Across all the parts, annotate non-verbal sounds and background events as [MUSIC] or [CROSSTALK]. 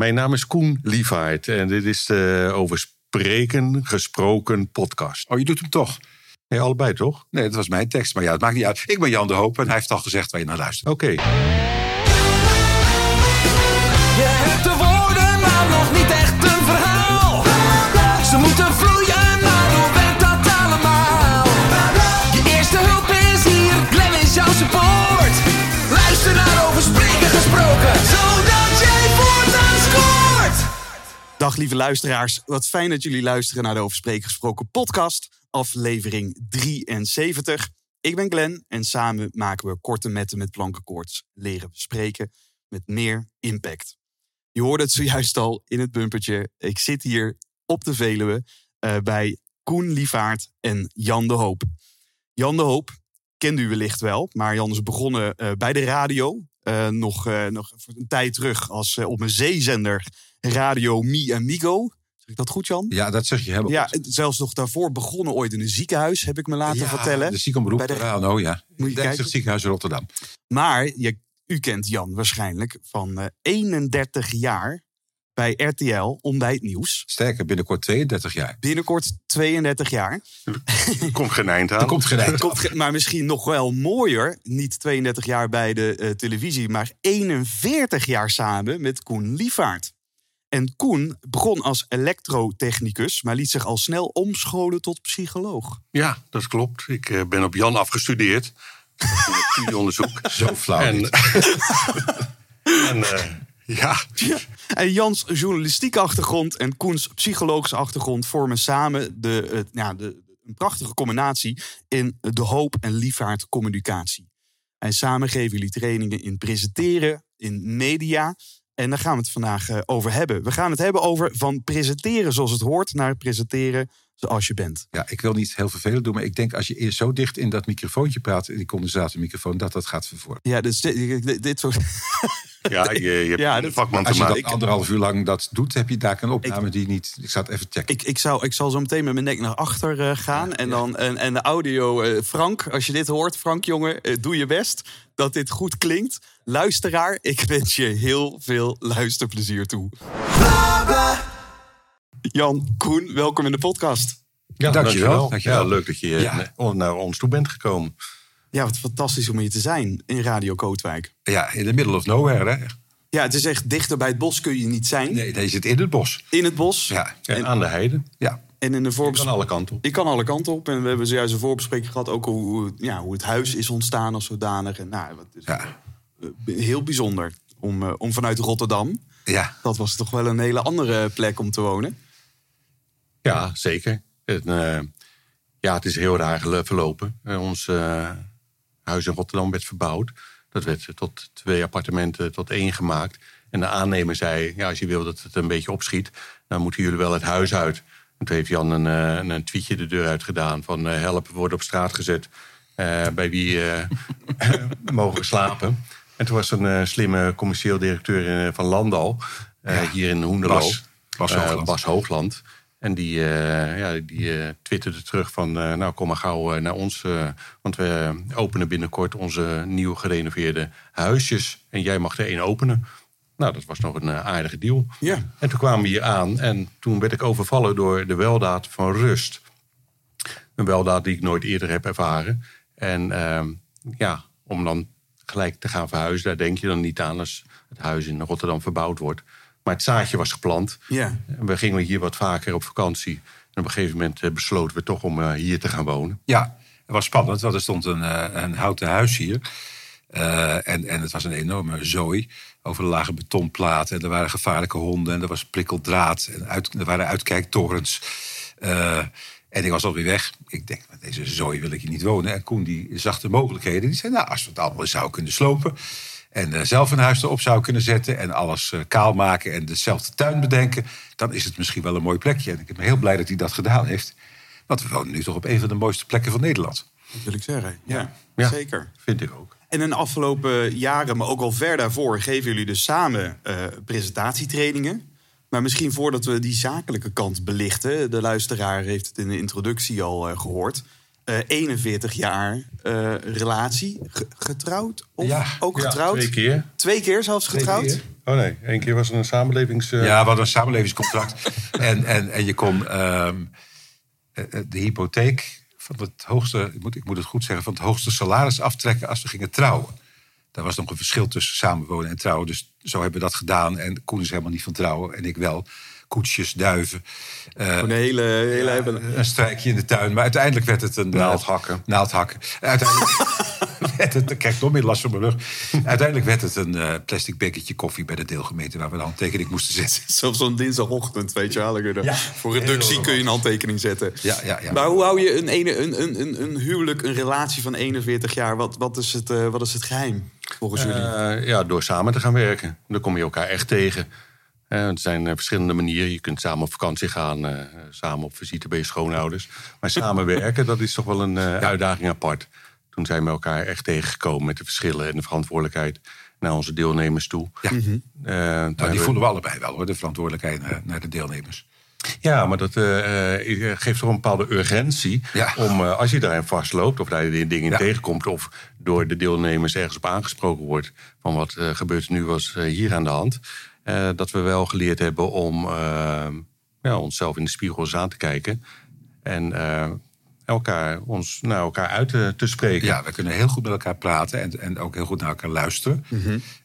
Mijn naam is Koen Lievaert en dit is de over spreken gesproken podcast. Oh, je doet hem toch? Nee, allebei toch? Nee, dat was mijn tekst. Maar ja, het maakt niet uit. Ik ben Jan de Hoop en hij heeft al gezegd waar je naar luistert. Oké. Je hebt de woorden, maar nog niet echt een verhaal. Ze moeten vloeien, maar hoe werkt dat allemaal? Je eerste hulp is hier, Glenn is jouw support. Luister naar over spreken gesproken, zodat Dag lieve luisteraars, wat fijn dat jullie luisteren naar de Over Spreken Gesproken podcast, aflevering 73. Ik ben Glenn en samen maken we korte metten met plankenkoorts leren spreken met meer impact. Je hoorde het zojuist al in het bumpertje. Ik zit hier op de Veluwe eh, bij Koen Lievaart en Jan de Hoop. Jan de Hoop kende u wellicht wel, maar Jan is begonnen eh, bij de radio. eh, nog, nog een tijd terug als op een zeezender Radio Mi Amigo. Zeg ik dat goed, Jan? Ja, dat zeg je helemaal Ja, goed. zelfs nog daarvoor begonnen ooit in een ziekenhuis, heb ik me laten Ja, vertellen. De ziekenberoep de- ja. Moet je Denk kijken. zich ziekenhuis Rotterdam. Maar je, u kent Jan waarschijnlijk van eh, 31 jaar bij RTL Ontbijt Nieuws. Sterker, binnenkort 32 jaar. Binnenkort 32 jaar. Er komt geen eind aan. Er komt geen eind. Komt ge- maar misschien nog wel mooier, niet 32 jaar bij de eh, televisie, maar 41 jaar samen met Koen Lievaart. En Koen begon als elektrotechnicus, maar liet zich al snel omscholen tot psycholoog. Ja, dat klopt. Ik eh, ben op Jan afgestudeerd. [LAUGHS] Studieonderzoek. Zo flauw En, niet. [LAUGHS] en eh, ja, En Jans journalistieke achtergrond en Koens psychologische achtergrond vormen samen de, ja, de, een prachtige combinatie in de hoop en liefvaart communicatie. En samen geven jullie trainingen in presenteren, in media. En daar gaan we het vandaag eh, over hebben. We gaan het hebben over van presenteren zoals het hoort naar presenteren zoals je bent. Ja, ik wil niet heel vervelend doen, maar ik denk als je eerst zo dicht in dat microfoontje praat, in die condensatormicrofoon, dat dat gaat vervormen. Ja, dus dit, dit, dit soort. [LAUGHS] ja je, je hebt Ja, vakman te Als je maken. dat anderhalf uur lang dat doet, heb je daar een opname die niet... Ik zal het even checken. Ik, ik, zou, ik zal zo meteen met mijn nek naar achter eh, gaan. en, dan, en, en de audio. eh, Frank, als je dit hoort, Frank jongen, doe je best dat dit goed klinkt. Luisteraar, ik wens je heel veel luisterplezier toe. Jan, Koen, welkom in de podcast. Ja, Dankjewel, dankjewel. Ja, leuk dat je Ja. eh, naar ons toe bent gekomen. Ja, wat fantastisch om hier te zijn in Radio Kootwijk. Ja, in the middle of nowhere, hè? Ja, het is echt dichter bij het bos kun je niet zijn. Nee, deze zit in het bos. In het bos. Ja, En, En- aan de heide. ja. En in de Van voorbespreking. alle kanten op. Ik kan alle kanten op. En we hebben zojuist een voorbespreking gehad. Ook hoe, ja, hoe het huis is ontstaan als zodanig. En, nou, wat is ja. eh, heel bijzonder om, eh, om vanuit Rotterdam. ja. Dat was toch wel een hele andere plek om te wonen. Ja, zeker. Het, eh, ja, het is heel raar verlopen. Ons huis in Rotterdam werd verbouwd. Dat werd tot twee appartementen tot één gemaakt. En de aannemer zei, ja, als je wil dat het een beetje opschiet... dan moeten jullie wel het huis uit. En toen heeft Jan een, eh, een, een tweetje de deur uit gedaan... van eh, help, we worden op straat gezet. Eh, bij wie [LAUGHS] mogen we slapen? En toen was een slimme commercieel directeur van Landal... eh, hier in Hoenderloo. Bas. Bas Hoogland. Bas Hoogland. En die, ja, die twitterde terug van, nou kom maar gauw naar ons. want we openen binnenkort onze nieuw gerenoveerde huisjes. En jij mag er één openen. Nou, dat was nog een eh, aardige deal. Ja. En toen kwamen we hier aan en toen werd ik overvallen door de weldaad van rust. Een weldaad die ik nooit eerder heb ervaren. En ehm, ja, om dan gelijk te gaan verhuizen, daar denk je dan niet aan als het huis in Rotterdam verbouwd wordt. Maar het zaadje was geplant. Ja. En we gingen hier wat vaker op vakantie. En op een gegeven moment eh, besloten we toch om eh, hier te gaan wonen. Ja, het was spannend, want er stond een, een houten huis hier. En, en het was een enorme zooi over de lage betonplaten. En er waren gevaarlijke honden en er was prikkeldraad. En uit, er waren uitkijktorens. Eh, en ik was alweer weg. Ik denk, met deze zooi wil ik hier niet wonen. En Koen die zag de mogelijkheden. Die zei, nou, als we het allemaal zouden kunnen slopen... en eh, zelf een huis erop zou kunnen zetten... en alles eh, kaal maken en dezelfde tuin bedenken... dan is het misschien wel een mooi plekje. En ik ben heel blij dat hij dat gedaan heeft. Want we wonen nu toch op een van de mooiste plekken van Nederland. Dat wil ik zeggen. Ja, Ja. zeker. Vind ik ook. En in de afgelopen jaren, maar ook al ver daarvoor, geven jullie dus samen eh, presentatietrainingen. Maar misschien voordat we die zakelijke kant belichten, de luisteraar heeft het in de introductie al eh, gehoord. eh, 41 jaar eh, relatie. Ge- getrouwd? Of Ja, ook Ja, getrouwd? twee keer. Twee keer zelfs getrouwd? Oh nee, één keer was er een samenlevings... eh, Ja, we hadden een samenlevingscontract. [LAUGHS] en, en, en je kon ehm, eh, eh, de hypotheek van het hoogste, ik moet, ik moet het goed zeggen, van het hoogste salaris aftrekken als we gingen trouwen. Daar was nog een verschil tussen samenwonen en trouwen. Dus zo hebben we dat gedaan. En Koen is helemaal niet van trouwen. En ik wel. Koetsjes, duiven. eh, Een hele, hele hebben- een strijkje in de tuin. Maar uiteindelijk werd het een... eh, Naaldhakken. Naaldhakken. Uiteindelijk [LAUGHS] werd het... Ik krijg nog meer last van mijn rug. Uiteindelijk werd het een eh, plastic bekertje koffie bij de deelgemeente... waar we een handtekening moesten zetten. [LAUGHS] Zelfs zo'n dinsdagochtend, weet je wel. Ja. Voor reductie kun je een handtekening zetten. Ja, ja, ja. Maar hoe hou je een, ene, een, een, een, een huwelijk, een relatie van 41 jaar? Wat, wat, is, het, eh, wat is het geheim volgens jullie? Eh, ja, door samen te gaan werken. Dan kom je elkaar echt tegen. Eh, er zijn eh, verschillende manieren. Je kunt samen op vakantie gaan, eh, samen op visite bij je schoonouders. Maar samenwerken, dat is toch wel een eh, uitdaging apart. Toen zijn we elkaar echt tegengekomen met de verschillen en de verantwoordelijkheid naar onze deelnemers toe. Ja. Eh, toen Nou, die we- voelen we allebei wel, hoor. De verantwoordelijkheid naar, naar de deelnemers. Ja, maar dat eh, eh, geeft toch een bepaalde urgentie. Ja. Om eh, als je daarin vastloopt of daar die dingen Ja. tegenkomt. of door de deelnemers ergens op aangesproken wordt. van wat eh, gebeurt er nu, was eh, hier aan de hand. Eh, dat we wel geleerd hebben om eh, ja, onszelf in de spiegel eens aan te kijken. En eh, elkaar, ons naar elkaar uit te, te spreken. Ja, we kunnen heel goed met elkaar praten en, en ook heel goed naar elkaar luisteren.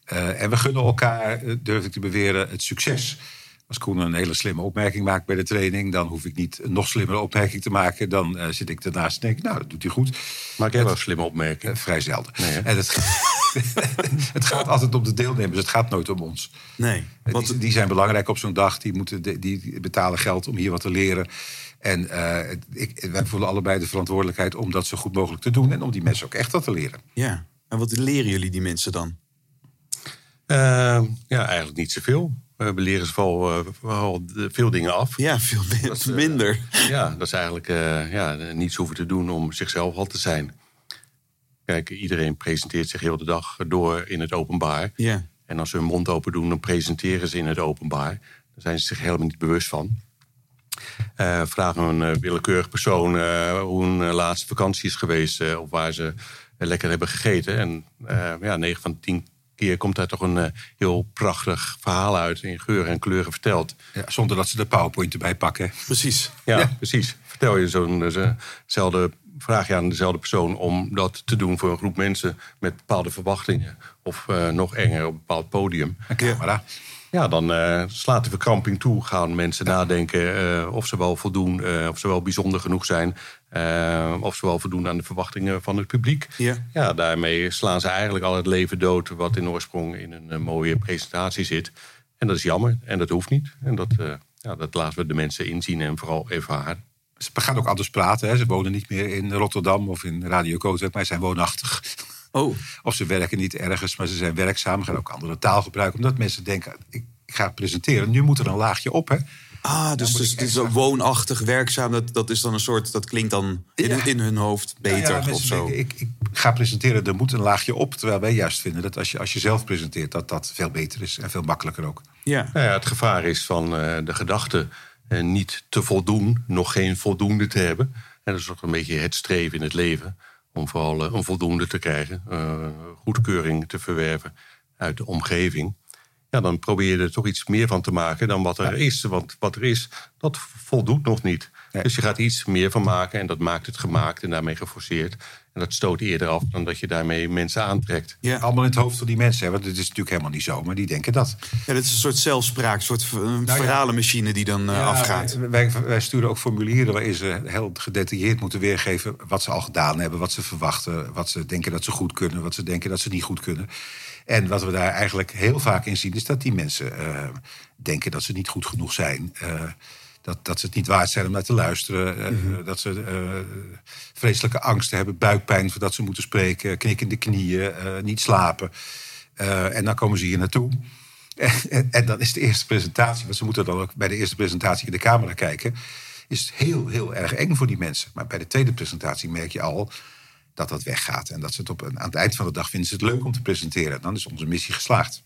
Eh, en we gunnen elkaar, durf ik te beweren, het succes. Als Koen een hele slimme opmerking maakt bij de training... dan hoef ik niet een nog slimmere opmerking te maken. Dan eh, zit ik ernaast en denk ik, nou, dat doet hij goed. Maak jij wel een slimme opmerking? Eh, vrij zelden. Nee, en het, [LAUGHS] het gaat altijd om de deelnemers, het gaat nooit om ons. Nee. Eh, Want, die, die zijn belangrijk op zo'n dag. Die, moeten de- die betalen geld om hier wat te leren. En eh, ik, wij voelen allebei de verantwoordelijkheid om dat zo goed mogelijk te doen. En om die mensen ook echt wat te leren. ja. En wat leren jullie die mensen dan? Ja, eigenlijk niet zoveel. Eh, we leren ze vooral, eh, vooral veel dingen af. Ja, veel Dat, eh, minder. Ja, dat is eigenlijk ja, niets hoeven te doen om zichzelf al te zijn. Kijk, iedereen presenteert zich heel de dag door in het openbaar. Ja. En als ze hun mond open doen, dan presenteren ze in het openbaar. Daar zijn ze zich helemaal niet bewust van. Eh, vragen een willekeurig persoon hoe eh, laatste vakantie is geweest... of waar ze lekker hebben gegeten. En ja, 9 van de 10 keer komt daar toch een eh, heel prachtig verhaal uit... in geuren en kleuren verteld. Ja, zonder dat ze de PowerPoint erbij pakken. Precies. Ja, precies. Vertel je zo'nzelfde vraag je aan dezelfde persoon om dat te doen voor een groep mensen met bepaalde verwachtingen. Of eh, nog enger op een bepaald podium. Een camera. Ja, dan eh, slaat de verkramping toe. Gaan mensen nadenken eh, of ze wel voldoen, eh, of ze wel bijzonder genoeg zijn. Eh, of ze wel voldoen aan de verwachtingen van het publiek. Ja. ja, daarmee slaan ze eigenlijk al het leven dood wat in oorsprong in een eh, mooie presentatie zit. En dat is jammer en dat hoeft niet. En dat, eh, ja, dat laten we de mensen inzien en vooral ervaren. Ze gaan ook anders praten. Hè. Ze wonen niet meer in Rotterdam of in Radio Kootwijk, maar ze zijn woonachtig. Oh, Of ze werken niet ergens, maar ze zijn werkzaam. Gaan ook andere taal gebruiken. Omdat mensen denken, ik, ik ga presenteren. Nu moet er een laagje op. Hè. Ah, dus, dus het is woonachtig, werkzaam. Dat, dat is dan een soort, dat klinkt dan in, Ja. in hun hoofd beter ja, of zo. denken, ik, ik ga presenteren, er moet een laagje op. Terwijl wij juist vinden dat als je, als je zelf presenteert, dat dat veel beter is. En veel makkelijker ook. Ja. Nou ja, het gevaar is van eh, de gedachte eh, niet te voldoen, nog geen voldoende te hebben. En dat is ook een beetje het streven in het leven. Om vooral eh, een voldoende te krijgen, eh, goedkeuring te verwerven uit de omgeving. Ja, dan probeer je er toch iets meer van te maken dan wat er is. Want wat er is, dat voldoet nog niet. Nee. Dus je gaat iets meer van maken en dat maakt het gemaakt en daarmee geforceerd. En dat stoot eerder af dan dat je daarmee mensen aantrekt. Ja. Allemaal in het hoofd van die mensen. Hè, want het is natuurlijk helemaal niet zo, maar die denken dat. ja, dit is een soort zelfspraak, een soort een verhalenmachine die dan eh, afgaat. Wij, wij sturen ook formulieren waarin ze heel gedetailleerd moeten weergeven wat ze al gedaan hebben, wat ze verwachten, wat ze denken dat ze goed kunnen, wat ze denken dat ze niet goed kunnen. En wat we daar eigenlijk heel vaak in zien, is dat die mensen eh, denken dat ze niet goed genoeg zijn. eh, dat, dat ze het niet waard zijn om naar te luisteren. eh, Dat ze eh, vreselijke angsten hebben, buikpijn voordat ze moeten spreken, knikkende knieën, eh, niet slapen. Eh, en dan komen ze hier naartoe. [LAUGHS] En, en, en dan is de eerste presentatie, want ze moeten dan ook bij de eerste presentatie in de camera kijken, is heel, heel erg eng voor die mensen. Maar bij de tweede presentatie merk je al dat dat weggaat. En dat ze het op, aan het eind van de dag vinden ze het leuk om te presenteren. Dan is onze missie geslaagd.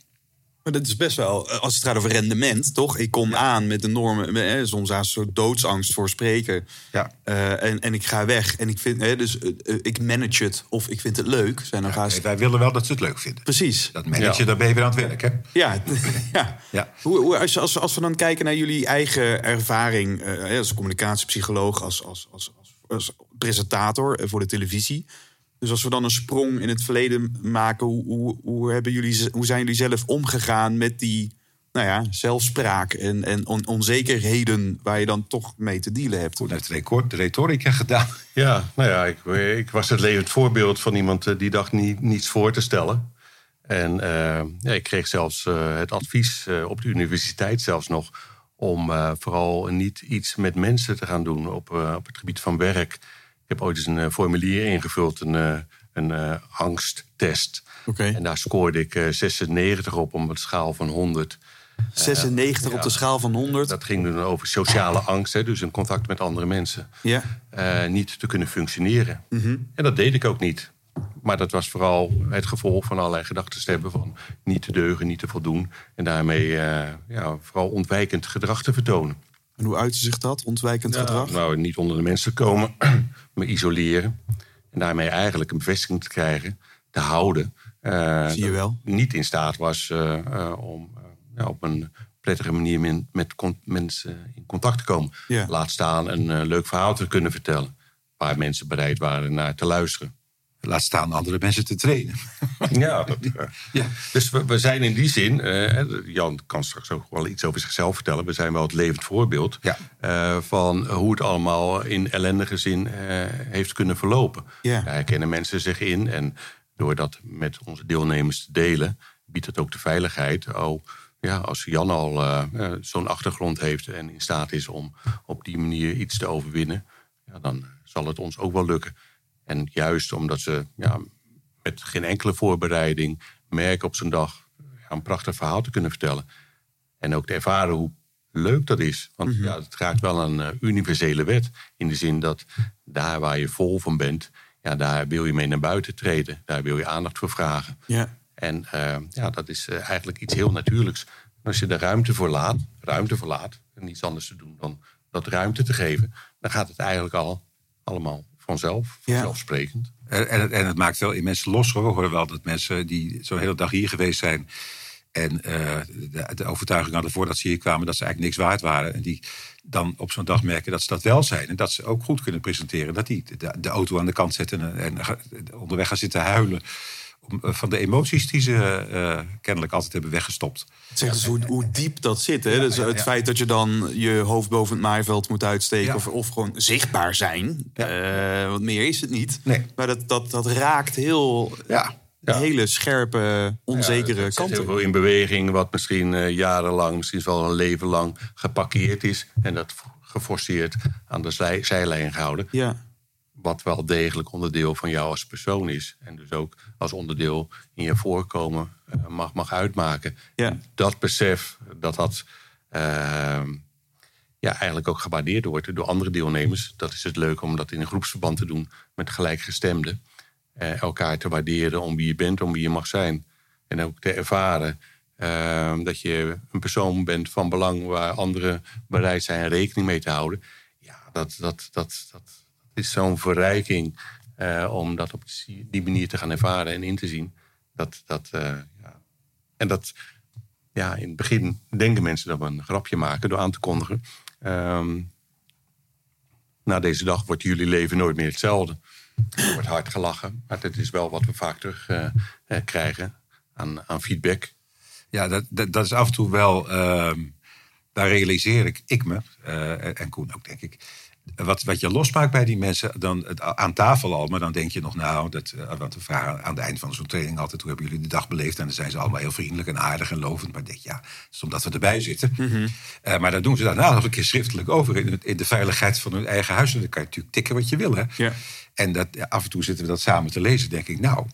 Maar dat is best wel, als het gaat over rendement, toch? Ik kom aan met enorme, hè, soms een soort doodsangst voor spreken. Ja. Eh, en, en ik ga weg. En ik vind, hè, dus eh, eh, ik manage het of ik vind het leuk. Zijn dan Nee, wij willen wel dat ze het leuk vinden. Precies. Dat managen, Ja. daar ben je weer aan het werk, hè? Ja, [LAUGHS] ja. Ja. Hoe, hoe, als, als, als we dan kijken naar jullie eigen ervaring eh, als communicatiepsycholoog, als, als, als, als, als presentator eh, voor de televisie. Dus als we dan een sprong in het verleden maken, hoe, hoe, hoe, hebben jullie, hoe zijn jullie zelf omgegaan met die nou ja, zelfspraak en, en on- onzekerheden waar je dan toch mee te dealen hebt? Heeft de record- de retorica gedaan. Ja, nou ja, ik, ik was het levend voorbeeld van iemand eh, die dacht niet, niets voor te stellen. En eh, ja, ik kreeg zelfs eh, het advies eh, op de universiteit zelfs nog... om eh, vooral niet iets met mensen te gaan doen op, eh, op het gebied van werk. Ik heb ooit eens een eh, formulier ingevuld, een, eh, een eh, angsttest. Oké. En daar scoorde ik eh, 96 op op een schaal van 100. 96 op de schaal van 100. Dat ging dan over sociale angst, hè, dus een contact met andere mensen. Ja. niet te kunnen functioneren. En dat deed ik ook niet. Maar dat was vooral het gevolg van allerlei gedachten te hebben van niet te deugen, niet te voldoen. En daarmee ja, vooral ontwijkend gedrag te vertonen. En hoe uitte zich dat, ontwijkend gedrag? Nou, niet onder de mensen te komen, [CLEARS THROAT] me isoleren. En daarmee eigenlijk een bevestiging te krijgen, te houden. eh, Zie je wel. Niet in staat was eh, eh, om ja, op een prettige manier met con- mensen in contact te komen. Ja. Laat staan een eh, leuk verhaal te kunnen vertellen. Waar mensen bereid waren naar te luisteren. Laat staan andere mensen te trainen. [LAUGHS] Ja, dat, eh, [LAUGHS] Ja. dus we, we zijn in die zin, eh, Jan kan straks ook wel iets over zichzelf vertellen. We zijn wel het levend voorbeeld Ja. eh, van hoe het allemaal in ellendige zin heeft kunnen verlopen. Ja. Daar herkennen mensen zich in en door dat met onze deelnemers te delen, biedt het ook de veiligheid. Oh, ja, als Jan al zo'n achtergrond heeft en in staat is om op die manier iets te overwinnen, ja, dan zal het ons ook wel lukken. En juist omdat ze ja, met geen enkele voorbereiding merken op zo'n dag ja, een prachtig verhaal te kunnen vertellen. En ook te ervaren hoe leuk dat is. Want ja, het raakt wel een eh, universele wet. In de zin dat daar waar je vol van bent, ja, daar wil je mee naar buiten treden. Daar wil je aandacht voor vragen. Ja. En eh, ja, dat is eh, eigenlijk iets heel natuurlijks. En als je de ruimte voor laat, ruimte voor laat, en niets anders te doen dan dat ruimte te geven, dan gaat het eigenlijk al allemaal vanzelf, Ja. vanzelfsprekend. En, en, het, en het maakt wel in mensen los. hoor. We horen wel dat mensen die zo'n hele dag hier geweest zijn. en eh, de, de overtuiging hadden voordat ze hier kwamen. dat ze eigenlijk niks waard waren. En die dan op zo'n dag merken dat ze dat wel zijn. En dat ze ook goed kunnen presenteren. Dat die de, de auto aan de kant zetten en, onderweg gaan zitten huilen. Eh, van de emoties die ze eh, kennelijk altijd hebben weggestopt. Het zegt dus hoe, hoe diep dat zit. Hè? dus het ja. feit dat je dan je hoofd boven het maaiveld moet uitsteken... Ja. Of, of gewoon zichtbaar zijn. Ja. Eh, want meer is het niet. Nee. Maar dat, dat, dat raakt heel Ja. Ja. hele scherpe, onzekere Het zet heel kanten. veel in beweging, wat misschien eh, jarenlang, misschien wel een leven lang geparkeerd is. En dat geforceerd aan de zij- zijlijn gehouden. Ja. Wat wel degelijk onderdeel van jou als persoon is. En dus ook als onderdeel in je voorkomen eh, mag, mag uitmaken. Ja. Dat besef, dat dat ehm, ja, eigenlijk ook gewaardeerd wordt door andere deelnemers. Dat is het leuk om dat in een groepsverband te doen met gelijkgestemden. Eh, elkaar te waarderen om wie je bent, om wie je mag zijn. En ook te ervaren ehm, dat je een persoon bent van belang waar anderen bereid zijn rekening mee te houden. Ja, dat, dat, dat, dat is zo'n verrijking eh, om dat op die- manier te gaan ervaren en in te zien. Dat, dat, eh, ja. En dat, ja, in het begin denken mensen dat we een grapje maken door aan te kondigen. Ehm, na deze dag wordt jullie leven nooit meer hetzelfde. Er wordt hard gelachen, maar dat is wel wat we vaak terug eh, krijgen aan, aan feedback. Ja, dat, dat, dat is af en toe wel. ehm, daar realiseer ik, ik me, en Koen ook, denk ik. Wat, wat je losmaakt bij die mensen dan, het, aan tafel al, maar dan denk je nog, nou, dat, eh, want we vragen aan het eind van zo'n training altijd: hoe hebben jullie de dag beleefd? En dan zijn ze allemaal heel vriendelijk en aardig en lovend. Maar denk, ja, dat is omdat we erbij zitten. Eh, maar dan doen ze daarna nog een keer schriftelijk over in, in de veiligheid van hun eigen huis. En dan kan je natuurlijk tikken wat je wil. Hè? Ja. En dat, af en toe zitten we dat samen te lezen, denk ik, nou,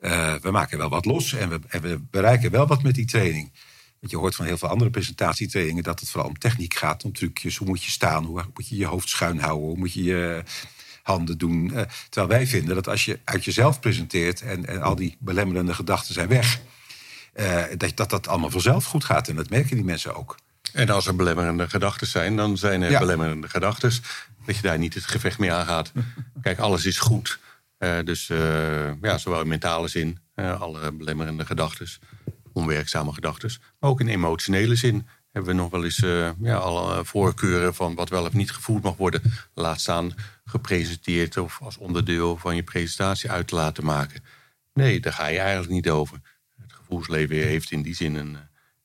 eh, we maken wel wat los en we, en we bereiken wel wat met die training. Want je hoort van heel veel andere presentatietrainingen dat het vooral om techniek gaat, om trucjes. Hoe moet je staan? Hoe moet je je hoofd schuin houden? Hoe moet je je handen doen? Eh, terwijl wij vinden dat als je uit jezelf presenteert en, en al die belemmerende gedachten zijn weg. eh, dat, dat dat allemaal vanzelf goed gaat. En dat merken die mensen ook. En als er belemmerende gedachten zijn, dan zijn er Ja. belemmerende gedachten. Dat je daar niet het gevecht mee aangaat. [LAUGHS] Kijk, alles is goed. Eh, dus ja, zowel in mentale zin, alle belemmerende gedachten, onwerkzame gedachten. Maar ook in emotionele zin hebben we nog wel eens eh, ja, alle voorkeuren van wat wel of niet gevoerd mag worden. Laat staan gepresenteerd of als onderdeel van je presentatie uit te laten maken. Nee, daar ga je eigenlijk niet over. Het gevoelsleven heeft in die zin een eh,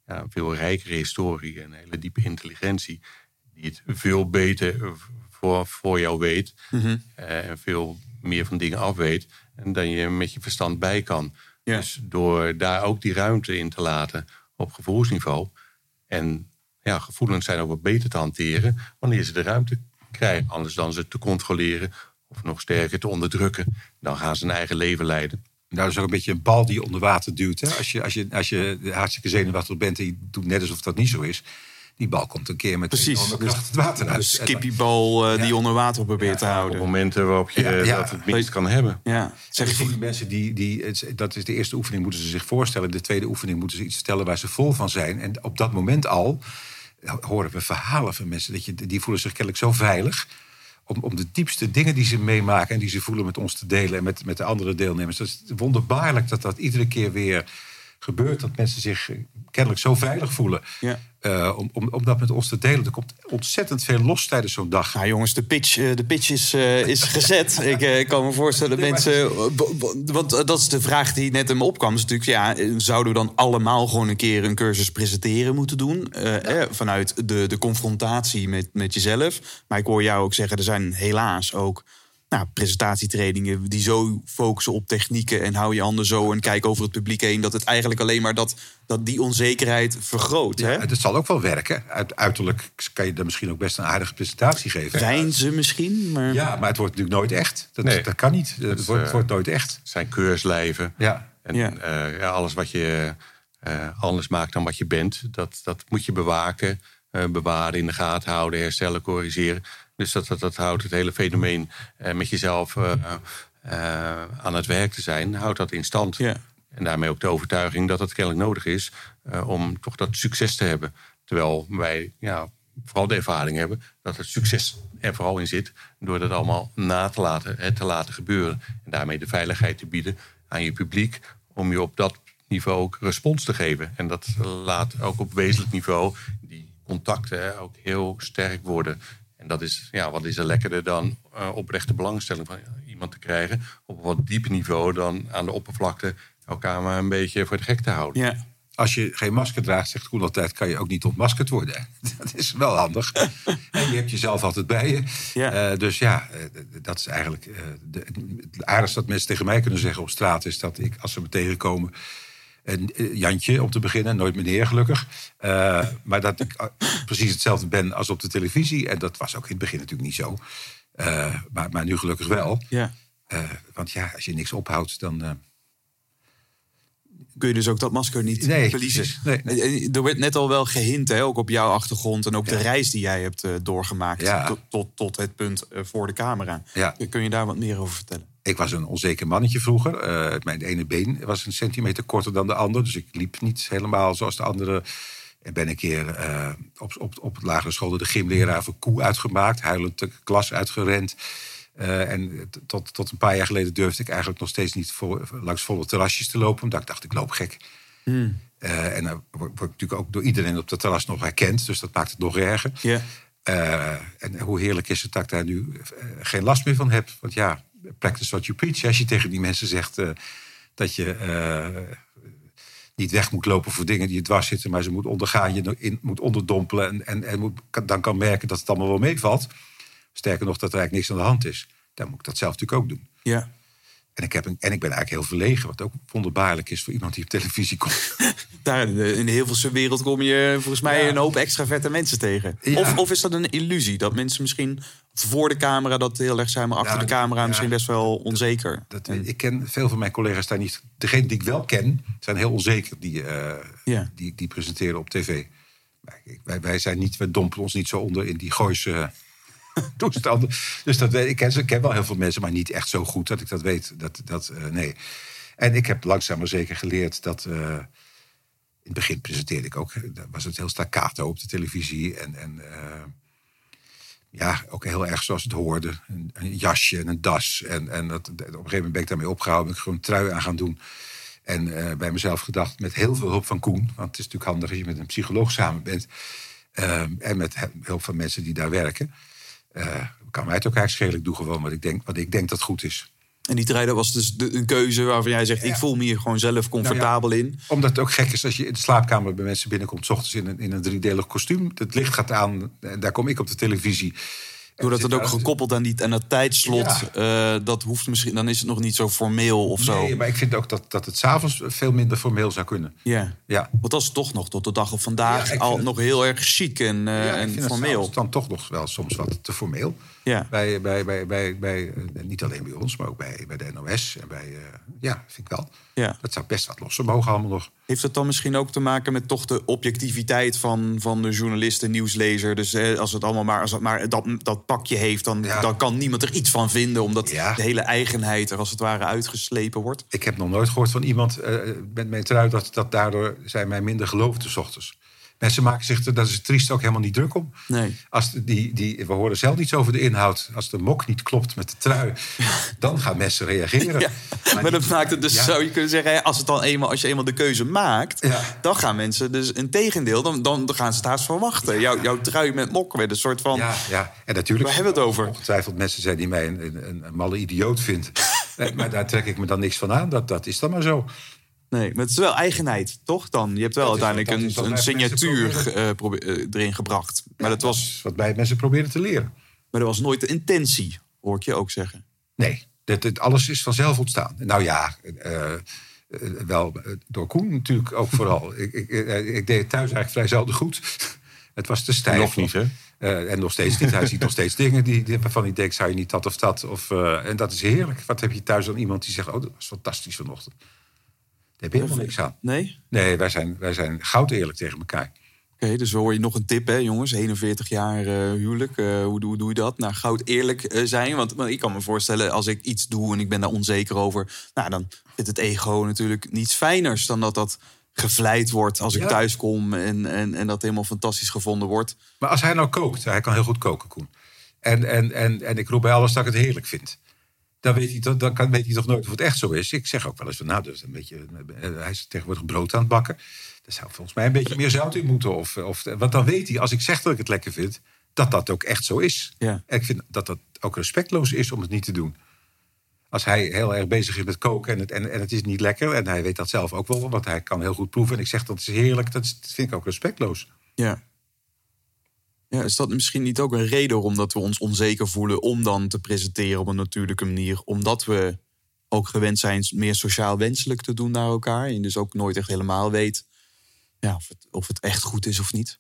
ja, veel rijkere historie en een hele diepe intelligentie. Die het veel beter eh, voor, voor jou weet. eh, En veel meer van dingen af weet. En dan je met je verstand bij kan. Dus door daar ook die ruimte in te laten op gevoelsniveau. En ja, gevoelens zijn ook wat beter te hanteren wanneer ze de ruimte krijgen. Anders dan ze te controleren of nog sterker te onderdrukken. Dan gaan ze een eigen leven leiden. Nou, dat is ook een beetje een bal die je onder water duwt. Hè? Als, je, als, je, als je hartstikke zenuwachtig bent en je doet net alsof dat niet zo is. Die bal komt een keer met Precies. een enorme kracht het water uit. De skippiebal eh, die je onder water probeert te Op houden. momenten waarop je Ja, ja. dat het minst kan hebben. Ja, zeg voor die mensen die, die, het- dat is de eerste oefening, moeten ze zich voorstellen. De tweede oefening moeten ze iets stellen waar ze vol van zijn. En op dat moment al horen we verhalen van mensen. Dat je, die voelen zich kennelijk zo veilig. Om, om de diepste dingen die ze meemaken en die ze voelen met ons te delen en met, met de andere deelnemers. Dat is wonderbaarlijk dat dat iedere keer weer gebeurt. Dat mensen zich eh, kennelijk zo veilig voelen. Ja. eh, om, om, om dat met ons te delen. Er komt ontzettend veel los tijdens zo'n dag. Nou jongens, de pitch, eh, de pitch is, is gezet. [LAUGHS] ik kan me voorstellen, mensen... Want dat is de vraag die net in me opkwam. Is natuurlijk, ja, zouden we dan allemaal gewoon een keer een cursus presenteren moeten doen? Eh, vanuit de, de confrontatie met, met jezelf. Maar ik hoor jou ook zeggen, er zijn helaas ook... Nou, presentatietrainingen die zo focussen op technieken en hou je handen zo en kijk over het publiek heen, dat het eigenlijk alleen maar dat, dat die onzekerheid vergroot. hè? Ja, dat zal ook wel werken. Uit, uiterlijk kan je dan misschien ook best een aardige presentatie geven. Zijn ze misschien, maar Ja, maar het wordt natuurlijk nooit echt. Dat, Nee. dat kan niet. Het, is, wordt, het eh, wordt nooit echt. Het zijn keurslijven. Ja. En Ja. ja. ja, alles wat je eh, anders maakt dan wat je bent, dat, dat moet je bewaken, eh, bewaren, in de gaten houden, herstellen, corrigeren. Dus dat, dat, dat houdt het hele fenomeen eh, met jezelf eh, eh, aan het werk te zijn, houdt dat in stand. Ja. En daarmee ook de overtuiging dat het kennelijk nodig is om toch dat succes te hebben. Terwijl wij ja, vooral de ervaring hebben dat het succes er vooral in zit. Door dat allemaal na te laten, hè, te laten gebeuren. En daarmee de veiligheid te bieden aan je publiek. Om je op dat niveau ook respons te geven. En dat laat ook op wezenlijk niveau die contacten hè, ook heel sterk worden. En dat is, ja, wat is er lekkerder dan eh, oprechte belangstelling van iemand te krijgen. Op een wat dieper niveau dan aan de oppervlakte elkaar maar een beetje voor de gek te houden. ja. Als je geen masker draagt, zegt Koen altijd, kan je ook niet ontmaskerd worden. [LAUGHS] Dat is wel handig. [LAUGHS] en je hebt jezelf altijd bij je. Ja. Eh, dus ja, eh, dat is eigenlijk... de, het aardigste dat mensen tegen mij kunnen zeggen op straat... is dat ik, als ze me tegenkomen... En eh, Jantje, om te beginnen, nooit meneer gelukkig. Eh, maar dat ik eh, precies hetzelfde ben als op de televisie. En dat was ook in het begin natuurlijk niet zo. Eh, maar, maar nu gelukkig wel. ja. Eh, want ja, als je niks ophoudt, dan... eh, kun je dus ook dat masker niet Nee, verliezen. Nee, nee. Er werd net al wel gehint, hè, ook op jouw achtergrond en ook de reis die jij hebt eh, doorgemaakt Ja. tot, tot, tot het punt voor de camera. Ja. Kun je daar wat meer over vertellen? Ik was een onzeker mannetje vroeger. Eh, mijn ene been was een centimeter korter dan de ander. Dus ik liep niet helemaal zoals de anderen. En ben een keer eh, op, op, op het lagere school door de gymleraar voor koe uitgemaakt. Huilend de klas uitgerend. Eh, en tot, tot een paar jaar geleden durfde ik eigenlijk nog steeds niet voor, langs volle terrasjes te lopen. Omdat ik dacht, ik loop gek. Eh, en dan word, ik natuurlijk ook door iedereen op dat terras nog herkend. Dus dat maakt het nog erger. En hoe heerlijk is het dat ik daar nu geen last meer van heb. Want ja, practice what you preach. Als je tegen die mensen zegt eh, dat je eh, niet weg moet lopen voor dingen die je dwars zitten... maar ze moet ondergaan, je in, moet onderdompelen... en, en, en moet, dan kan merken dat het allemaal wel meevalt. Sterker nog, dat er eigenlijk niks aan de hand is. Dan moet ik dat zelf natuurlijk ook doen. Ja. En ik, heb een, en ik ben eigenlijk heel verlegen, wat ook wonderbaarlijk is voor iemand die op televisie komt. [LAUGHS] Daar in de, in de Hilversum wereld kom je volgens mij Ja. een hoop extra vette mensen tegen. Ja. Of, of is dat een illusie? Dat mensen misschien voor de camera dat heel erg zijn... maar achter Nou, de camera ja. misschien best wel onzeker. Dat, ik ken veel van mijn collega's daar niet. Degene die ik wel ken, zijn heel onzeker. Die, Ja. die, die presenteren op tv. Maar wij, wij zijn niet, we dompelen ons niet zo onder in die Gooise [LAUGHS] toestanden. Dus dat, weet- ik, ken, ze- ik ken wel heel veel mensen, maar niet echt zo goed dat ik dat weet. Dat, dat, eh, nee. En ik heb langzaam maar zeker geleerd dat, eh, het begin presenteerde ik ook, was het heel staccato op de televisie. En, en ja, ook heel erg zoals het hoorde. Een, jasje en een das. En, en dat, op een gegeven moment ben ik daarmee opgehouden. Ben ik gewoon een trui aan gaan doen. En eh, bij mezelf gedacht, met heel veel hulp van Koen. Want het is natuurlijk handig als je met een psycholoog samen bent. eh, en met hulp van mensen die daar werken. eh, kan mij het ook eigenlijk schelen. Ik doe gewoon wat ik denk, wat ik denk dat goed is. En die dat was dus de, een keuze waarvan jij zegt... ik voel me hier gewoon zelf comfortabel in. Omdat het ook gek is als je in de slaapkamer bij mensen binnenkomt... s ochtends in een, in een driedelig kostuum. Het licht gaat aan en daar kom ik op de televisie. Doordat het ook gekoppeld aan, die, aan dat tijdslot... eh, dat hoeft misschien, dan is het nog niet zo formeel of zo. Nee, maar ik vind ook dat, dat het s'avonds veel minder formeel zou kunnen. Ja. Ja, Want dat is toch nog tot de dag op vandaag al het- nog heel erg chic en, eh, ja ik en het formeel. s'avonds dan toch nog wel soms wat te formeel. Ja. Bij, bij, bij, bij, bij, eh, niet alleen bij ons, maar ook bij, bij de NOS. En bij, eh, ja, vind ik wel. Ja. Dat zou best wat losser mogen allemaal nog. Heeft het dan misschien ook te maken met toch de objectiviteit van, van de journalist en nieuwslezer? Dus eh, als het allemaal maar, als het maar dat, dat pakje heeft, dan, Ja. dan kan niemand er iets van vinden, omdat Ja. de hele eigenheid er als het ware uitgeslepen wordt. Ik heb nog nooit gehoord van iemand eh, met mijn trui... Dat, dat daardoor zij mij minder geloofden s ochtends. Mensen maken zich dat is triest, ook helemaal niet druk om. Nee. Als die, die, we horen zelf niets over de inhoud. Als de mok niet klopt met de trui, [LAUGHS] dan gaan mensen reageren. Ja, maar, dat maakt het dus, Ja. zou je kunnen zeggen, als, het dan eenmaal, als je eenmaal de keuze maakt, dan gaan mensen dus een tegendeel, dan, dan, gaan ze het haast verwachten. Jouw, jouw trui met mok werd een soort van. Ja, ja, en natuurlijk. Waar hebben we het over? Ongetwijfeld mensen zijn die mij een, een, een malle idioot vindt. [LAUGHS] Maar daar trek ik me dan niks van aan. Dat, dat is dan maar zo. Nee, maar het is wel eigenheid, toch dan? Je hebt wel uiteindelijk een, een signatuur eh, eh, erin gebracht. Maar dat, was, wat wij mensen proberen te leren. maar dat was nooit de intentie, hoor ik je ook zeggen. Nee, dit, dit, alles is vanzelf ontstaan. Nou ja, eh, wel door Koen natuurlijk ook [LAUGHS] vooral. ik, ik, ik deed het thuis eigenlijk vrij zelden goed. [LAUGHS] Het was te stijf. Nog niet, hè? Eh, en nog steeds niet. Hij ziet nog steeds [LAUGHS] dingen die, die, waarvan hij denkt, zou je niet dat of dat? Of, eh, en dat is heerlijk. Wat heb je thuis dan iemand die zegt, oh, dat was fantastisch vanochtend. Heb je helemaal niks aan. Nee? Nee, wij zijn, wij zijn goud eerlijk tegen elkaar. Oké, dus hoor je nog een tip, hè, jongens? 41 jaar eh, huwelijk. eh, hoe, doe- hoe doe je dat? Nou, goud eerlijk eh, zijn. Want, want ik kan me voorstellen, als ik iets doe en ik ben daar onzeker over... Nou, dan vindt het ego natuurlijk niets fijners dan dat dat gevleid wordt als ik thuis kom... En, en, en dat helemaal fantastisch gevonden wordt. Maar als hij nou kookt, hij kan heel goed koken, Koen. En, en, en, en ik roep bij alles dat ik het heerlijk vind. Dan weet, hij, toch- dan kan, weet hij toch nooit of het echt zo is. Ik zeg ook wel eens van, nou, dat is een beetje, eh, hij is tegenwoordig brood aan het bakken. Daar zou volgens mij een beetje meer zout in moeten. Of, of, want dan weet hij, als ik zeg dat ik het lekker vind, dat dat ook echt zo is. Ja. En ik vind dat dat ook respectloos is om het niet te doen. Als hij heel erg bezig is met koken en het, en, en het is niet lekker... en hij weet dat zelf ook wel, want hij kan heel goed proeven... en ik zeg dat is heerlijk, dat, is, dat vind ik ook respectloos. Ja. Is dat misschien niet ook een reden omdat we ons onzeker voelen om dan te presenteren op een natuurlijke manier? Omdat we ook gewend zijn meer sociaal wenselijk te doen naar elkaar. En dus ook nooit echt helemaal weet ja, of, het, of het echt goed is of niet.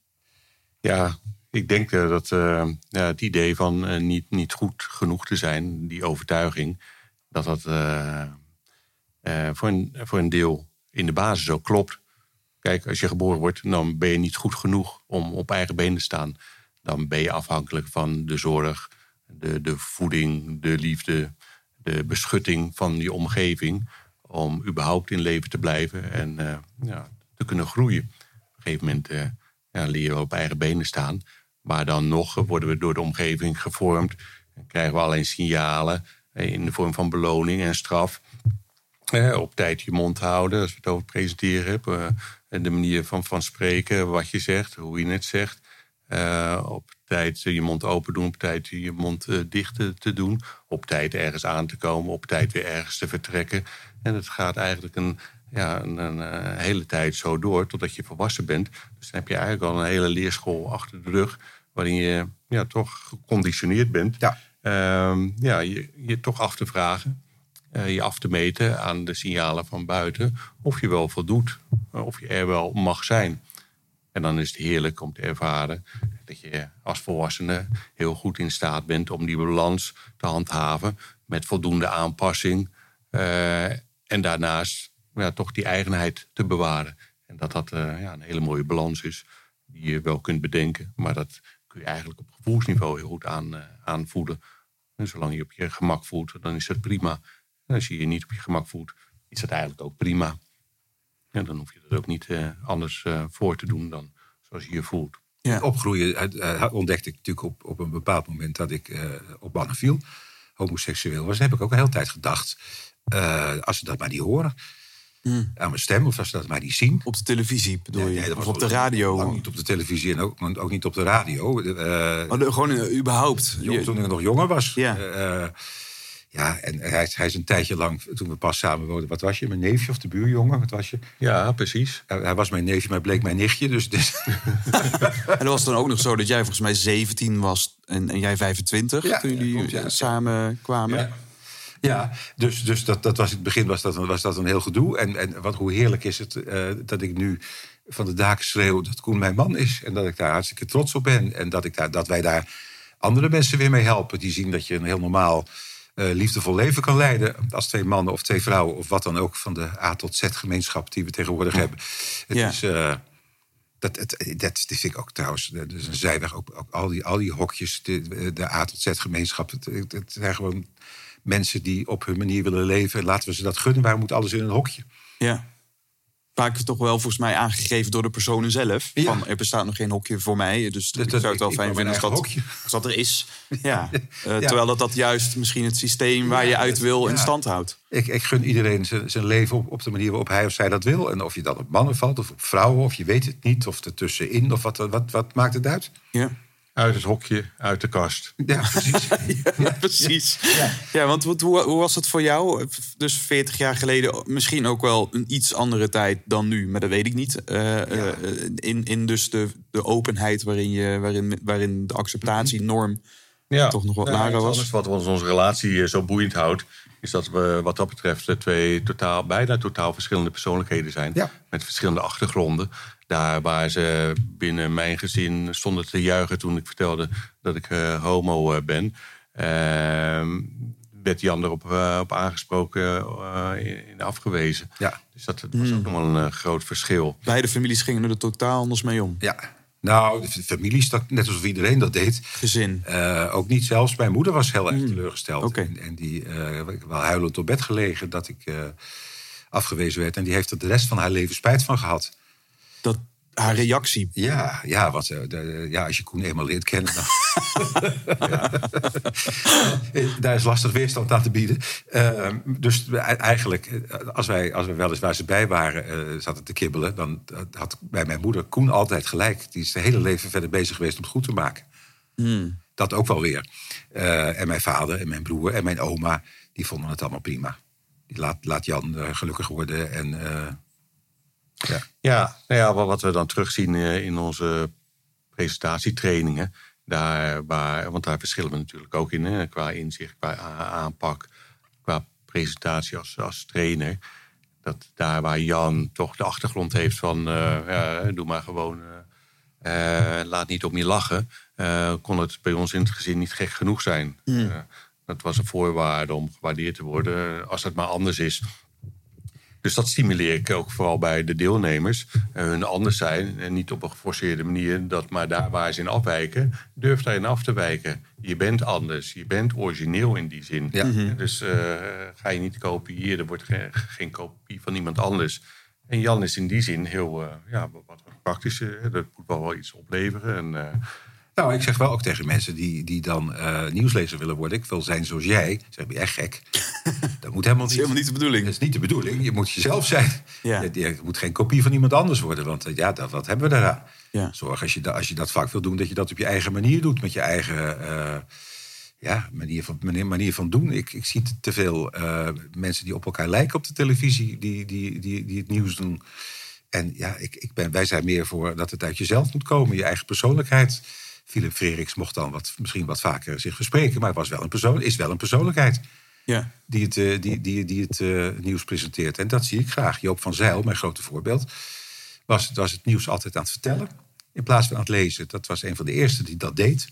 Ja, ik denk eh, dat eh, ja, het idee van eh, niet, niet goed genoeg te zijn, die overtuiging, dat dat voor, een, voor een deel in de basis ook klopt. Kijk, als je geboren wordt, dan ben je niet goed genoeg om op eigen benen te staan. Dan ben je afhankelijk van de zorg, de, de voeding, de liefde, de beschutting van je omgeving. Om überhaupt in leven te blijven en eh, ja, te kunnen groeien. Op een gegeven moment eh, ja, we op eigen benen staan. Maar dan nog worden we door de omgeving gevormd. En krijgen we alleen signalen eh, in de vorm van beloning en straf. Op tijd je mond houden, als we het over presenteren hebben. En de manier van, van spreken, wat je zegt, hoe je het zegt. Eh, op tijd je mond open doen, op tijd je mond eh, dicht te, te doen. Op tijd ergens aan te komen, op tijd weer ergens te vertrekken. En het gaat eigenlijk een, ja, een, een, eh, hele tijd zo door totdat je volwassen bent. Dus dan heb je eigenlijk al een hele leerschool achter de rug. Waarin je ja, toch geconditioneerd bent. Ja. Ehm, ja, je, je toch af te vragen eh, je af te meten aan de signalen van buiten of je wel voldoet, eh, of je er wel mag zijn. En dan is het heerlijk om te ervaren dat je als volwassene heel goed in staat bent om die balans te handhaven met voldoende aanpassing. eh, en daarnaast ja, toch die eigenheid te bewaren. En dat dat eh, ja, een hele mooie balans is die je wel kunt bedenken, maar dat kun je eigenlijk op gevoelsniveau heel goed aan, eh, aanvoelen. En zolang je op je gemak voelt, dan is dat prima. En als je je niet op je gemak voelt, is dat eigenlijk ook prima. Ja, dan hoef je dat ook niet eh, anders eh, voor te doen dan zoals je je voelt. Ja. Opgroeien eh, ontdekte ik natuurlijk op, op een bepaald moment dat ik op mannen viel. Homoseksueel was. Heb ik ook een hele tijd gedacht. als ze dat maar niet horen. Hmm. Aan mijn stem. Of als ze dat maar niet zien. Op de televisie bedoel je? of op de radio? Lang niet op de televisie en ook, ook niet op de radio. Oh, de- gewoon überhaupt? jong- toen ik nog jonger was. Ja. Ja, en hij, is- hij is een tijdje lang, toen we pas samen woonden. Wat was je, mijn neefje of de buurjongen? Wat was je? Ja, precies. Hij, hij was mijn neefje, maar bleek mijn nichtje. Dus, dus [LAUGHS] En dat was dan ook nog zo dat jij volgens mij 17 was en, en jij 25 Ja, toen jullie ja. eh, samen kwamen. Ja. Ja, dus, dus dat, dat was in het begin was dat, een- was dat een heel gedoe. En, en wat, hoe heerlijk is het eh, dat ik nu van de daken schreeuw dat Koen mijn man is. En dat ik daar hartstikke trots op ben. En dat, ik daar, dat wij daar andere mensen weer mee helpen. Die zien dat je een heel normaal, liefdevol leven kan leiden. Als twee mannen of twee vrouwen of wat dan ook van de A tot Z gemeenschap die we tegenwoordig hebben. Het Ja. is... eh, dat, dat, dat vind ik ook trouwens. Dat is een zijweg. Ook, ook al, die, al die hokjes, de, de A tot Z gemeenschap. Het zijn gewoon mensen die op hun manier willen leven. Laten we ze dat gunnen. Waarom moet alles in een hokje? Ja. Vaak toch wel volgens mij aangegeven door de personen zelf. Ja. Van, er bestaat nog geen hokje voor mij. Dus Dat- ik zou het wel ik- ik fijn wou vinden als dat, eigen als dat er is. Ja. [LAUGHS] Eh, Ja. Terwijl dat, dat juist misschien het systeem waar je uit wil in stand houdt. Ik, ik gun iedereen zijn, zijn leven op, op de manier waarop hij of zij dat wil. En of je dan op mannen valt of op vrouwen, of je weet het niet, of ertussenin, of wat, wat, wat maakt het uit? Ja. Uit het hokje, uit de kast. Ja, [LAUGHS] precies. Ja, precies. Ja, want hoe, hoe was het voor jou? Dus 40 jaar geleden, misschien ook wel een iets andere tijd dan nu, maar dat weet ik niet. Eh, eh, in, in dus de, de openheid waarin, je, waarin, waarin de acceptatienorm Ja. toch nog wat lager was. Wat ons onze relatie eh, zo boeiend houdt, is dat we wat dat betreft twee totaal, bijna totaal verschillende persoonlijkheden zijn. Ja. Met verschillende achtergronden. Daar waar ze binnen mijn gezin stonden te juichen toen ik vertelde dat ik eh, homo eh, ben. ehm, werd Jan erop eh, op aangesproken in, in afgewezen. Ja. Dus dat, was ook nog wel een groot verschil. Beide families gingen er totaal anders mee om. ja. Nou, de familie stak net alsof iedereen dat deed. Gezin. Ook niet zelfs. Mijn moeder was heel erg teleurgesteld. oké. En, en die heb wel huilend op bed gelegen dat ik afgewezen werd. En die heeft er de rest van haar leven spijt van gehad. Dat, haar reactie. Ja, ja, want, eh, de- ja als je Koen eenmaal leert kennen, dan... Ja. [LAUGHS] Daar is lastig weerstand aan te bieden. Eh, dus e- eigenlijk, eh, als wij, als wij wel eens waar ze bij waren eh, zaten te kibbelen... dan had bij mijn moeder Koen altijd gelijk. Die is zijn hele leven verder bezig geweest om het goed te maken. Dat ook wel weer. Eh, en mijn vader en mijn broer en mijn oma, die vonden het allemaal prima. Die laat, laat Jan gelukkig worden en... ja. Ja, nou ja, wat we dan terugzien eh, in onze presentatietrainingen. Daar waar, want daar verschillen we natuurlijk ook in. Hè, qua inzicht, qua aanpak, qua presentatie als, als trainer. Dat daar waar Jan toch de achtergrond heeft van... ja, doe maar gewoon, eh, laat niet om je lachen... kon het bij ons in het gezin niet gek genoeg zijn. Eh, dat was een voorwaarde om gewaardeerd te worden. Als het maar anders is, dus dat stimuleer ik ook vooral bij de deelnemers. hun anders zijn en niet op een geforceerde manier. Dat maar daar waar ze in afwijken, durf daarin af te wijken. Je bent anders, je bent origineel in die zin. Ja. Dus eh, ga je niet kopiëren, er wordt geen, geen kopie van iemand anders. En Jan is in die zin heel eh, ja, wat praktischer. Dat moet wel wel iets opleveren. En, eh, Nou, ik zeg wel ook tegen mensen die, die dan eh, nieuwslezer willen worden. Ik wil zijn zoals jij. Zeg, ben jij gek? [LAUGHS] Dat moet helemaal Dat is niet. helemaal niet de bedoeling. Dat is niet de bedoeling. Je moet jezelf zijn. Ja. Je, je moet geen kopie van iemand anders worden. Want eh, ja, dat, wat hebben we daaraan? Ja. Zorg als je, da- als je dat vaak wil doen, dat je dat op je eigen manier doet. Met je eigen eh, ja, manier, van, manier, manier van doen. Ik, ik zie te- veel mensen die op elkaar lijken op de televisie. Die, die, die, die het nieuws doen. En ja, ik, ik ben, wij zijn meer voor dat het uit jezelf moet komen. Je eigen persoonlijkheid. Philip Freriks mocht dan wat, misschien wat vaker zich verspreken. Maar was wel een persoon, is wel een persoonlijkheid Ja. die het, eh, die, die, die het eh, nieuws presenteert. En dat zie ik graag. Joop van Zijl, mijn grote voorbeeld, was, was het nieuws altijd aan het vertellen. In plaats van aan het lezen. Dat was een van de eerste die dat deed.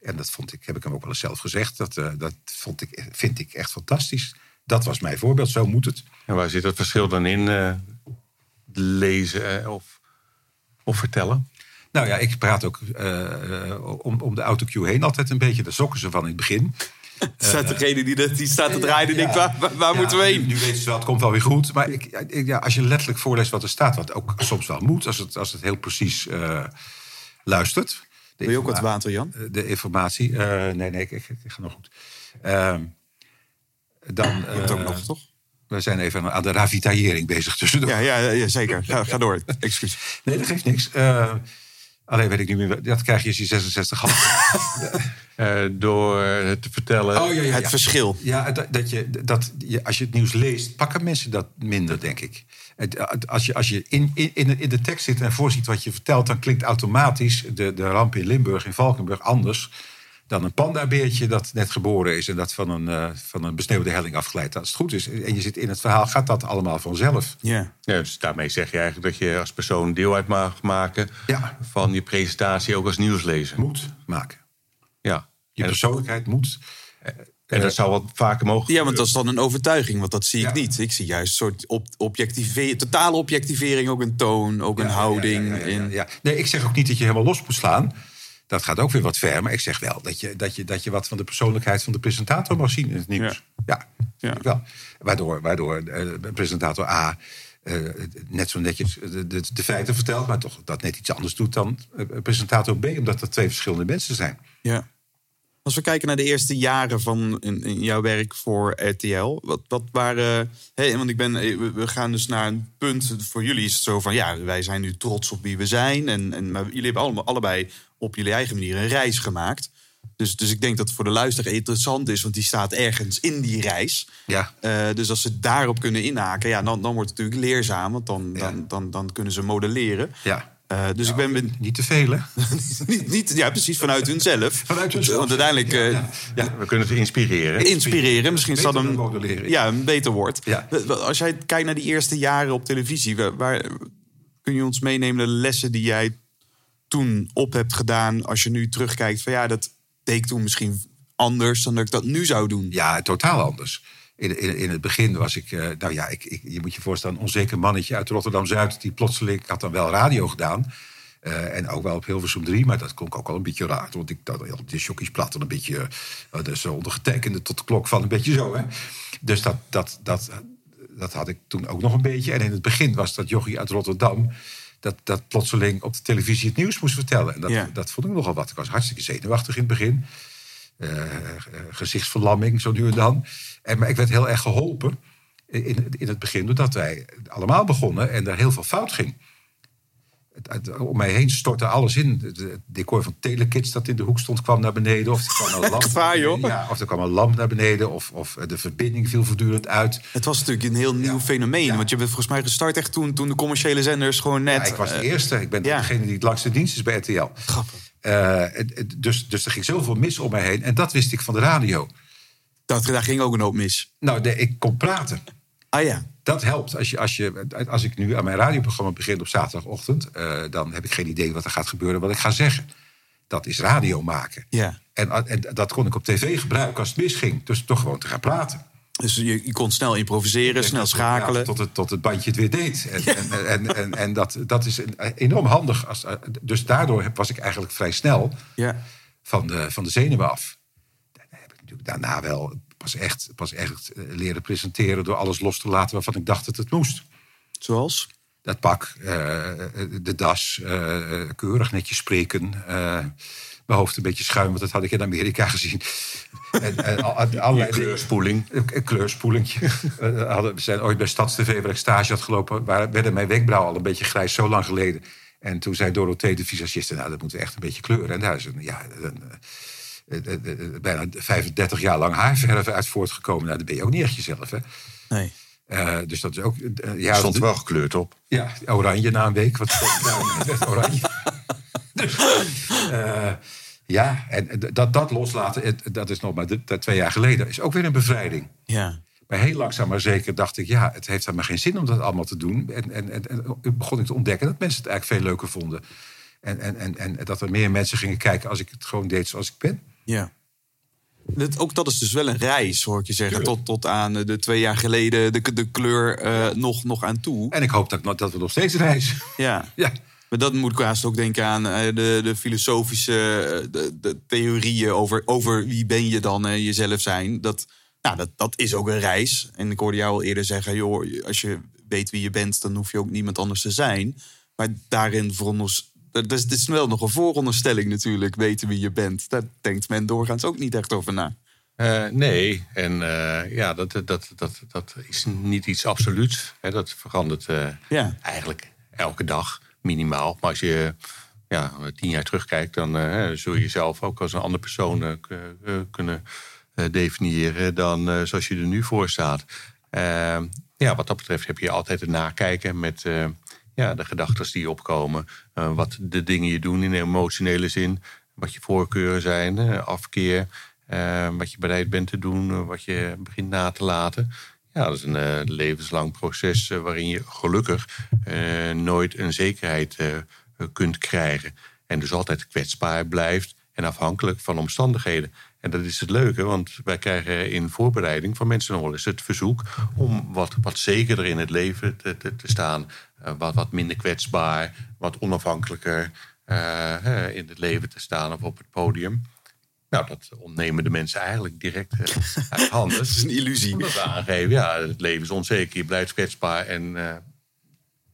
En dat vond ik, heb ik hem ook wel eens zelf gezegd. Dat, eh, dat vond ik, vind ik echt fantastisch. Dat was mijn voorbeeld. Zo moet het. en waar zit het verschil dan in? eh, lezen of, of vertellen? Nou ja, ik praat ook eh, eh, om, om de autocue heen altijd een beetje. Daar zokken ze van in het begin. [LAUGHS] staat degene die, dat- die staat te draaien en denkt, waar, waar, Ja, moeten we heen? Nu weten ze wel, het komt wel weer goed. Maar ik, ik- ja, als je letterlijk voorleest wat er staat, wat ook soms wel moet, als het, als het heel precies eh, luistert. Wil je ook wat water, Jan? De informatie. eh, nee, nee, ik, ik, ik ga nog goed. Ehm, dan, Je hebt ook eh, nog, toch? We zijn even aan- de ravitaillering bezig tussendoor. Ja, ja, ja zeker. Ga, ga door. [LAUGHS] Excuus. Nee, dat geeft niks. Alleen weet ik niet meer. Dat krijg je als je 66 had. [LAUGHS] Eh, door het te vertellen. Oh, ja, ja, Het ja. verschil. Ja, dat, dat je, dat je, als je het nieuws leest, pakken mensen dat minder, denk ik. Het, als je, als je in, in, in de tekst zit en voorziet wat je vertelt, dan klinkt automatisch de, de ramp in Limburg, in Valkenburg, anders dan een pandabeertje dat net geboren is en dat van een, eh, van een besneeuwde helling afglijdt. Als het goed is en je zit in het verhaal, gaat dat allemaal vanzelf. Ja. Ja, dus daarmee zeg je eigenlijk dat je als persoon deel uit mag maken Ja. van je presentatie ook als nieuwslezer. Moet maken. Ja. Je En, persoonlijkheid moet. en dat zou wat vaker mogen. ja, want dat is dan een overtuiging, want dat zie ik Ja. niet. Ik zie juist een soort op, objectivering, totale objectivering, ook een toon, ook een houding. ja, ja, ja, ja, in- ja. Nee, ik zeg ook niet dat je helemaal los moet slaan. Dat gaat ook weer wat ver. Maar ik zeg wel dat je, dat je, dat je wat van de persoonlijkheid van de presentator mag zien in het nieuws. Ja, Ja. wel. Waardoor, waardoor eh, presentator A eh, net zo netjes de, de, de feiten vertelt... maar toch dat net iets anders doet dan eh, presentator B... omdat dat twee verschillende mensen zijn. Ja. Als we kijken naar de eerste jaren van in, in jouw werk voor RTL, wat, wat waren. Want ik ben, eh, we gaan dus naar een punt. Voor jullie is het zo van ja, wij zijn nu trots op wie we zijn. En, en, maar jullie hebben allemaal, allebei op jullie eigen manier een reis gemaakt. Dus, dus ik denk dat het voor de luisteraar interessant is, want die staat ergens in die reis. Ja. Eh, dus als ze daarop kunnen inhaken, ja, dan, dan wordt het natuurlijk leerzaam. Want dan, Ja. dan, dan, dan kunnen ze modelleren. Ja. Eh, dus ik ben, ben Niet te veel, hè? [LAUGHS] niet, niet, ja, precies vanuit hunzelf. Vanuit hunzelf. Want uiteindelijk eh, Ja, ja. We kunnen het inspireren. inspireren. Misschien is dat Beter een, ja, een beter woord. Ja. Als jij kijkt naar die eerste jaren op televisie, waar, waar- kun je ons meenemen de lessen die jij toen op hebt gedaan, als je nu terugkijkt van ja, dat deed ik toen misschien anders dan dat ik dat nu zou doen. Ja, totaal anders. In, in, in het begin was ik, eh, nou ja, ik, ik, je moet je voorstellen, een onzeker mannetje uit Rotterdam-Zuid... die plotseling, ik had dan wel radio gedaan... eh, en ook wel op Hilversum 3, maar dat klonk ook wel een beetje raar. Want ik dat de jockeys een beetje... Uh, dus ondergetekende tot de klok van een beetje zo, hè. Dus dat, dat, dat, dat had ik toen ook nog een beetje. En in het begin was dat jochie uit Rotterdam... Dat, dat plotseling op de televisie het nieuws moest vertellen. En dat, Ja. dat vond ik nogal wat. Ik was hartstikke zenuwachtig in het begin gezichtsverlamming, zo nu en dan. En, maar ik werd heel erg geholpen in, in het begin, doordat wij allemaal begonnen en er heel veel fout ging. Het- het- om mij heen stortte alles in. Het decor van Telekids dat in de hoek stond kwam naar beneden. Of er kwam een [LAUGHS] lamp, joh? Ja, of er kwam een lamp naar beneden. Of, of de verbinding viel voortdurend uit. Het was natuurlijk een heel nieuw fenomeen. Want je bent volgens mij gestart echt toen, toen de commerciële zenders gewoon net... Ja, ik was de eh, eerste. Ik ben degene die het langste dienst is bij RTL. Grappig. Eh, dus, dus er ging zoveel mis om mij heen. En dat wist ik van de radio. Dat, daar ging ook een hoop mis. Nou, de, ik kon praten. Ah ja, Dat helpt. Als, je, als, je, als ik nu aan mijn radioprogramma begin op zaterdagochtend... eh, dan heb ik geen idee wat er gaat gebeuren, wat ik ga zeggen. Dat is radio maken. ja. En, en dat kon ik op tv gebruiken als het misging. Dus toch gewoon te gaan praten. Dus je, je kon snel improviseren, snel Ja, schakelen. tot, het, tot het bandje het weer deed. En, en, en, en, en dat, dat is een- enorm handig. Als, dus daardoor was ik eigenlijk vrij snel Ja. van de, van de zenuwen af. Heb daarna wel pas echt, pas echt eh, leren presenteren... door alles los te laten waarvan ik dacht dat het moest. Zoals? Dat pak, eh, de das, eh, eh, keurig netjes spreken. eh, mijn hoofd een beetje schuim, want dat had ik in Amerika [LAUGHS] gezien. en, en al- al- allerlei. Kleurspoeling. Een, kleurspoelingje. [LAUGHS] Eh, hadden, we zijn ooit bij StadsTV, waar ik stage had gelopen... Waar, werden mijn wenkbrauwen al een beetje grijs, zo lang geleden. En toen zei Dorothee, de visagiste... nou, dat moeten we echt een beetje kleuren. En daar is een, ja, een, eh, eh, eh, eh, bijna 35 jaar lang haarverf uit voortgekomen. Nou, dat ben je ook niet echt jezelf, hè? Nee. Eh, dus dat is ook... eh, ja, Stond wel gekleurd op. ja, oranje na een week. Het [LAUGHS] werd oranje. Dus, eh, ja, en dat, dat loslaten, dat is nog maar de- dat twee jaar geleden, is ook weer een bevrijding. Ja. Maar heel langzaam maar zeker dacht ik, ja, het heeft helemaal geen zin om dat allemaal te doen. En, en, en, en begon ik te ontdekken dat mensen het eigenlijk veel leuker vonden. En, en, en, en dat er meer mensen gingen kijken als ik het gewoon deed zoals ik ben. Ja. Dat, ook dat is dus wel een reis, hoor ik je zeggen. Tot, tot aan eh, de twee jaar geleden de, de kleur eh, nog, nog aan toe. En ik hoop dat, dat we nog steeds reizen. Ja. [LAUGHS] ja. Maar dat moet ik haast ook denken aan eh, de, de filosofische de, de theorieën over, over wie ben je dan en jezelf zijn. Dat, nou, dat, dat is ook een reis. En ik hoorde jou al eerder zeggen, joh, als je weet wie je bent, dan hoef je ook niemand anders te zijn. Maar daarin veronderstelt dat is, dat is wel nog een vooronderstelling natuurlijk, weten wie je bent. Daar denkt men doorgaans ook niet echt over na. Eh, nee, en eh, ja, dat, dat, dat, dat is niet iets absoluuts. Hè. Dat verandert eh, Ja. eigenlijk elke dag minimaal. Maar als je ja, tien jaar terugkijkt, dan zul je jezelf ook als een andere persoon kunnen definiëren dan zoals je er nu voor staat. Ja, wat dat betreft heb je altijd het nakijken met ja, de gedachten die opkomen. eh, wat de dingen je doen in emotionele zin. Wat je voorkeuren zijn, eh, afkeer. eh, wat je bereid bent te doen, wat je begint na te laten. Ja, dat is een levenslang proces waarin je gelukkig nooit een zekerheid kunt krijgen. En dus altijd kwetsbaar blijft en afhankelijk van omstandigheden. En dat is het leuke, want wij krijgen in voorbereiding van mensen nog wel eens het verzoek om wat, wat zekerder in het leven te, te, te staan. Eh, wat, wat minder kwetsbaar, wat onafhankelijker eh, in het leven te staan of op het podium. Nou, dat ontnemen de mensen eigenlijk direct eh, [LAUGHS] uit handen. Dat is een illusie. We aangeven, ja, het leven is onzeker, je blijft kwetsbaar en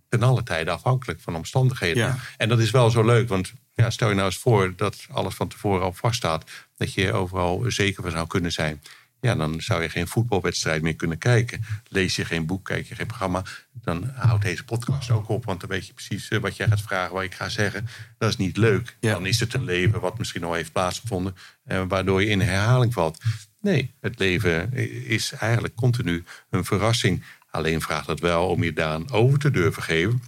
ten alle tijde afhankelijk van omstandigheden. Ja. En dat is wel zo leuk, want ja, stel je nou eens voor dat alles van tevoren al vaststaat, dat je overal zeker van zou kunnen zijn. Ja, dan zou je geen voetbalwedstrijd meer kunnen kijken. Lees je geen boek, kijk je geen programma. Dan houdt deze podcast ook op, want dan weet je precies eh, wat jij gaat vragen, wat ik ga zeggen. Dat is niet leuk. Ja. Dan is het een leven wat misschien al heeft plaatsgevonden, eh, waardoor je in herhaling valt. Nee, het leven is eigenlijk continu een verrassing. Alleen vraagt het wel om je daaraan over te durven geven.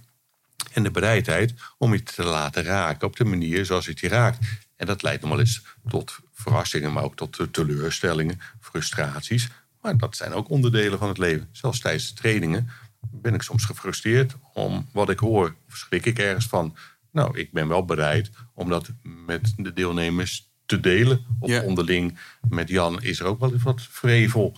En de bereidheid om je te laten raken op de manier zoals het je raakt. En dat leidt nog wel eens tot verrassingen, maar ook tot teleurstellingen, frustraties. Maar dat zijn ook onderdelen van het leven. Zelfs tijdens de trainingen ben ik soms gefrustreerd om wat ik hoor. Of schrik ik ergens van. Nou, ik ben wel bereid om dat met de deelnemers te delen. Of Ja. onderling met Jan is er ook wel eens wat vrevel.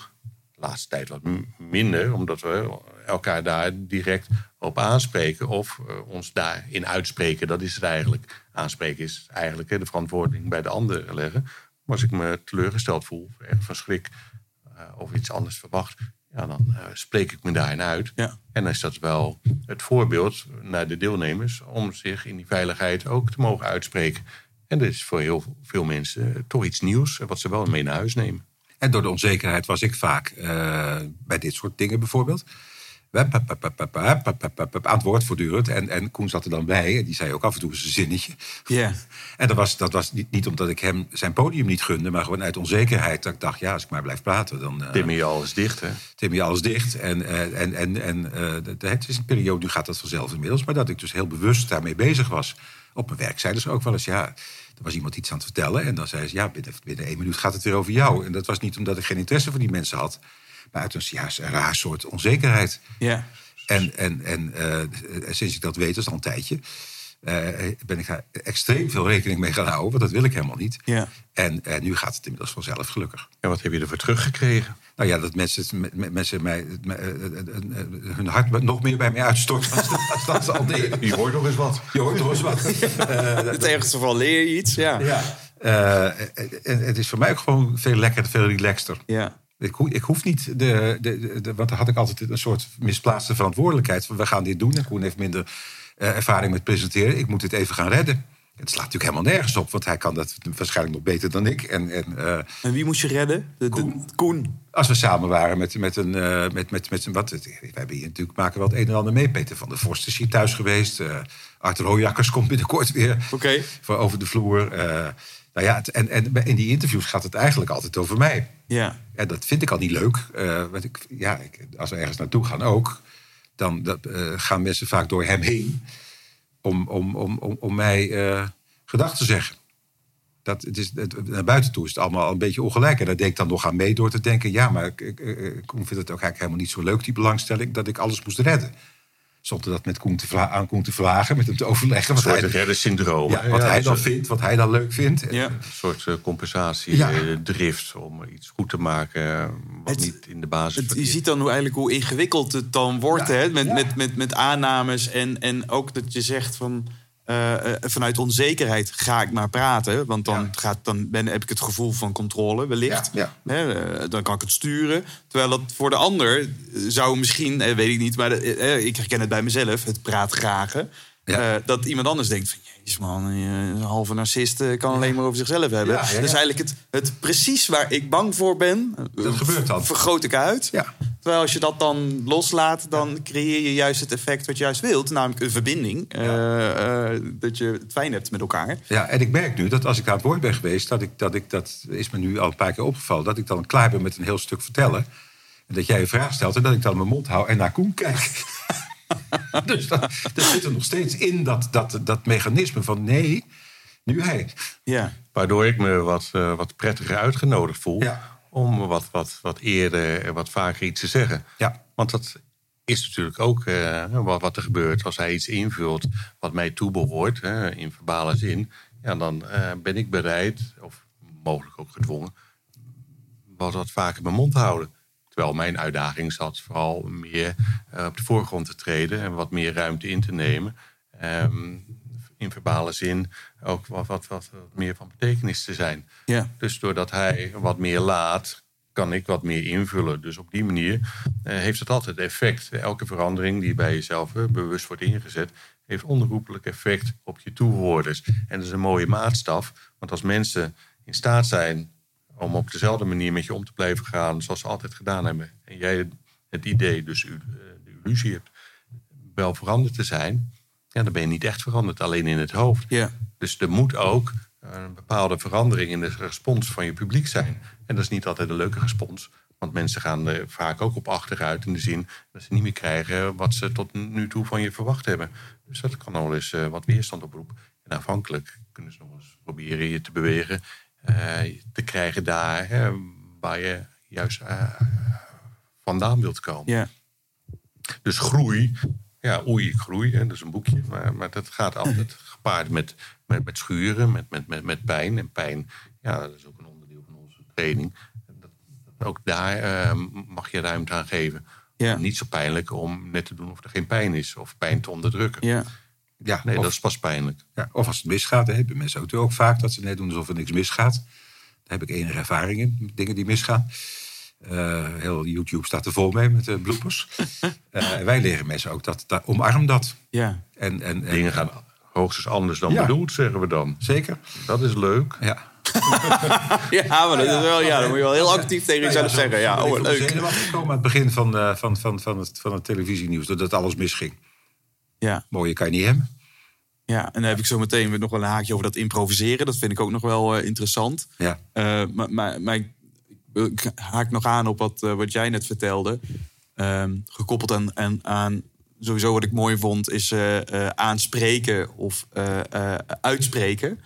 De laatste tijd wat minder, omdat we elkaar daar direct op aanspreken of eh, ons daarin uitspreken. Dat is het eigenlijk. Aanspreken is eigenlijk hè, de verantwoording bij de ander leggen. Maar als ik me teleurgesteld voel, of erg van schrik eh, of iets anders verwacht, ja, dan eh, spreek ik me daarin uit. Ja. En dan is dat wel het voorbeeld naar de deelnemers om zich in die veiligheid ook te mogen uitspreken. En dat is voor heel veel mensen toch iets nieuws, wat ze wel mee naar huis nemen. En door de onzekerheid was ik vaak eh, bij dit soort dingen bijvoorbeeld aan het woord voortdurend. En, en Koen zat er dan bij. En die zei ook af en toe zijn zinnetje. Yeah. En dat was, dat was niet, niet omdat ik hem zijn podium niet gunde. Maar gewoon uit onzekerheid. Dat ik dacht, ja, als ik maar blijf praten. Dan, uh, alles dicht, hè? Timmy alles dicht. En, eh, en, en, en eh, het is een periode, nu gaat dat vanzelf inmiddels. Maar dat ik dus heel bewust daarmee bezig was. Op mijn werk zeiden ze ook wel eens, ja... Er was iemand iets aan het vertellen en dan zei ze... ja, binnen, binnen één minuut gaat het weer over jou. En dat was niet omdat ik geen interesse voor die mensen had... Maar uit een, ja, een raar soort onzekerheid. Ja. En, en, en eh, sinds ik dat weet, dat is al een tijdje... eh, ben ik daar extreem veel rekening mee gaan houden. Want dat wil ik helemaal niet. Ja. En, en nu gaat het inmiddels vanzelf, gelukkig. En wat heb je ervoor teruggekregen? Nou ja, dat mensen, mensen mij, eh, hun hart nog meer bij mij uitstorten. [LAUGHS] Als dat, als dat ze al deden. Je hoort nog eens wat. Je hoort toch eens wat. [LAUGHS] In het ergste geval leer je iets. Ja. Ja. Eh, en het is voor mij ook gewoon veel lekkerder, veel relaxter. Ja. Ik, ho- ik hoef niet, de, de, de, want dan had ik altijd een soort misplaatste verantwoordelijkheid. Van we gaan dit doen en Koen heeft minder eh, ervaring met presenteren. Ik moet dit even gaan redden. Het slaat natuurlijk helemaal nergens op, want hij kan dat waarschijnlijk nog beter dan ik. En, en eh, En wie moest je redden? De, de- Koen. Koen. als we samen waren met, met een. eh, met, met, met, een- wat, we hebben hier natuurlijk maken wel het een en ander mee. Peter van der Vorst is hier thuis geweest. eh Arthur Hooijakkers komt binnenkort weer voor over de vloer. Nou ja, het- en, en in die interviews gaat het eigenlijk altijd over mij. Ja. En dat vind ik al niet leuk. eh, want ik, ja, ik, als we ergens naartoe gaan ook, dan dat, eh, gaan mensen vaak door hem heen om, om, om, om, om mij eh, gedachten te zeggen. Dat, het is, het, naar buiten toe is het allemaal een beetje ongelijk. En daar deed ik dan nog aan mee door te denken... ja, maar ik, ik, ik Koen vindt het ook eigenlijk helemaal niet zo leuk, die belangstelling... dat ik alles moest redden. Zonder dat met Koen te vra- aan Koen te vragen, met hem te overleggen. Een Wat soort hij, reddersyndroom. ja, wat Ja, hij dus dan een- vindt, wat hij dan leuk vindt. Ja. Een soort eh, compensatie, Ja. eh, drift om iets goed te maken eh, wat Het- niet in de basis Het, je ziet dan hoe, eigenlijk hoe ingewikkeld het dan wordt. Ja, Hè? Met, ja. met, met, met aannames. En, en ook dat je zegt van. Eh, eh, vanuit onzekerheid ga ik maar praten. Want dan, Ja. gaat, dan ben, heb ik het gevoel van controle wellicht. Ja, Hè, eh, dan kan ik het sturen. Terwijl dat voor de ander zou misschien, weet ik niet, maar ik herken het bij mezelf, het praat Ja. dat iemand anders denkt van, jezus man, eh, een halve narcist eh, kan alleen maar over zichzelf hebben. Ja, ja. Dus eigenlijk het, het precies waar ik bang voor ben, eh, Dat gebeurt dan. vergroot ik uit. Terwijl als je dat dan loslaat, dan creëer je juist het effect wat je juist wilt. Namelijk een verbinding. eh, eh, dat je het fijn hebt met elkaar. Ja, en ik merk nu dat als ik aan het woord ben geweest, dat ik, dat ik, dat is me nu al een paar keer opgevallen, dat ik dan klaar ben met een heel stuk vertellen. En dat jij een vraag stelt en dat ik dan mijn mond hou en naar Koen kijk. [LAUGHS] dus dat, dat zit er nog steeds in, dat, dat, dat mechanisme van nee, nu hij. Ja, Waardoor ik me wat, eh, wat prettiger uitgenodigd voel. Ja. Om wat, wat, wat eerder en wat vaker iets te zeggen. Ja. Want dat is natuurlijk ook eh, wat, wat er gebeurt als hij iets invult wat mij toebehoort, hè, in verbale zin. Ja, dan eh, ben ik bereid, of mogelijk ook gedwongen, wat, wat vaker mijn mond te houden. Terwijl mijn uitdaging zat vooral meer eh, op de voorgrond te treden en wat meer ruimte in te nemen. Ehm, in verbale zin ook wat, wat, wat, meer van betekenis te zijn. ja, Dus doordat hij wat meer laat, kan ik wat meer invullen. Dus op die manier eh, heeft het altijd effect. Elke verandering die bij jezelf eh, bewust wordt ingezet, heeft onherroepelijk effect op je toehoorders. En dat is een mooie maatstaf. Want als mensen in staat zijn om op dezelfde manier met je om te blijven gaan zoals ze altijd gedaan hebben. En jij het idee, dus eh, de illusie hebt, wel veranderd te zijn. Ja, dan ben je niet echt veranderd, alleen in het hoofd. ja. Dus er moet ook een bepaalde verandering in de respons van je publiek zijn. En dat is niet altijd een leuke respons. Want mensen gaan er vaak ook op achteruit in de zin dat ze niet meer krijgen wat ze tot nu toe van je verwacht hebben. Dus dat kan al eens eh, wat weerstand oproepen. En afhankelijk kunnen ze nog eens proberen je te bewegen, eh, te krijgen daar hè, waar je juist eh, vandaan wilt komen. ja. Dus groei, ja, oei, ik groei, hè, dat is een boekje. Maar, maar dat gaat altijd [LAUGHS] gepaard met, met, met schuren, met, met, met, met pijn. En pijn, ja, dat is ook een onderdeel van onze training. Dat, dat ook daar eh, mag je ruimte aan geven. Ja. Niet zo pijnlijk om net te doen of er geen pijn is. Of pijn te onderdrukken. ja. Ja, Nee, of, dat is pas pijnlijk. ja, of als het misgaat, hè, hebben mensen ook, ook vaak dat ze net doen alsof er niks misgaat. Daar heb ik enige ervaring in, dingen die misgaan. Eh, heel YouTube staat er vol mee met uh, bloepers. [LAUGHS] Eh, wij leren mensen ook dat, dat omarm dat. ja. En, en, en- Dingen gaan hoogstens anders dan Ja. bedoeld, zeggen we dan. Zeker. Dat is leuk. Ja. [LAUGHS] Ja, maar dat is wel, ja, dan moet je wel heel actief tegen jezelf zeggen. Ja, oh, ik de leuk. zenuwen afgekomen aan het begin van, eh, van, van, van, het, van het televisienieuws. Doordat alles misging. Ja, Mooie kan je niet hebben. ja, en dan heb ik zo meteen weer nog wel een haakje over dat improviseren. Dat vind ik ook nog wel eh, interessant. Ja. Eh, maar, maar, maar ik, ik haak nog aan op wat, eh, wat jij net vertelde. Ehm, gekoppeld aan, aan, aan sowieso wat ik mooi vond, is aanspreken of uitspreken.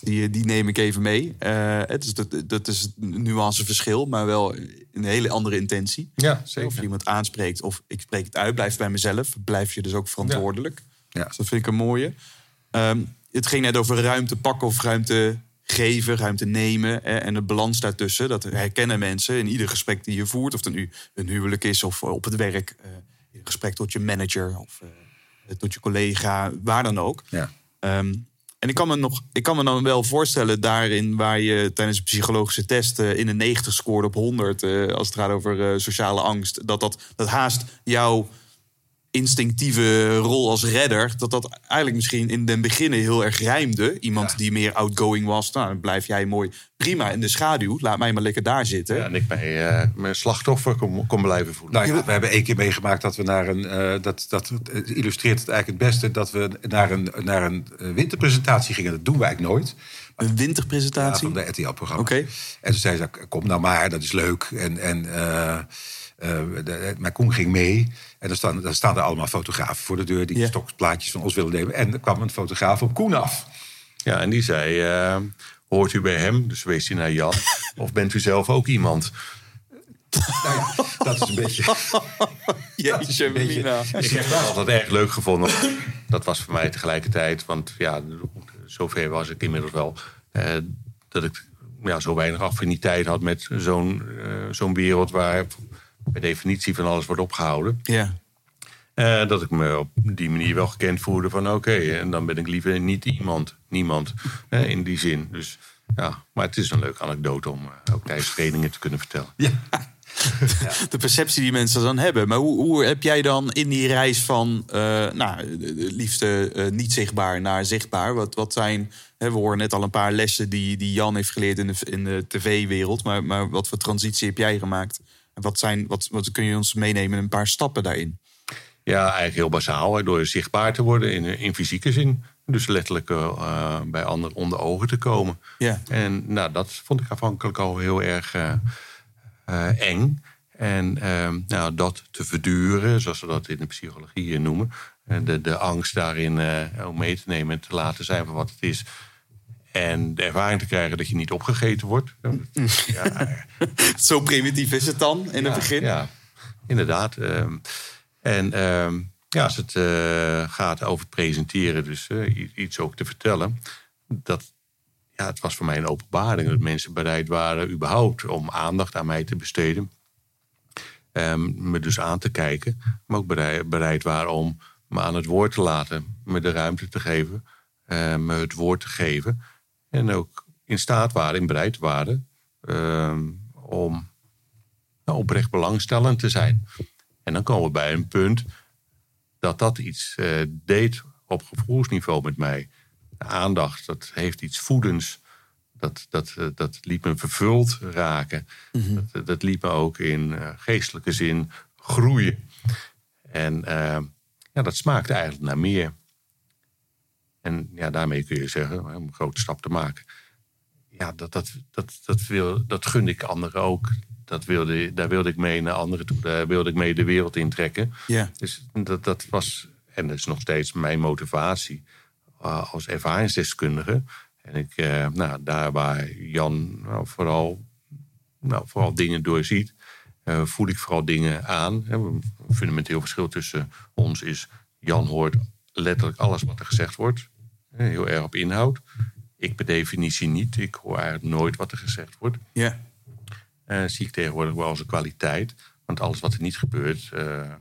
Die, die neem ik even mee. Eh, het is, dat, dat is een nuanceverschil, maar wel een hele andere intentie. Ja, Of je iemand aanspreekt of ik spreek het uit, blijft bij mezelf. Blijf je dus ook verantwoordelijk. Ja. Dus dat vind ik een mooie. Ehm, het ging net over ruimte pakken of ruimte geven, ruimte nemen. Hè, en de balans daartussen, dat herkennen mensen in ieder gesprek die je voert. Of het nu een huwelijk is of op het werk. eh, in een gesprek tot je manager of eh, tot je collega, waar dan ook. Ja. Ehm, en ik kan, me nog, ik kan me dan wel voorstellen daarin waar je tijdens een psychologische test eh, in een 90 scoorde op 100, eh, als het gaat over eh, sociale angst, dat, dat dat haast jouw instinctieve rol als redder, dat dat eigenlijk misschien in den beginnen heel erg rijmde. Iemand Ja. die meer outgoing was, nou dan blijf jij mooi prima in de schaduw, laat mij maar lekker daar zitten. Ja, en ik mij eh, mijn slachtoffer kon, kon blijven voelen. Nou ja, we hebben één keer meegemaakt dat we naar een. eh, dat, dat illustreert het eigenlijk het beste. Dat we naar een, naar een eh, winterpresentatie gingen. Dat doen we eigenlijk nooit. Een Ja, winterpresentatie. van de RTL-programma. Oké. En toen zei ze, kom nou maar, dat is leuk. En, en de- mijn Koen ging mee. En dan staan, dan staan er allemaal fotografen voor de deur... die Ja. stokplaatjes van ons willen nemen. En er kwam een fotograaf op Koen af. Ja, en die zei, eh, hoort u bij hem? Dus wees hij naar Jan. [LAUGHS] Of bent u zelf ook iemand? Nou ja, dat is een beetje... [LAUGHS] Jeetje, een beetje- Mina. Ik heb het altijd erg leuk gevonden. Dat was voor mij tegelijkertijd, want ja, zover was ik inmiddels wel. eh, dat ik ja, zo weinig affiniteit had met zo'n eh, zo'n wereld waar per definitie van alles wordt opgehouden. Ja, Eh, dat ik me op die manier wel gekend voelde van oké, en dan ben ik liever niet iemand, niemand in die zin. Dus ja, maar het is een leuke anekdote om eh, ook tijdens trainingen te kunnen vertellen. Ja. [LAUGHS] de perceptie die mensen dan hebben. Maar hoe, hoe heb jij dan in die reis van eh, nou, liefste niet zichtbaar naar zichtbaar? Wat, wat zijn, hè, we horen net al een paar lessen die, die Jan heeft geleerd in de, in de tv-wereld. Maar, maar wat voor transitie heb jij gemaakt? Wat, zijn, wat, wat kun je ons meenemen in een paar stappen daarin? Ja, eigenlijk heel basaal, hè, door zichtbaar te worden in, in fysieke zin. Dus letterlijk eh, bij anderen onder ogen te komen. Ja. En nou, dat vond ik afhankelijk al heel erg eh, eh, eng. En ehm, nou, dat te verduren, zoals we dat in de psychologie eh, noemen. En de, de angst daarin eh, om mee te nemen en te laten zijn voor wat het is. En de ervaring te krijgen dat je niet opgegeten wordt. Ja, [LAUGHS] Zo primitief is het dan in het begin? Ja, inderdaad. ehm. en ehm, ja, als het eh, gaat over het presenteren, dus eh, iets ook te vertellen. Dat, ja, het was voor mij een openbaring dat mensen bereid waren überhaupt om aandacht aan mij te besteden. Ehm, me dus aan te kijken, maar ook bereid, bereid waren om me aan het woord te laten, me de ruimte te geven, eh, me het woord te geven. En ook in staat waren, in bereid waren ehm, om nou, oprecht belangstellend te zijn. En dan komen we bij een punt dat dat iets eh, deed op gevoelsniveau met mij. De aandacht, dat heeft iets voedends. Dat, dat, eh, dat liet me vervuld raken. dat, dat liet me ook in eh, geestelijke zin groeien. En eh, ja, dat smaakte eigenlijk naar meer. En ja, daarmee kun je zeggen, om een grote stap te maken. Ja, dat, dat, dat, dat, wil, dat gun ik anderen ook. Dat wilde, daar wilde ik mee naar anderen toe. Daar wilde ik mee de wereld intrekken. Ja. Dus dat, dat was, en dat is nog steeds mijn motivatie eh, als ervaringsdeskundige. En ik, eh, nou, daar waar Jan nou, vooral, nou, vooral dingen doorziet, eh, voel ik vooral dingen aan. Een fundamenteel verschil tussen ons is, Jan hoort letterlijk alles wat er gezegd wordt. Heel erg op inhoud. Ik per definitie niet. Ik hoor eigenlijk nooit wat er gezegd wordt Ja. eh, zie ik tegenwoordig wel als een kwaliteit. Want alles wat er niet gebeurt, eh,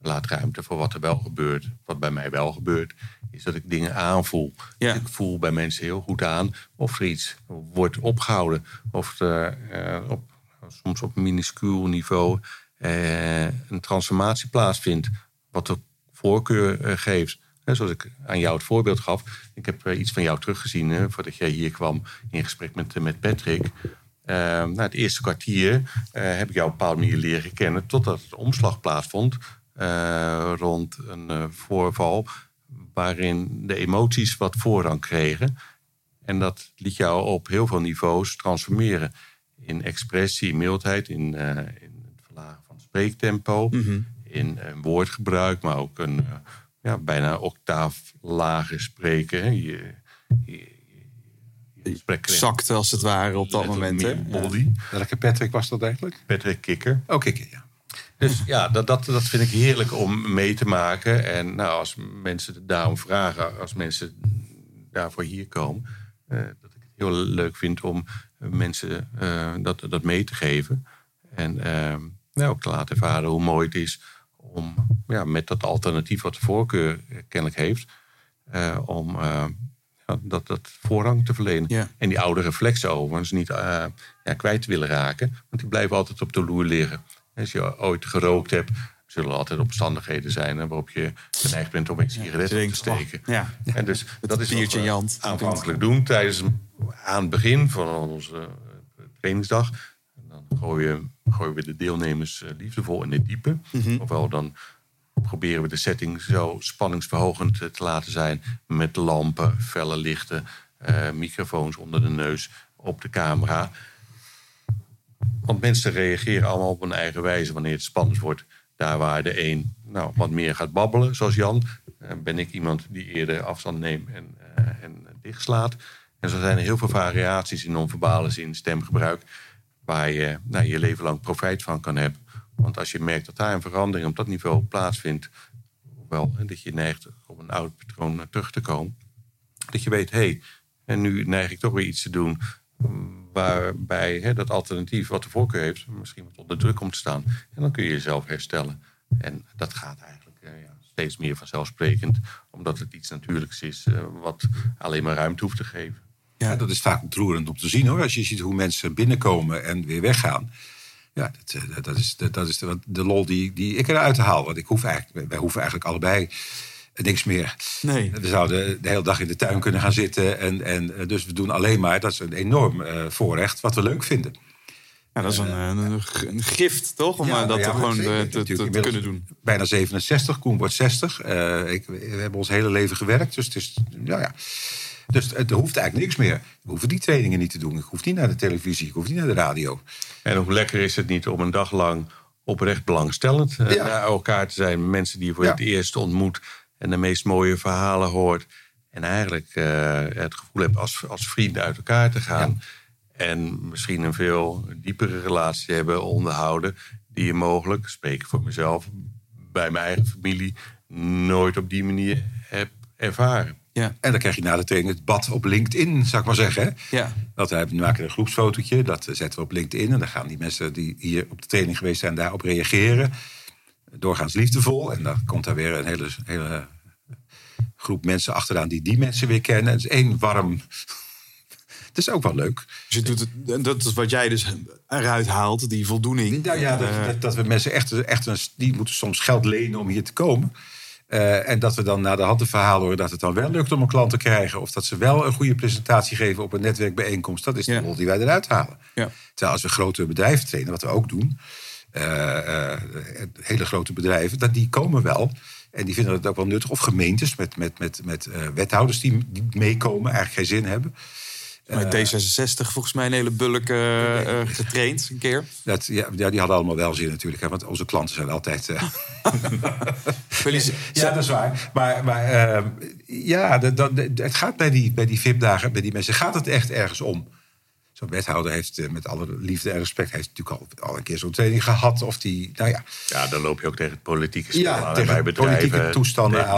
laat ruimte voor wat er wel gebeurt. Wat bij mij wel gebeurt, is dat ik dingen aanvoel. Ja. Ik voel bij mensen heel goed aan of er iets wordt opgehouden. Of er eh, op, soms op minuscuul niveau een transformatie plaatsvindt. Wat de voorkeur geeft. Zoals ik aan jou het voorbeeld gaf. Ik heb eh, iets van jou teruggezien hè, voordat jij hier kwam in gesprek met, eh, met Patrick. Eh, na het eerste kwartier eh, heb ik jou op een bepaalde manier leren kennen. Totdat het omslag plaatsvond rond een voorval. Waarin de emoties wat voorrang kregen. En dat liet jou op heel veel niveaus transformeren. In expressie, in mildheid, in, in het verlagen van spreektempo. In een woordgebruik, maar ook een ja, bijna octaaf lager spreken. Je, je, je als het ware op dat moment. Hè? body. Welke Patrick was dat eigenlijk? Patrick Kikker. Oh, kijk, ja. Dus ja, dat, dat, dat vind ik heerlijk om mee te maken. En nou, als mensen daarom vragen, als mensen daarvoor hier komen, eh, dat ik het heel leuk vind om eh, mensen eh, dat, dat mee te geven. En eh, nou, ook te laten ervaren hoe mooi het is om ja, met dat alternatief wat de voorkeur kennelijk heeft, eh, om eh, dat, dat voorrang te verlenen. Ja. En die oude reflexen overigens niet eh, ja, kwijt willen raken, want die blijven altijd op de loer liggen. Als je ooit gerookt hebt, zullen er altijd omstandigheden zijn hè, waarop je geneigd bent om een sigaret te steken. oh, ja. [LAUGHS] En dus [LAUGHS] dat is biertje wat we aanvankelijk doen tijdens aan het begin van onze trainingsdag. Gooien, gooien we de deelnemers eh, liefdevol in het diepe. Ofwel dan proberen we de setting zo spanningsverhogend eh, te laten zijn met lampen, felle lichten, eh, microfoons onder de neus, op de camera. Want mensen reageren allemaal op hun eigen wijze wanneer het spannend wordt. Daar waar de een nou, wat meer gaat babbelen, zoals Jan, ben ik iemand die eerder afstand neemt en, en dichtslaat. En zo zijn er heel veel variaties in non-verbale zin, stemgebruik, waar je nou, je leven lang profijt van kan hebben. Want als je merkt dat daar een verandering op dat niveau plaatsvindt, wel dat je neigt op een oud patroon terug te komen, dat je weet, hé, hey, en nu neig ik toch weer iets te doen mm, waarbij hè, dat alternatief wat de voorkeur heeft, misschien wat onder druk komt te staan. En dan kun je jezelf herstellen. En dat gaat eigenlijk eh, ja, steeds meer vanzelfsprekend. Omdat het iets natuurlijks is eh, wat alleen maar ruimte hoeft te geven. Ja, dat is vaak ontroerend om te zien hoor. Als je ziet hoe mensen binnenkomen en weer weggaan. Ja, dat, eh, dat is, dat is de, de lol die, die ik eruit haal. Want ik hoef eigenlijk, wij hoeven eigenlijk allebei niks meer. Nee. We zouden de hele dag in de tuin kunnen gaan zitten. En, en, eh, dus we doen alleen maar, dat is een enorm eh, voorrecht, wat we leuk vinden. Ja, dat is een, een, een gift, toch? Om Ja, dat ja, gewoon te, kunnen doen. Bijna 67, Koen wordt 60. Eh, ik, we hebben ons hele leven gewerkt, dus het is, ja, ja. Dus het hoeft eigenlijk niks meer. We hoeven die trainingen niet te doen. Ik hoef niet naar de televisie, ik hoef niet naar de radio. En hoe lekker is het niet om een dag lang oprecht belangstellend eh, Ja. naar elkaar te zijn. Mensen die je voor Ja. het eerst ontmoet en de meest mooie verhalen hoort. En eigenlijk eh, het gevoel hebt als, als vrienden uit elkaar te gaan. En misschien een veel diepere relatie hebben onderhouden. Die je mogelijk, spreek ik voor mezelf, bij mijn eigen familie nooit op die manier heb ervaren. Ja, En dan krijg je na de training het bad op LinkedIn, zou ik maar zeggen. Hè? ja. Dat wij maken een groepsfotootje, dat zetten we op LinkedIn. En dan gaan die mensen die hier op de training geweest zijn daarop reageren. Doorgaans liefdevol. En dan komt daar weer een hele, hele groep mensen achteraan die die mensen weer kennen. Het is één warm... [LAUGHS] Het is ook wel leuk. Dus je doet het, dat is wat jij dus eruit haalt, die voldoening. Nou ja, dat, Eh, dat, dat we mensen echt, echt een, die moeten soms geld lenen om hier te komen. Eh, en dat we dan na de hand een verhaal horen dat het dan wel lukt om een klant te krijgen. Of dat ze wel een goede presentatie geven op een netwerkbijeenkomst. Dat is de Ja. rol die wij eruit halen. Ja. Terwijl als we grote bedrijven trainen, wat we ook doen. eh, eh, hele grote bedrijven, dat die komen wel. En die vinden het ook wel nuttig. Of gemeentes met, met, met, met wethouders die, die meekomen, eigenlijk geen zin hebben. Met D66 volgens mij een hele bulk eh, eh, getraind, een keer. Dat, ja, die hadden allemaal wel zin natuurlijk. Hè, want onze klanten zijn altijd... eh, [LAUGHS] [LAUGHS] Jullie- Ja, dat is waar. Maar, maar ehm, ja, dat, dat, het gaat bij die, bij die VIP-dagen, bij die mensen, gaat het echt ergens om. Zo'n wethouder heeft eh, met alle liefde en respect, heeft natuurlijk al, al een keer zo'n training gehad. Of die, nou ja, Ja, dan loop je ook tegen het politieke spel Ja, aan. tegen bij bedrijven, politieke toestanden tegen aan.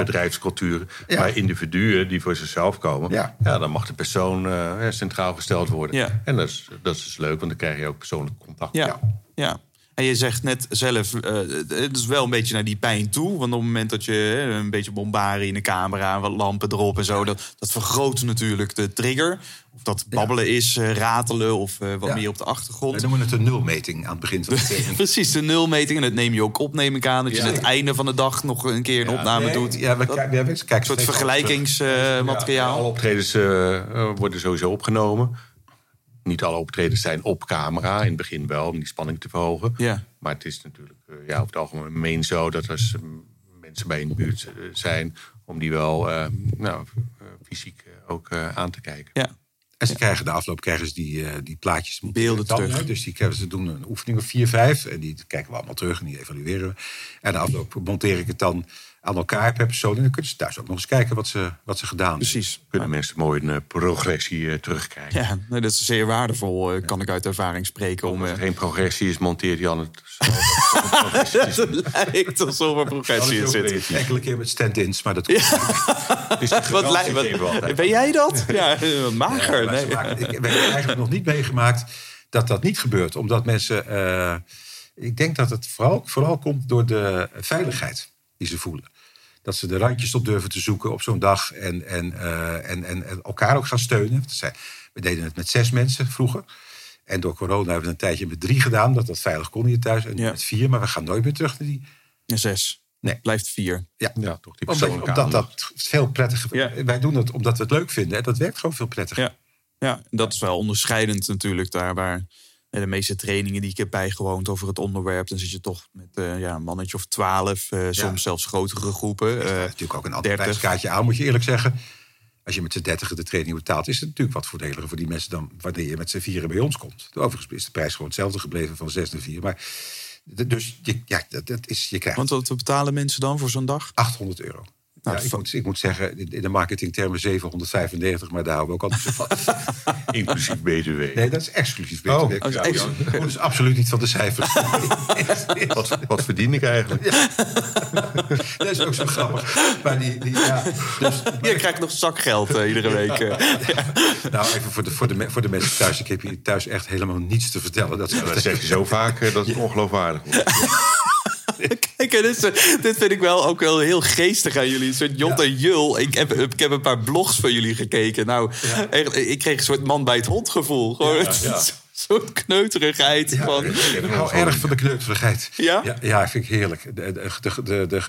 Ja. Maar individuen die voor zichzelf komen, Ja. ja. dan mag de persoon eh, centraal gesteld worden. Ja. En dat is, dat is dus leuk, want dan krijg je ook persoonlijk contact. Ja, ja. En je zegt net zelf, eh, het is wel een beetje naar die pijn toe. Want op het moment dat je een beetje bombaren in de camera, wat lampen erop en zo, dat, dat vergroot natuurlijk de trigger. Of dat babbelen is, eh, ratelen of eh, wat Ja. meer op de we achtergrond. noemen het een nulmeting aan het begin van de [LAUGHS] training. Precies, de nulmeting. En dat neem je ook op, neem ik aan. Dat je Ja. aan het einde van de dag nog een keer een opname Nee, doet. Ja, we Dat- kijken, we een soort vergelijkingsmateriaal. Alle optredens worden sowieso opgenomen. Niet alle optredens zijn op camera. In het begin wel, om die spanning te verhogen. Ja. Maar het is natuurlijk eh, ja, over het algemeen zo dat als mensen bij in de buurt eh, zijn... om die wel eh, nou, eh, fysiek ook eh, aan te kijken. Ja. En ze krijgen de afloop krijgen ze die, eh, die plaatjes. Beelden dan, terug. hè. Dus die krijgen, ze doen een oefening of vier, vijf. En die kijken we allemaal terug en die evalueren we. En de afloop monteer ik het dan aan elkaar per persoon. En dan kunnen ze thuis ook nog eens kijken wat ze, wat ze gedaan hebben. Precies. Kunnen mensen mooi een eh, progressie eh, terugkrijgen. Ja, nee, dat is zeer waardevol, eh, kan ik uit ervaring spreken. Om, Als er geen progressie is, monteert Jan het zo dat progressie is. het lijkt alsof er progressie in zit. Enkele keer met stand-ins, maar dat de [LAUGHS] Wat lijkt, wat, ben jij dat? Ja, mager. Nee. maken- ik, hebben eigenlijk nog niet meegemaakt dat dat niet gebeurt. Omdat mensen. eh, ik denk dat het vooral, vooral komt door de veiligheid die ze voelen. Dat ze de randjes op durven te zoeken op zo'n dag. En, en, eh, en, en, en elkaar ook gaan steunen. We deden het met zes mensen vroeger. En door corona hebben we het een tijdje met drie gedaan. Dat dat veilig kon hier thuis. En nu Ja. met vier. Maar we gaan nooit meer terug naar die. Een zes. Nee. Blijft vier. Ja, Ja, toch die omdat, persoonlijke omdat aandacht. dat veel prettiger Ja. Wij doen het omdat we het leuk vinden. En dat werkt gewoon veel prettiger. Ja. ja, dat is wel onderscheidend natuurlijk. Daar waar de meeste trainingen die ik heb bijgewoond over het onderwerp... dan zit je toch met eh, ja, een mannetje of twaalf. eh, soms zelfs grotere groepen. Staat natuurlijk ook een ander 30. prijskaartje aan, moet je eerlijk zeggen. Als je met z'n dertigen de training betaalt, is het natuurlijk wat voordeliger voor die mensen dan wanneer je met z'n vieren bij ons komt. Overigens is de prijs gewoon hetzelfde gebleven van zes naar vier. Maar dus je, ja, dat, dat is, je krijgt want wat betalen mensen dan voor zo'n dag? 800 euro. Nou, ja, ik, moet, ik moet zeggen, in de marketingtermen 795, maar daar houden we ook altijd zo van. [LAUGHS] Inclusief BTW. Nee, dat is exclusief. Oh, BTW. dat is Ja, ex- ja. Dat is absoluut niet van de cijfers. [LAUGHS] Wat, wat verdien ik eigenlijk? dat is ook zo grappig. Maar die, die, ja, dus, Je krijgt nog zakgeld eh, iedere week. eh. [LAUGHS] nou, even voor de, voor, de, voor de mensen thuis. Ik heb hier thuis echt helemaal niets te vertellen. Dat, Dat zeg je zo vaak eh, dat het ongeloofwaardig wordt. Zeker. Dit, is- dit vind ik wel ook wel heel geestig aan jullie. Een soort Jot en Jul. Ik heb, ik heb een paar blogs van jullie gekeken. Nou, echt, ik kreeg een soort man bij het hond gevoel. Gewoon zo'n [LAUGHS] kneuterigheid. Ja, van, ik hou erg van de kneuterigheid. Ja? Ja, ja, vind ik heerlijk. De, de,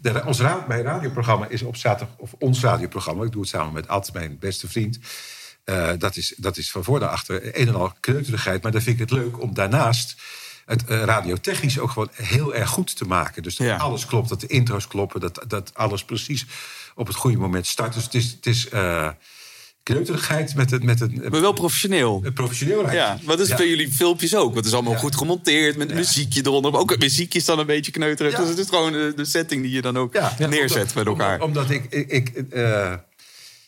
de, ons ra mijn radioprogramma is op zaterdag, of ons radioprogramma, ik doe het samen met Ad, mijn beste vriend. Eh, dat, is, dat is van voor naar achter een en al kneuterigheid. Maar dan vind ik het leuk om daarnaast het eh, radiotechnisch ook gewoon heel erg goed te maken. Dus dat Ja. alles klopt, dat de intro's kloppen, dat, dat alles precies op het goede moment start. Dus het is, het is eh, kneuterigheid met het, met het, maar wel professioneel. professioneel. Ja, maar dat is Ja. bij jullie filmpjes ook. Want het is allemaal Ja. goed gemonteerd met muziekje eronder. Maar ook het muziekje is dan een beetje kneuterig. Ja. Dus het is gewoon de, de setting die je dan ook neerzet met elkaar. Omdat, omdat ik, ik, ik, eh,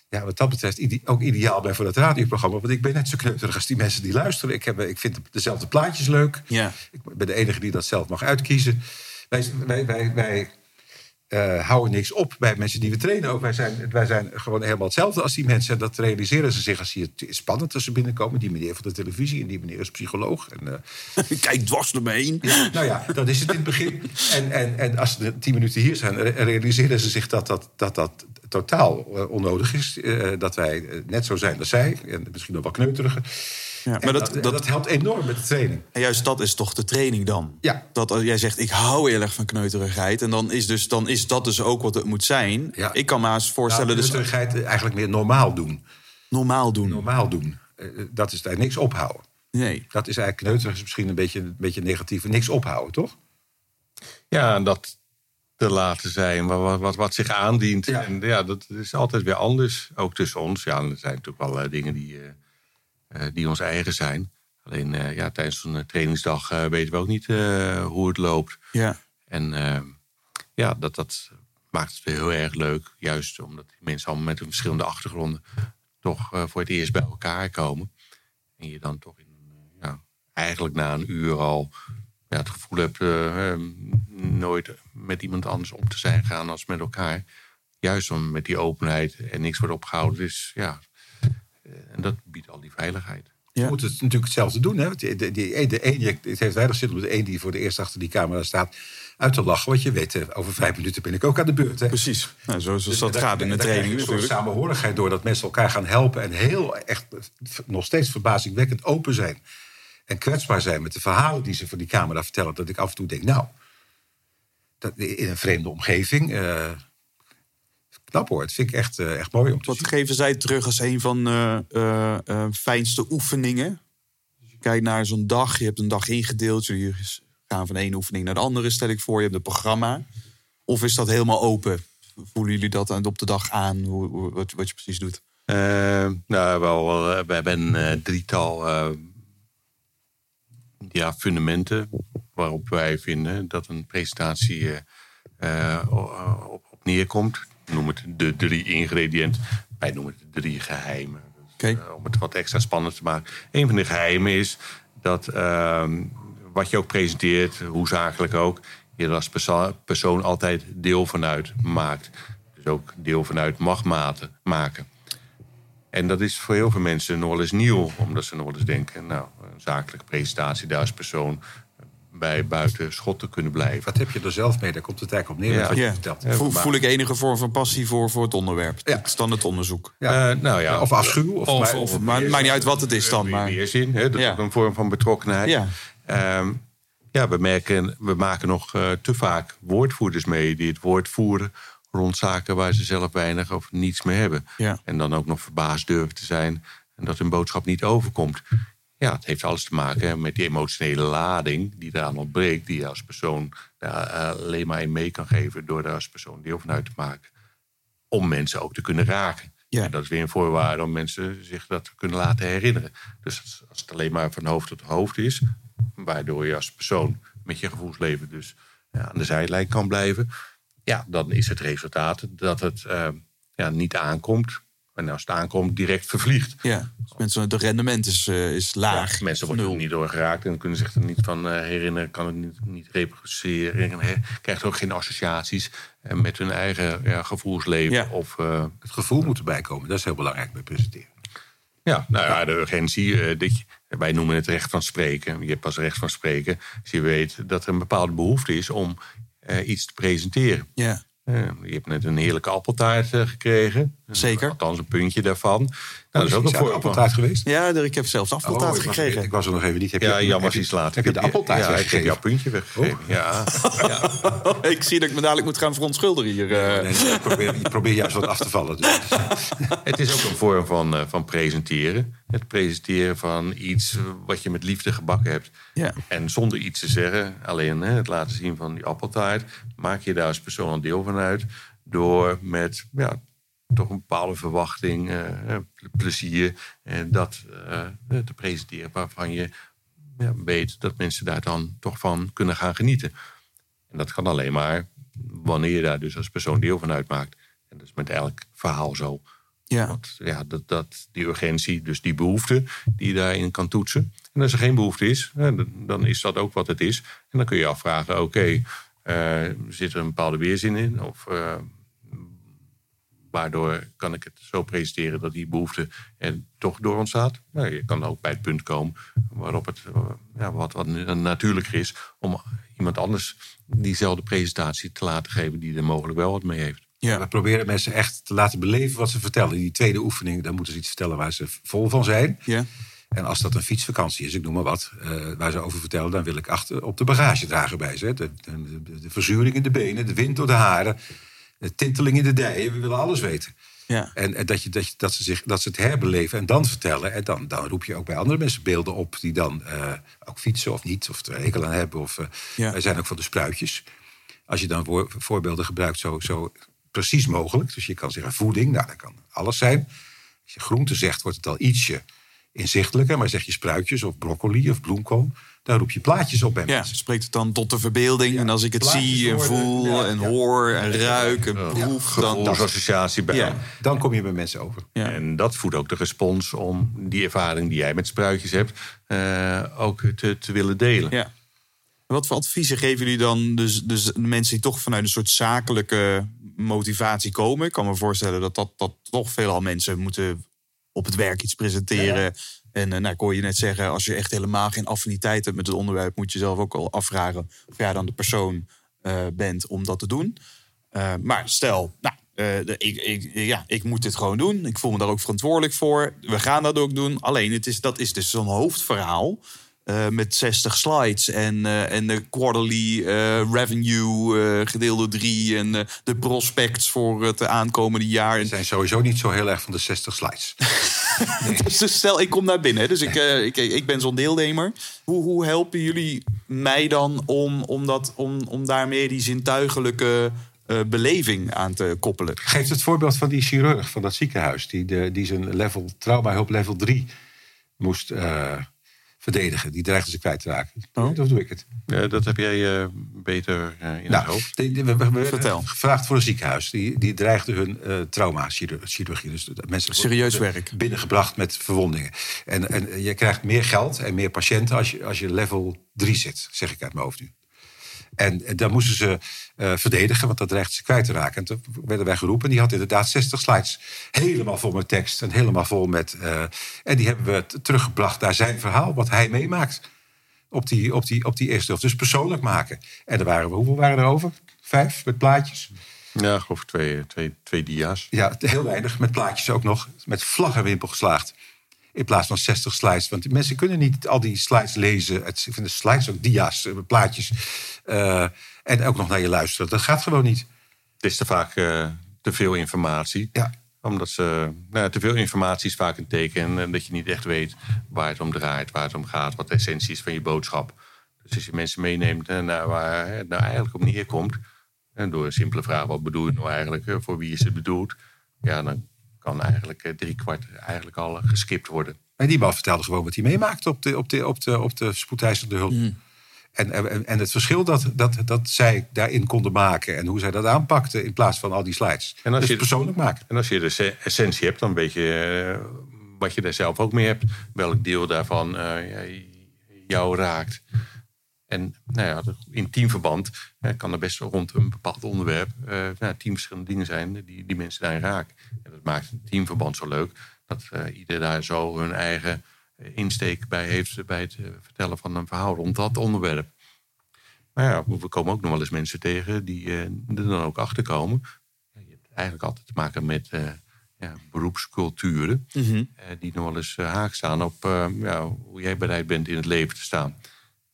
ja, wat dat betreft ide- ook ideaal ben voor het radioprogramma. Want ik ben net zo kneuterig als die mensen die luisteren. Ik, heb, ik vind dezelfde plaatjes leuk. Ja. Ik ben de enige die dat zelf mag uitkiezen. Wij, wij, wij, wij eh, houden niks op bij mensen die we trainen. Ook wij zijn, wij zijn gewoon helemaal hetzelfde als die mensen. En dat realiseren ze zich als ze het spannend als ze binnenkomen. Die meneer van de televisie en die meneer is psycholoog. En, eh, [LAUGHS] Kijk dwars er me heen. nou ja, dat is het in het begin. En, en, en als ze tien minuten hier zijn, re- realiseren ze zich dat dat, dat, dat totaal eh, onnodig is. Eh, dat wij eh, net zo zijn als zij. En misschien nog wel kneuteriger. Ja, maar dat, dat, en dat, dat helpt enorm met de training. En juist dat is toch de training dan? Ja. Dat als jij zegt, ik hou heel erg van kneuterigheid. En dan is, dus, dan is dat dus ook wat het moet zijn. Ja. Ik kan me haast voorstellen, Nou, dus kneuterigheid eigenlijk meer normaal doen. normaal doen. Normaal doen. Dat is daar niks ophouden. Nee. Dat is eigenlijk kneuterig is misschien een beetje, een beetje negatief. Niks ophouden, toch? Ja, en dat te laten zijn wat, wat, wat, zich aandient. Ja. En ja, dat is altijd weer anders. Ook tussen ons. Ja, er zijn natuurlijk wel eh, dingen die, eh, eh, die ons eigen zijn. Alleen ja, tijdens zo'n trainingsdag weten we ook niet hoe het loopt. Ja. En eh, ja, dat, dat maakt het weer heel erg leuk. Juist omdat die mensen allemaal met hun verschillende achtergronden toch voor het eerst bij elkaar komen. En je dan toch in, ja, eigenlijk na een uur al ja, het gevoel hebt eh, eh, nooit met iemand anders om te zijn gaan als met elkaar. Juist om met die openheid en niks wordt opgehouden. Dus ja, eh, en dat biedt al die veiligheid. Je moet het natuurlijk hetzelfde doen. Hè? De een, die- het heeft weinig zin om de een die voor de eerst achter die camera staat uit te lachen. Want je weet, eh, over vijf minuten ben ik ook aan de beurt. Hè? Precies. Nou, zoals Dus dat gaat in de training een natuurlijk. samenhorigheid door dat mensen elkaar gaan helpen. En heel echt nog steeds verbazingwekkend open zijn. En kwetsbaar zijn met de verhalen die ze voor die camera vertellen. Dat ik af en toe denk, nou, dat, in een vreemde omgeving. eh, knap hoor, het vind ik echt, eh, echt mooi om te Wat zien. geven zij terug als een van de eh, fijnste oefeningen? Als je kijkt naar zo'n dag, je hebt een dag ingedeeld. Jullie gaan van de ene oefening naar de andere, stel ik voor. Je hebt een programma. Of is dat helemaal open? Voelen jullie dat aan- op de dag aan, hoe, hoe- wat, wat je precies doet? Nou, wel, we hebben een eh, drietal eh, ja, fundamenten waarop wij vinden dat een presentatie eh, eh, op, op neerkomt. Noem het de drie ingrediënten. Wij noemen het de drie geheimen. Dus, Oké. eh, om het wat extra spannend te maken. Een van de geheimen is dat ehm, wat je ook presenteert, hoe zakelijk ook, je er als perso- persoon altijd deel van uitmaakt. Dus ook deel vanuit mag maten, maken. En dat is voor heel veel mensen nog wel eens nieuw, omdat ze nog wel eens denken: nou, een zakelijke presentatie, daar als persoon bij buiten schot te kunnen blijven. Wat heb je er zelf mee? Daar komt het eigenlijk op neer. Ja. met wat je Ja. vertelt. Voel, ik enige vorm van passie voor, voor het onderwerp? Ja. Dat is dan het onderzoek. Ja. Eh, nou ja, Of afschuw, of- of, maar- of, Maar het maakt niet uit wat het is dan. Maar, weerzin. Hè? Dat Ja. is ook een vorm van betrokkenheid. Ja. Ehm, ja, we merken, we maken nog eh, te vaak woordvoerders mee die het woord voeren rond zaken waar ze zelf weinig of niets mee hebben. Ja. En dan ook nog verbaasd durven te zijn en dat hun boodschap niet overkomt. Ja, het heeft alles te maken met die emotionele lading die eraan ontbreekt, die je als persoon daar eh, alleen maar in mee kan geven door daar als persoon deel van uit te maken. Om mensen ook te kunnen raken. Ja. En dat is weer een voorwaarde om mensen zich dat te kunnen laten herinneren. Dus als- het alleen maar van hoofd tot hoofd is, waardoor je als persoon met je gevoelsleven dus ja, aan de zijlijn kan blijven, ja, dan is het resultaat dat het eh, ja, niet aankomt. En als het aankomt, direct vervliegt. ja. Dus mensen, het rendement is, eh, is laag. Ja, mensen worden er niet door geraakt en kunnen zich er niet van eh, herinneren, kan het niet, niet reproduceren. En, krijgt ook geen associaties eh, met hun eigen ja, gevoelsleven. Ja. Of, Het gevoel moet erbij komen. Dat is heel belangrijk bij presenteren. ja, nou ja, de urgentie. dat je, wij noemen het recht van spreken. Je hebt pas recht van spreken als je weet dat er een bepaalde behoefte is om iets te presenteren. Ja, je hebt net een heerlijke appeltaart eh, gekregen. Zeker. Althans, een puntje daarvan. Nou, dat dat is ook een een voorbeeld. appeltaart geweest. ja ik heb zelfs Oh, appeltaart was- gekregen. Ik was er nog even niet. Heb Ja, je, je- iets later. Heb je de appeltaart Ja, ik heb jouw puntje weggegeven. Ja. [LAUGHS] [LAUGHS] ik zie dat ik me dadelijk moet gaan verontschuldigen hier. eh. Nee, nee, ik probeer, ik probeer juist wat af te vallen. Dus. [LAUGHS] Het is ook een vorm van, eh, van presenteren. Het presenteren van iets wat je met liefde gebakken hebt. Ja. En zonder iets te zeggen, alleen hè, het laten zien van die appeltaart, maak je daar als persoon een deel van uit. Door met ja, toch een bepaalde verwachting, eh, eh, plezier, eh, dat eh, te presenteren waarvan je ja, weet dat mensen daar dan toch van kunnen gaan genieten. En dat kan alleen maar wanneer je daar dus als persoon deel van uitmaakt. En dat is met elk verhaal zo. Ja. Ja, dat, dat, die urgentie, dus die behoefte die je daarin kan toetsen. En als er geen behoefte is, dan- is dat ook wat het is. En dan kun je afvragen, oké, eh, zit er een bepaalde weerzin in? Of eh, waardoor kan ik het zo presenteren dat die behoefte er toch door ontstaat? Nou, je kan ook bij het punt komen waarop het eh, ja, wat, wat natuurlijker is... om iemand anders diezelfde presentatie te laten geven die er mogelijk wel wat mee heeft. Ja. We proberen mensen echt te laten beleven wat ze vertellen. In die tweede oefening, dan moeten ze iets vertellen waar ze vol van zijn. Ja. En als dat een fietsvakantie is, ik noem maar wat, eh, waar ze over vertellen, dan wil ik achter op de bagagedrager bij ze. De, de, de, de verzuring in de benen, de wind door de haren, de tinteling in de dijen. We willen alles weten. Ja. En, en dat, je, dat, je, dat, ze zich, dat ze het herbeleven en dan vertellen. En dan, dan roep je ook bij andere mensen beelden op die dan eh, ook fietsen of niet, of er hekel aan hebben. Of, eh, Ja. Wij zijn ook van de spruitjes. Als je dan voor- voorbeelden gebruikt, zo, zo precies mogelijk. Dus je kan zeggen voeding, nou, dat kan alles zijn. Als je groente zegt, wordt het al ietsje inzichtelijker. Maar zeg je spruitjes of broccoli of bloemkool, dan roep je plaatjes op bij Ja, mensen. spreekt het dan tot de verbeelding. En als ik het zie en worden, voel ja, en ja. hoor en ruik en proef, dan... Gevoelsassociatie bij. Ja. Dan kom je bij mensen over. Ja. En dat voedt ook de respons om die ervaring die jij met spruitjes hebt, eh, ook te, te willen delen. Ja. Wat voor adviezen geven jullie dan dus, dus de mensen die toch vanuit een soort zakelijke motivatie komen? Ik kan me voorstellen dat, dat, dat toch veelal mensen moeten op het werk iets presenteren. En eh, nou, ik hoor je net zeggen, als je echt helemaal geen affiniteit hebt met het onderwerp, moet je zelf ook al afvragen of jij dan de persoon eh, bent om dat te doen. Eh, maar stel, nou, de- ik, ik, ja, ik moet dit gewoon doen. Ik voel me daar ook verantwoordelijk voor. We gaan dat ook doen. Alleen, het is, dat is dus zo'n hoofdverhaal. Eh, met 60 slides en, eh, en de quarterly eh, revenue gedeeld door drie. En de prospects voor het aankomende jaar. En, zijn sowieso niet zo heel erg van de 60 slides. [LAUGHS] dus stel, ik kom daar binnen. Dus ik, ik, ik ben zo'n deelnemer. Hoe, hoe helpen jullie mij dan om, om, dat, om, om daarmee die zintuigelijke beleving aan te koppelen? Geef het voorbeeld van die chirurg van dat ziekenhuis... die, de, die zijn level, traumahulp level 3 moest verdedigen. Die dreigde ze kwijt te raken. Oh. Of doe ik het? Eh, dat heb jij eh, beter eh, in het Nou, hoofd. die- we we- we Vertel. gevraagd voor een ziekenhuis. Die, die dreigde hun eh trauma-chirurgie. Dus dat mensen Serieus werk. Binnengebracht met verwondingen. En, en je krijgt meer geld en meer patiënten als je, als je level 3 zit. Zeg ik uit mijn hoofd nu. En eh, dan moesten ze eh, verdedigen, want dat dreigde ze kwijt te raken. En toen werden wij geroepen. En die had inderdaad 60 slides. Helemaal vol met tekst en helemaal vol met... eh, en die hebben we teruggebracht naar zijn verhaal, wat hij meemaakt. Op die, op die, op die eerste helft. Dus persoonlijk maken. En er waren we, hoeveel waren er over? Vijf met plaatjes. Ja, ik geloof twee, twee, twee dia's. Ja, heel weinig. Met plaatjes ook nog. Met vlag en wimpel geslaagd. In plaats van 60 slides. Want mensen kunnen niet al die slides lezen. Het, ik vind de slides ook dia's, eh, plaatjes. Eh, en ook nog naar je luisteren. Dat gaat gewoon niet. Het is te vaak eh, te veel informatie. Ja. Omdat ze, nou, te veel informatie is vaak een teken en dat je niet echt weet waar het om draait, waar het om gaat, wat de essentie is van je boodschap. Dus als je mensen meeneemt naar waar het nou eigenlijk op neerkomt, en door een simpele vraag, wat bedoel je nou eigenlijk, voor wie is het bedoeld, ja, dan kan eigenlijk eh, drie kwart eigenlijk al eh, geskipt worden. En die man vertelde gewoon wat hij meemaakte op de, op de, op de, op de spoedeisende hulp. En, en, en het verschil dat, dat, dat zij daarin konden maken en hoe zij dat aanpakten in plaats van al die slides. En als dus je- persoonlijk maken. En als je de se- essentie hebt, dan weet je eh, wat je daar zelf ook mee hebt. Welk deel daarvan eh, ja, jou raakt. En nou ja, in teamverband eh, kan er best rond een bepaald onderwerp eh nou, tien verschillende dingen zijn die, die mensen daarin raken. En dat maakt een teamverband zo leuk dat eh, ieder daar zo hun eigen eh, insteek bij heeft bij het eh, vertellen van een verhaal rond dat onderwerp. Maar ja, we komen ook nog wel eens mensen tegen die eh, er dan ook achter komen. Ja, je hebt eigenlijk altijd te maken met eh, ja, beroepsculturen. Mhm. eh, die nog wel eens eh, haak staan op eh, ja, hoe jij bereid bent in het leven te staan.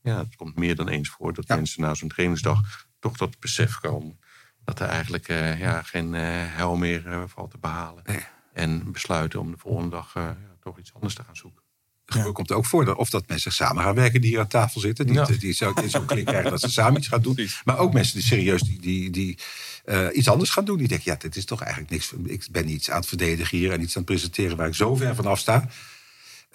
Ja, het komt meer dan eens voor dat Ja. mensen na zo'n trainingsdag toch tot het besef komen. Dat er eigenlijk eh, ja, geen eh hel meer eh, valt te behalen. Nee. En besluiten om de volgende dag eh, ja, toch iets anders te gaan zoeken. Het komt ook voor dat, of dat mensen samen gaan werken die hier aan tafel zitten. Die, Ja. die zo, die klik krijgen dat ze samen iets gaan doen. Precies. Maar ook mensen die serieus die, die, die, eh, iets anders gaan doen. Die denken, ja, dit is toch eigenlijk niks. Ik ben iets aan het verdedigen hier en iets aan het presenteren waar ik zo ver vanaf sta.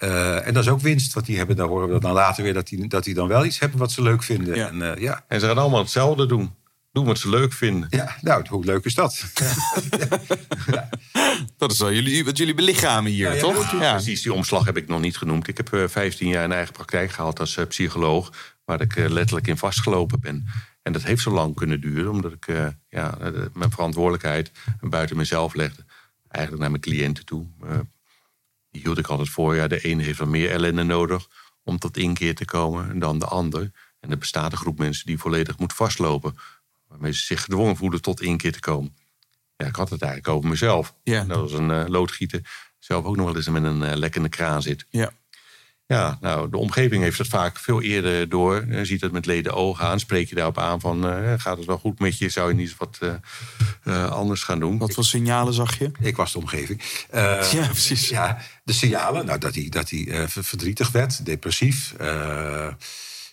Eh, en dat is ook winst, want die hebben, dan horen we dan later weer dat die, dat die dan wel iets hebben wat ze leuk vinden. Ja. En, eh, ja. En ze gaan allemaal hetzelfde doen. Doen wat ze leuk vinden. ja, nou, hoe leuk is dat? [LAUGHS] Dat is wel jullie, wat jullie belichamen hier, Ja, ja, toch? Ja. Precies, die omslag heb ik nog niet genoemd. Ik heb eh, 15 jaar een eigen praktijk gehad als eh, psycholoog, waar ik eh, letterlijk in vastgelopen ben. En dat heeft zo lang kunnen duren, omdat ik eh, ja, eh, mijn verantwoordelijkheid buiten mezelf legde. Eigenlijk naar mijn cliënten toe. Die hield ik altijd voor. Ja, de ene heeft wat meer ellende nodig om tot inkeer te komen dan de ander. En er bestaat een groep mensen die volledig moet vastlopen. Waarmee ze zich gedwongen voelen tot inkeer te komen. Ja, ik had het eigenlijk over mezelf. Ja. Dat was een eh, loodgieter. Zelf ook nog wel eens met een eh, lekkende kraan zit. Ja. Ja, nou, de omgeving heeft het vaak veel eerder door. Eh, ziet het met leden ogen aan. Spreek je daarop aan van, eh, gaat het wel goed met je? Zou je niet wat eh, eh, anders gaan doen? Wat voor signalen zag je? Ik was de omgeving. [LAUGHS] Ja, precies. Ja, de signalen. Nou, dat hij, dat hij ver- verdrietig werd, depressief.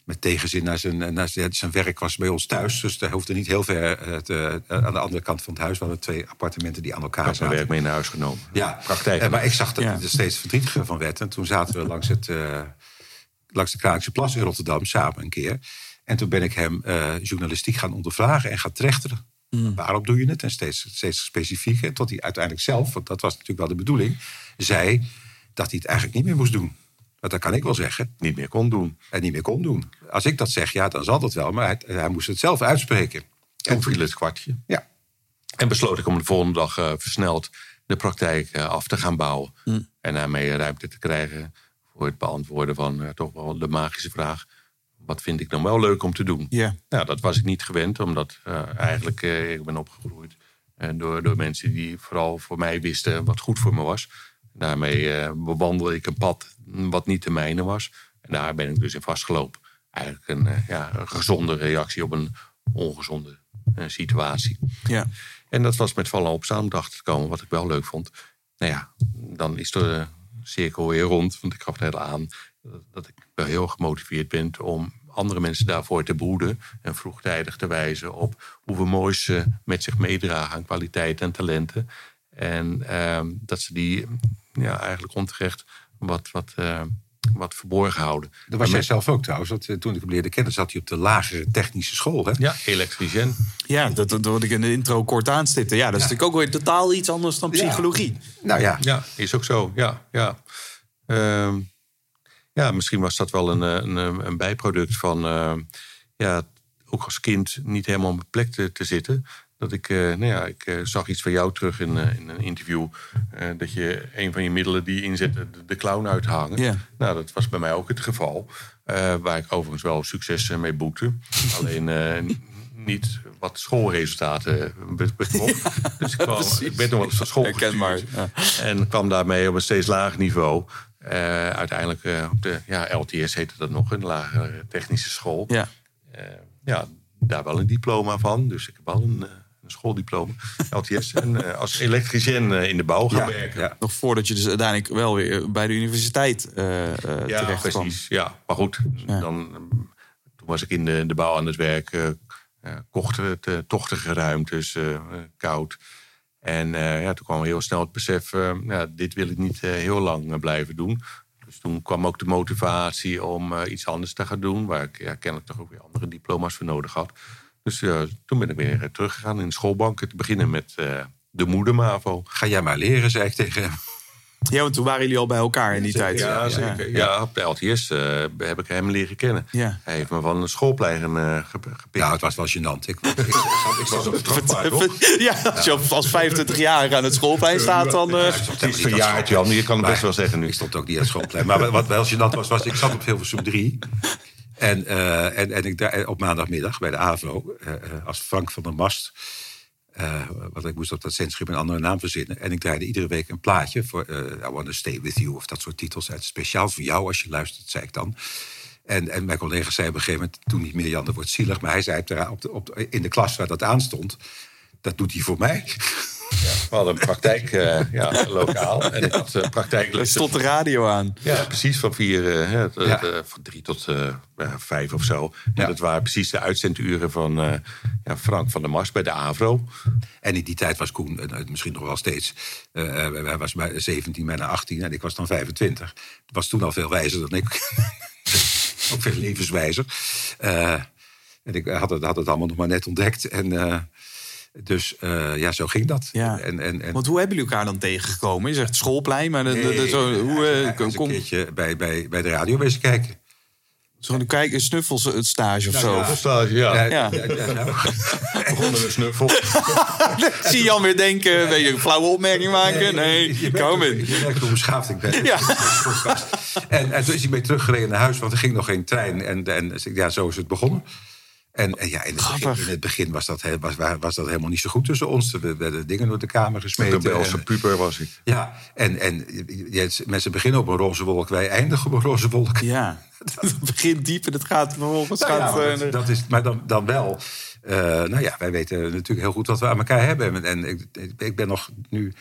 Eh, met tegenzin naar zijn, naar zijn, zijn werk was bij ons thuis. Dus hij hoefde niet heel ver eh, te- eh, aan de andere kant van het huis. We hadden twee appartementen die aan elkaar Ik heb mijn zaten. werk mee naar huis genomen. Ja, Praktijk. Eh, maar ik zag dat Ja. hij er steeds verdrietiger van werd. En toen zaten we langs, het, eh, langs de Kralingse Plas in Rotterdam samen een keer. En toen ben ik hem eh, journalistiek gaan ondervragen en gaan trechteren. Waarom doe je het? En steeds, steeds specifieker. Tot hij uiteindelijk zelf, want dat was natuurlijk wel de bedoeling, zei dat hij het eigenlijk niet meer moest doen. Want dat kan ik wel zeggen. Niet meer kon doen. En niet meer kon doen. Als ik dat zeg, ja, dan zal dat wel. Maar hij, hij moest het zelf uitspreken. Toen viel het kwartje. Ja, En besloot ik om de volgende dag eh, versneld de praktijk eh, af te gaan bouwen. En daarmee ruimte te krijgen voor het beantwoorden van eh, toch wel de magische vraag. Wat vind ik dan wel leuk om te doen? Ja. Nou, dat was ik niet gewend, omdat eh, eigenlijk eh, ik ben opgegroeid door, door mensen die vooral voor mij wisten wat goed voor me was. Daarmee eh, bewandelde ik een pad wat niet de mijne was. En daar ben ik dus in vastgelopen. Eigenlijk een, eh, ja, een gezonde reactie op een ongezonde eh, situatie. Ja. En dat was met vallen opstaan om te komen, wat ik wel leuk vond. Nou ja, dan is de cirkel weer rond. Want ik gaf net aan dat- ik wel heel gemotiveerd ben om andere mensen daarvoor te behoeden. En vroegtijdig te wijzen op hoeveel moois ze met zich meedragen aan kwaliteit en talenten. En ehm, dat ze die ja, eigenlijk onterecht wat, wat, eh, wat verborgen houden. dat was Maar jij met- zelf ook trouwens. Want, eh, toen ik hem leerde kennen, zat hij op de lagere technische school. Hè? Ja, elektricien. Ja, dat, dat wat ik in de intro kort aanstipte. Ja, dat is natuurlijk ook weer totaal iets anders dan psychologie. Nou ja, Ja, is ook zo. Ja, ja. Ehm, ja, misschien was dat wel een, eh, een, een bijproduct van... eh, ja, ook als kind niet helemaal op mijn plek te, te zitten. Dat ik, eh, nou ja, ik eh, zag iets van jou terug in, eh, in een interview. dat je een van je middelen die je inzet, de, de clown uithangen. Ja. Nou, dat was bij mij ook het geval. waar ik overigens wel succes mee boekte. [LAUGHS] Alleen niet wat schoolresultaten be- betrof. [LAUGHS] dus ik, kwam, ik ben nog wel eens van school Herkenbaar, gestuurd. En kwam daarmee op een steeds lager niveau. Uiteindelijk op de ja, LTS heette dat nog, een lagere technische school. Ja. Ja, daar wel een diploma van. Dus ik heb wel een, een schooldiploma, LTS. en eh, als elektricien eh, in de bouw gaan werken. ja. Nog voordat je dus uiteindelijk wel weer bij de universiteit eh eh Ja, terecht kwam. precies. Ja, maar goed, dan, eh, toen was ik in de, de bouw aan het werk. eh eh, kochten het eh, tochtige ruimtes, eh, eh, koud. En eh, ja, toen kwam heel snel het besef, eh, ja, dit wil ik niet eh, heel lang eh, blijven doen. Dus toen kwam ook de motivatie om eh, iets anders te gaan doen. Waar ik ja, kennelijk toch ook weer andere diploma's voor nodig had. Dus eh, toen ben ik weer eh, teruggegaan in de schoolbanken. Te beginnen met eh, de moedermavo. Ga jij maar leren, zei ik tegen hem. Ja, want toen waren jullie al bij elkaar in die tijd. Ja, zeker. Ja, op de LTS eh, heb ik hem leren kennen. Ja. Hij heeft me van een schoolplein eh, ge- gepikt. Ja, het was wel gênant. Ik, ik, ik, zat- ik was op het trappaard, toch? Ja, als je als 25 jaar aan het schoolplein staat, dan... eh, het is verjaard, Jan. Je kan het best wel zeggen nu. Ik stond ook niet aan het schoolplein. Maar wat wel gênant was, was ik zat op Hilversum 3. En, eh, en, en ik daar op maandagmiddag bij de AVRO, eh, eh, als Frank van der Mast. eh, want ik moest op dat zendschip een andere naam verzinnen. En ik draaide iedere week een plaatje voor I Wanna Stay With You... of dat soort titels. uit speciaal voor jou als je luistert, zei ik dan. En, en mijn collega zei op een gegeven moment... toen niet meer Jan, dat wordt zielig. Maar hij zei op de, op in de klas waar dat aan stond... dat doet hij voor mij. We hadden een praktijk eh, ja, lokaal. En ik had uh, praktijk. Er stond de radio aan. Ja, precies van vier, eh, hè, t- Ja. eh, van drie tot eh, vijf of zo. En Ja. dat waren precies de uitzenduren van eh, ja, Frank van der Mars bij de AVRO. En in die tijd was Koen, eh, misschien nog wel steeds, eh, eh, hij was bij 17, bijna 18 en ik was dan 25. Was toen al veel wijzer dan ik. [LAUGHS] Ook veel levenswijzer. Eh, en ik had het, had het allemaal nog maar net ontdekt. En, eh, dus eh, ja, zo ging dat. Ja. En, en, en, Want hoe hebben jullie elkaar dan tegengekomen? Je zegt schoolplein, maar de, de- de- Nee, zo, hoe, eh, een kom, keertje bij, bij, bij de radio wezen kijken. zo kijken, snuffels het stage of zo. ja. Stage, ja. Ja, Ja. ja, ja, nou. [LAUGHS] Begonnen we snuffel. [LAUGHS] Zie Jan weer denken, weet je, een flauwe opmerking maken? Nee, je merkt kom hoe- in. Je merkt hoe beschaafd ik ben. Ja. [LAUGHS] En, en toen is hij mee teruggereden naar huis, want er ging nog geen trein. En, en ja, zo is het begonnen. En, en ja, in het, begin, in het begin was dat, was, was dat helemaal niet zo goed tussen ons. Er werden dingen door de kamer gesmeten. Een Belse puber was ik. ja, en, en mensen beginnen op een roze wolk, wij eindigen op een roze wolk. Ja, [LAUGHS] het begint diep en het gaat vervolgens... Nou ja, gaat, maar eh, dat, dat is, maar dan, dan wel. eh, nou ja, wij weten natuurlijk heel goed wat we aan elkaar hebben. En, en ik, ik ben nog nu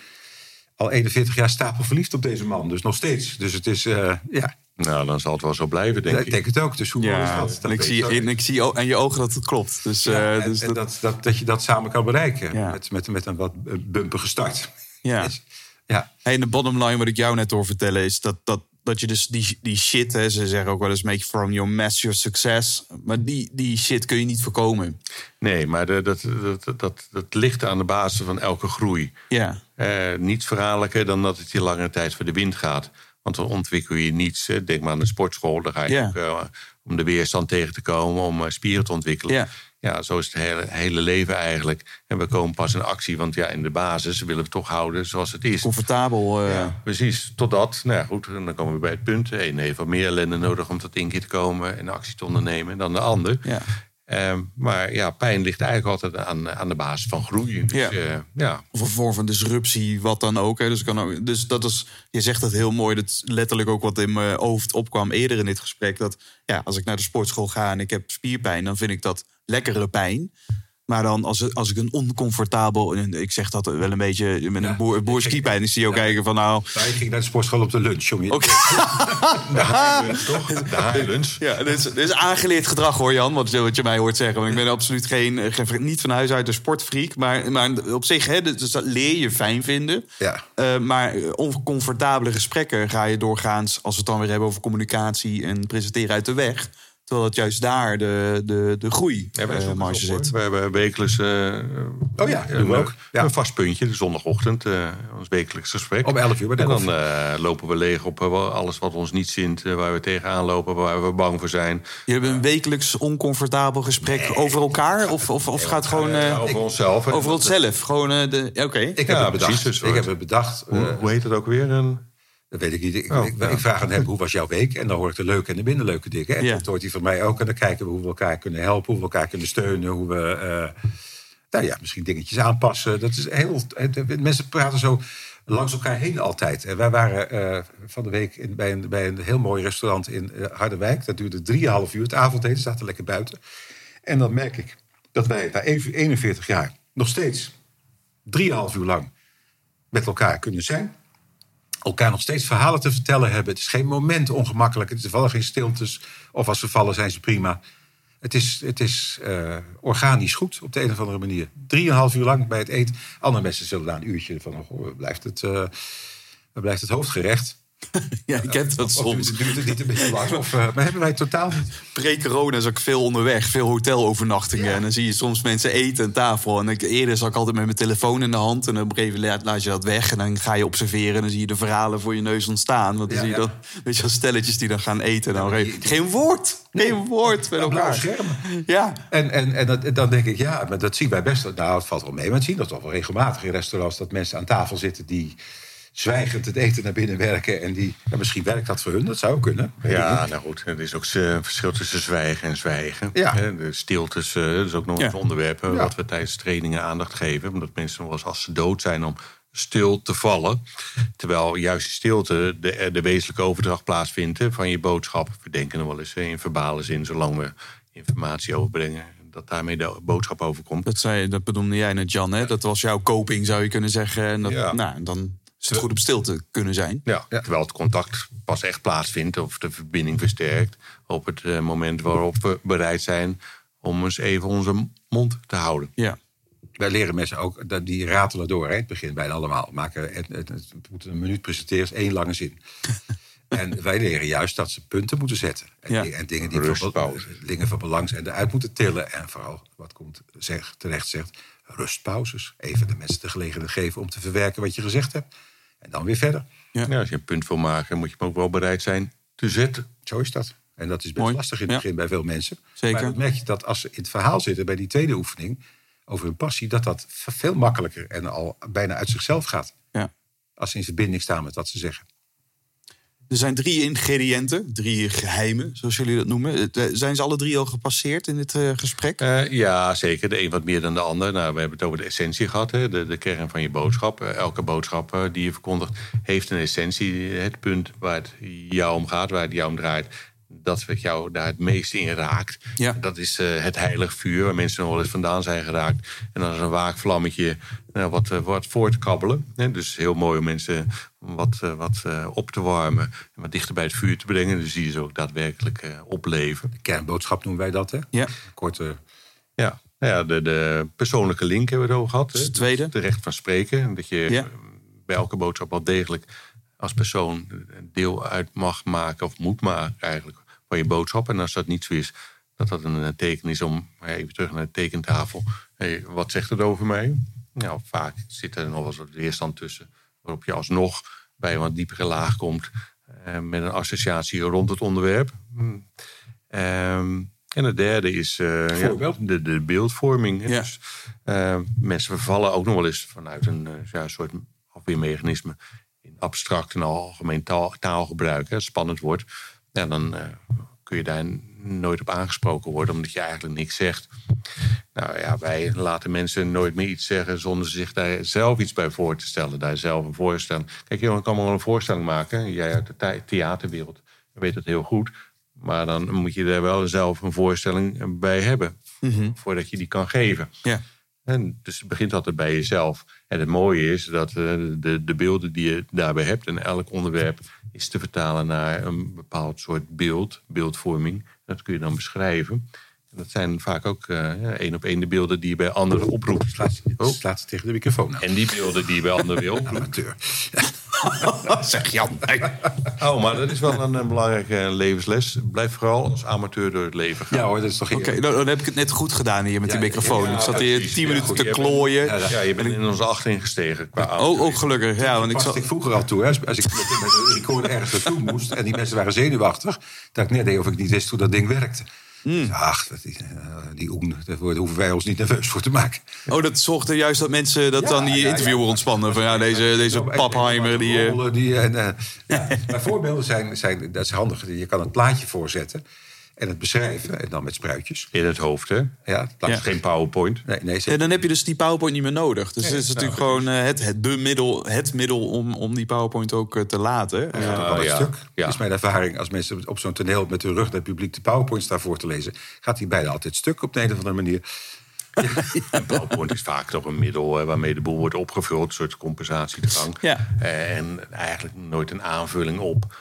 al 41 jaar stapelverliefd op deze man. Dus nog steeds. Dus het is, eh, ja, Nou, dan zal het wel zo blijven, denk ik ik. denk het ook. Dus hoe mooi is dat? Dat en ik zie, en ik zie aan je ogen dat het klopt. Dus, Ja, eh, en, dus en dat, dat, dat, dat je dat samen kan bereiken. Ja. Met, met, met een wat eh, bumpige start. ja. [LAUGHS] Dus, ja. Hey, en de bottom line wat ik jou net hoor vertellen is dat, dat, dat je dus die, die shit, hè, ze zeggen ook wel eens make from your mess your success. Maar die, die shit kun je niet voorkomen. Nee, maar de- dat, dat, dat, dat ligt aan de basis van elke groei. Ja, Eh, niets verhaaldelijker dan dat het je langere tijd voor de wind gaat. Want dan ontwikkel je niets. Denk maar aan de sportschool. Daar ga je Ja. ook, eh, om de weerstand tegen te komen, om eh, spieren te ontwikkelen. Ja. Ja, zo is het hele, hele leven eigenlijk. En we komen pas in actie, want ja, in de basis willen we toch houden zoals het is. comfortabel. Ja, precies. Totdat, nou ja, goed, en dan komen we bij het punt. De een heeft wat meer ellende nodig om tot één keer te komen en actie te ondernemen dan de ander. Ehm, maar ja, pijn ligt eigenlijk altijd aan, aan de basis van groei. Dus, Ja. ja. ja, Of een vorm van disruptie, wat dan ook. Hè. Dus, kan ook dus dat is, je zegt het heel mooi. Dat is letterlijk ook wat in mijn hoofd opkwam eerder in dit gesprek. Dat ja, als ik naar de sportschool ga en ik heb spierpijn, dan vind ik dat lekkere pijn. Maar dan als, als ik een oncomfortabel, ik zeg dat wel een beetje met een Ja. boer, boerskiepijn, is die ook kijken van nou. Ik ging naar de sportschool op de lunch. [LAUGHS] Je... Oké. de Highlands, toch? [LAUGHS] De Highlands. Ja, dit is, dit is aangeleerd gedrag hoor, Jan, wat, je- wat je mij hoort zeggen. Want ik ben absoluut geen, eh, geen niet van huis uit een sportfreak. Maar, maar op zich, hè, dus dat leer je fijn vinden. Ja. Eh, maar eh, oncomfortabele gesprekken ga je doorgaans, als we het dan weer hebben over communicatie en presenteren uit de weg. Terwijl het juist daar de, de, de groei Ja, wij eh, zit. We hebben wekelijks eh, Oh ja, doen een, we ook. Ja. een vast puntje, de zondagochtend, eh, ons wekelijks gesprek. Om 11 uur bij de En dan eh, lopen we leeg op eh, alles wat ons niet zint, eh, waar we tegenaan lopen, waar we bang voor zijn. Jullie hebben een wekelijks oncomfortabel gesprek over elkaar? Of, of, of [LAUGHS] gaat het gewoon eh, over onszelf. over onszelf? Gewoon, eh, de, ja, oké. Ik heb Ja, het bedacht. dus ik heb het bedacht. Hoe, Eh, hoe heet het ook weer? Een, Dat weet ik niet. Ik, Oh, ik, ja. ik vraag aan hem, hoe was jouw week? En dan hoor ik de leuke en de minder leuke dingen. En Ja. dat hoort hij van mij ook. En dan kijken we hoe we elkaar kunnen helpen, hoe we elkaar kunnen steunen. Hoe we, eh, nou ja, misschien dingetjes aanpassen. Dat is heel, het- mensen praten zo langs elkaar heen altijd. En wij waren eh, van de week in, bij, een, bij een heel mooi restaurant in eh, Harderwijk. Dat duurde 3,5 uur. Het avondeten zaten lekker buiten. En dan merk ik dat wij na 41 jaar nog steeds 3,5 uur lang met elkaar kunnen zijn elkaar nog steeds verhalen te vertellen hebben. Het is geen moment ongemakkelijk. Het is vallen geen stiltes. Of als ze vallen zijn ze prima. Het is, het is eh, organisch goed op de een of andere manier. Drieënhalf uur lang bij het eten. Andere mensen zullen na een uurtje van... Oh, blijft het, waar blijft het hoofdgerecht? [LAUGHS] Ja, ik heb dat soms. duurt, duurt het niet een beetje lang? Of, eh, maar hebben wij totaal niet. Pre-corona is ook veel onderweg, veel hotelovernachtingen. En dan zie je soms mensen eten aan tafel. En ik, eerder zat ik altijd met mijn telefoon in de hand. En op een gegeven moment laat je dat weg. En dan ga je observeren. En dan zie je de verhalen voor je neus ontstaan. Want dan Ja, zie je ja. dan, weet je wel, stelletjes die dan gaan eten. Nou, maar geen, woord. Geen woord met elkaar. schermen. Ja, En, en, en dat, dan denk ik, ja, maar dat zien wij best. Nou, het valt wel mee. Maar het zien dat toch wel regelmatig in restaurants... dat mensen aan tafel zitten die zwijgend het eten naar binnen werken. En die, ja, misschien werkt dat voor hun, dat zou kunnen. Ja, nou goed. Er is ook een verschil tussen zwijgen en zwijgen. Ja. Hè, De stiltes, eh, dat is ook nog Ja. een onderwerp eh, Ja. wat we tijdens trainingen aandacht geven. Omdat mensen wel eens als ze dood zijn om stil te vallen. Terwijl juist stilte de, eh, de wezenlijke overdracht plaatsvindt van je boodschap. We denken nog wel eens eh, in verbale zin, zolang we informatie overbrengen, dat daarmee de boodschap overkomt. Dat, zei, dat bedoelde jij net, Jan. Hè? Dat was jouw coping, zou je kunnen zeggen. En dat, Ja. nou, dan is het goed op stil te kunnen zijn. Ja, terwijl het contact pas echt plaatsvindt of de verbinding versterkt op het eh, moment waarop we bereid zijn om eens even onze mond te houden. Ja. Wij leren mensen ook, dat die ratelen door. Hè? Het begint bijna allemaal. Maken, het, het, een minuut presenteren, is één lange zin. [LAUGHS] en wij leren juist dat ze punten moeten zetten. En, Ja. di- en dingen die van, dingen van belang zijn eruit moeten tillen. En vooral, wat komt zeg, terecht zegt, rustpauzes. Even de mensen de gelegenheid geven om te verwerken wat je gezegd hebt. En dan weer verder. Ja. Ja, als je een punt wil maken, moet je hem ook wel bereid zijn te zetten. Zo is dat. En dat is best Mooi. lastig in het Ja. begin bij veel mensen. Zeker. Maar dan merk je dat als ze in het verhaal zitten bij die tweede oefening over hun passie, dat dat veel makkelijker en al bijna uit zichzelf gaat. Ja. Als ze in verbinding staan met wat ze zeggen. Er zijn drie ingrediënten, drie geheimen, zoals jullie dat noemen. Het, eh, Zijn ze alle drie al gepasseerd in dit eh, gesprek? Eh, ja, zeker. De een wat meer dan de ander. Nou, we hebben het over de essentie gehad, hè? De, de kern van je boodschap. Eh, elke boodschap eh, die je verkondigt heeft een essentie. Het punt waar het jou om gaat, waar het jou om draait. Dat wat jou daar het meest in raakt. Ja. Dat is eh, het heilig vuur waar mensen nog wel eens vandaan zijn geraakt. En dan is een waakvlammetje nou, wat, eh, wat voor te kabbelen. Hè? Dus heel mooi om mensen wat, eh, wat eh, op te warmen. En wat dichter bij het vuur te brengen. Dus die ze ook daadwerkelijk eh, opleven. De kernboodschap noemen wij dat, hè? Ja. Korte. Ja, nou ja de, de persoonlijke link hebben we het over gehad. Is hè. het tweede. Dus het recht van spreken. Dat je Ja. eh, bij elke boodschap wel degelijk als persoon deel uit mag maken, of moet maken eigenlijk, van je boodschap. En als dat niet zo is, dat dat een eh, teken is om hey, even terug naar de tekentafel. Hey, wat zegt het over mij? Nou, vaak zit er nog wel eens wat weerstand tussen, waarop je alsnog bij een wat diepere laag komt eh, met een associatie rond het onderwerp. Hm. Ehm, en het derde is eh, ja, de, de beeldvorming. Ja. Dus, eh, mensen vervallen ook nog wel eens vanuit een eh, ja, soort afweermechanisme in abstract en algemeen taal, taalgebruik. Hè, spannend wordt. Ja, dan eh, kun je daar nooit op aangesproken worden, omdat je eigenlijk niks zegt. Nou ja, wij laten mensen nooit meer iets zeggen zonder zich daar zelf iets bij voor te stellen. Daar zelf een voorstelling. Kijk, je kan wel een voorstelling maken. Jij uit de the- theaterwereld weet het heel goed. Maar dan moet je er wel zelf een voorstelling bij hebben. Voordat je die kan geven. Ja. En dus het begint altijd bij jezelf. En het mooie is dat eh, de, de beelden die je daarbij hebt... en elk onderwerp is te vertalen naar een bepaald soort beeld, beeldvorming. Dat kun je dan beschrijven. Dat zijn vaak ook eh, één op één de beelden die je bij anderen oproept. Slaat, Oh. slaat ze tegen de microfoon aan. En die beelden die je bij anderen wil oproepen. [LAUGHS] Amateur. [LAUGHS] zeg Jan. [LAUGHS] Oh, maar dat is wel een, een belangrijke levensles. Blijf vooral als amateur door het leven gaan. Ja hoor, dat is toch Oké, dan, dan heb ik het net goed gedaan hier met die microfoon. ja, ik zat hier precies. tien minuten goed, te bent- klooien. Ja, Ja, je bent in onze achterin gestegen. Qua Oh, ook gelukkig. Ja, want ik zat... ik vroeger al toe. Hè? Als ik met, met een recorder ergens naartoe moest en die mensen waren zenuwachtig, dat ik net deed of ik niet wist hoe dat ding werkte. Hmm. Ach, dat die, eh, die oen, daar hoeven wij ons niet nerveus voor te maken. Oh, dat zorgde juist dat mensen dat Ja, dan die ja, ja. interviewer ontspannen. Van ja, deze, deze papheimer die... rollen die en, eh, [LAUGHS] ja. Maar voorbeelden zijn, zijn, dat is handig. Je kan een plaatje voorzetten en het beschrijven en dan met spruitjes. In het hoofd, hè? Ja. Dat is geen PowerPoint. Nee, nee, zeker. dan heb je dus die PowerPoint niet meer nodig. Dus het is nou, natuurlijk gewoon eh, het, het, bemiddel, het middel om, om die PowerPoint ook eh, te laten. Eh, Ja, wel een ja. stuk. Ja. is mijn ervaring. Als mensen op zo'n toneel met hun rug naar het publiek de PowerPoint staan voor te lezen, gaat die bijna altijd stuk op de een of andere manier. [LAUGHS] En PowerPoint is vaak toch een middel waarmee de boel wordt opgevuld. Een soort compensatiedrang. Ja. En eigenlijk nooit een aanvulling op.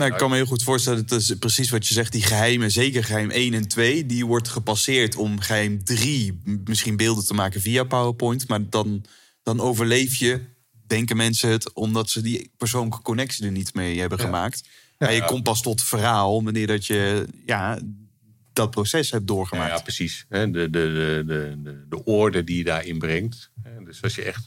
Nou, ik kan me heel goed voorstellen, dat is precies wat je zegt. Die geheimen, zeker geheim 1 en 2, die wordt gepasseerd om geheim 3 misschien beelden te maken via PowerPoint. Maar dan, dan overleef je, denken mensen het, omdat ze die persoonlijke connectie er niet mee hebben gemaakt. En je komt pas tot verhaal wanneer dat je ja, dat proces hebt Ja, doorgemaakt. ja, precies. Hè, De, de, de, de, de, de orde die je daarin brengt. Dus als je echt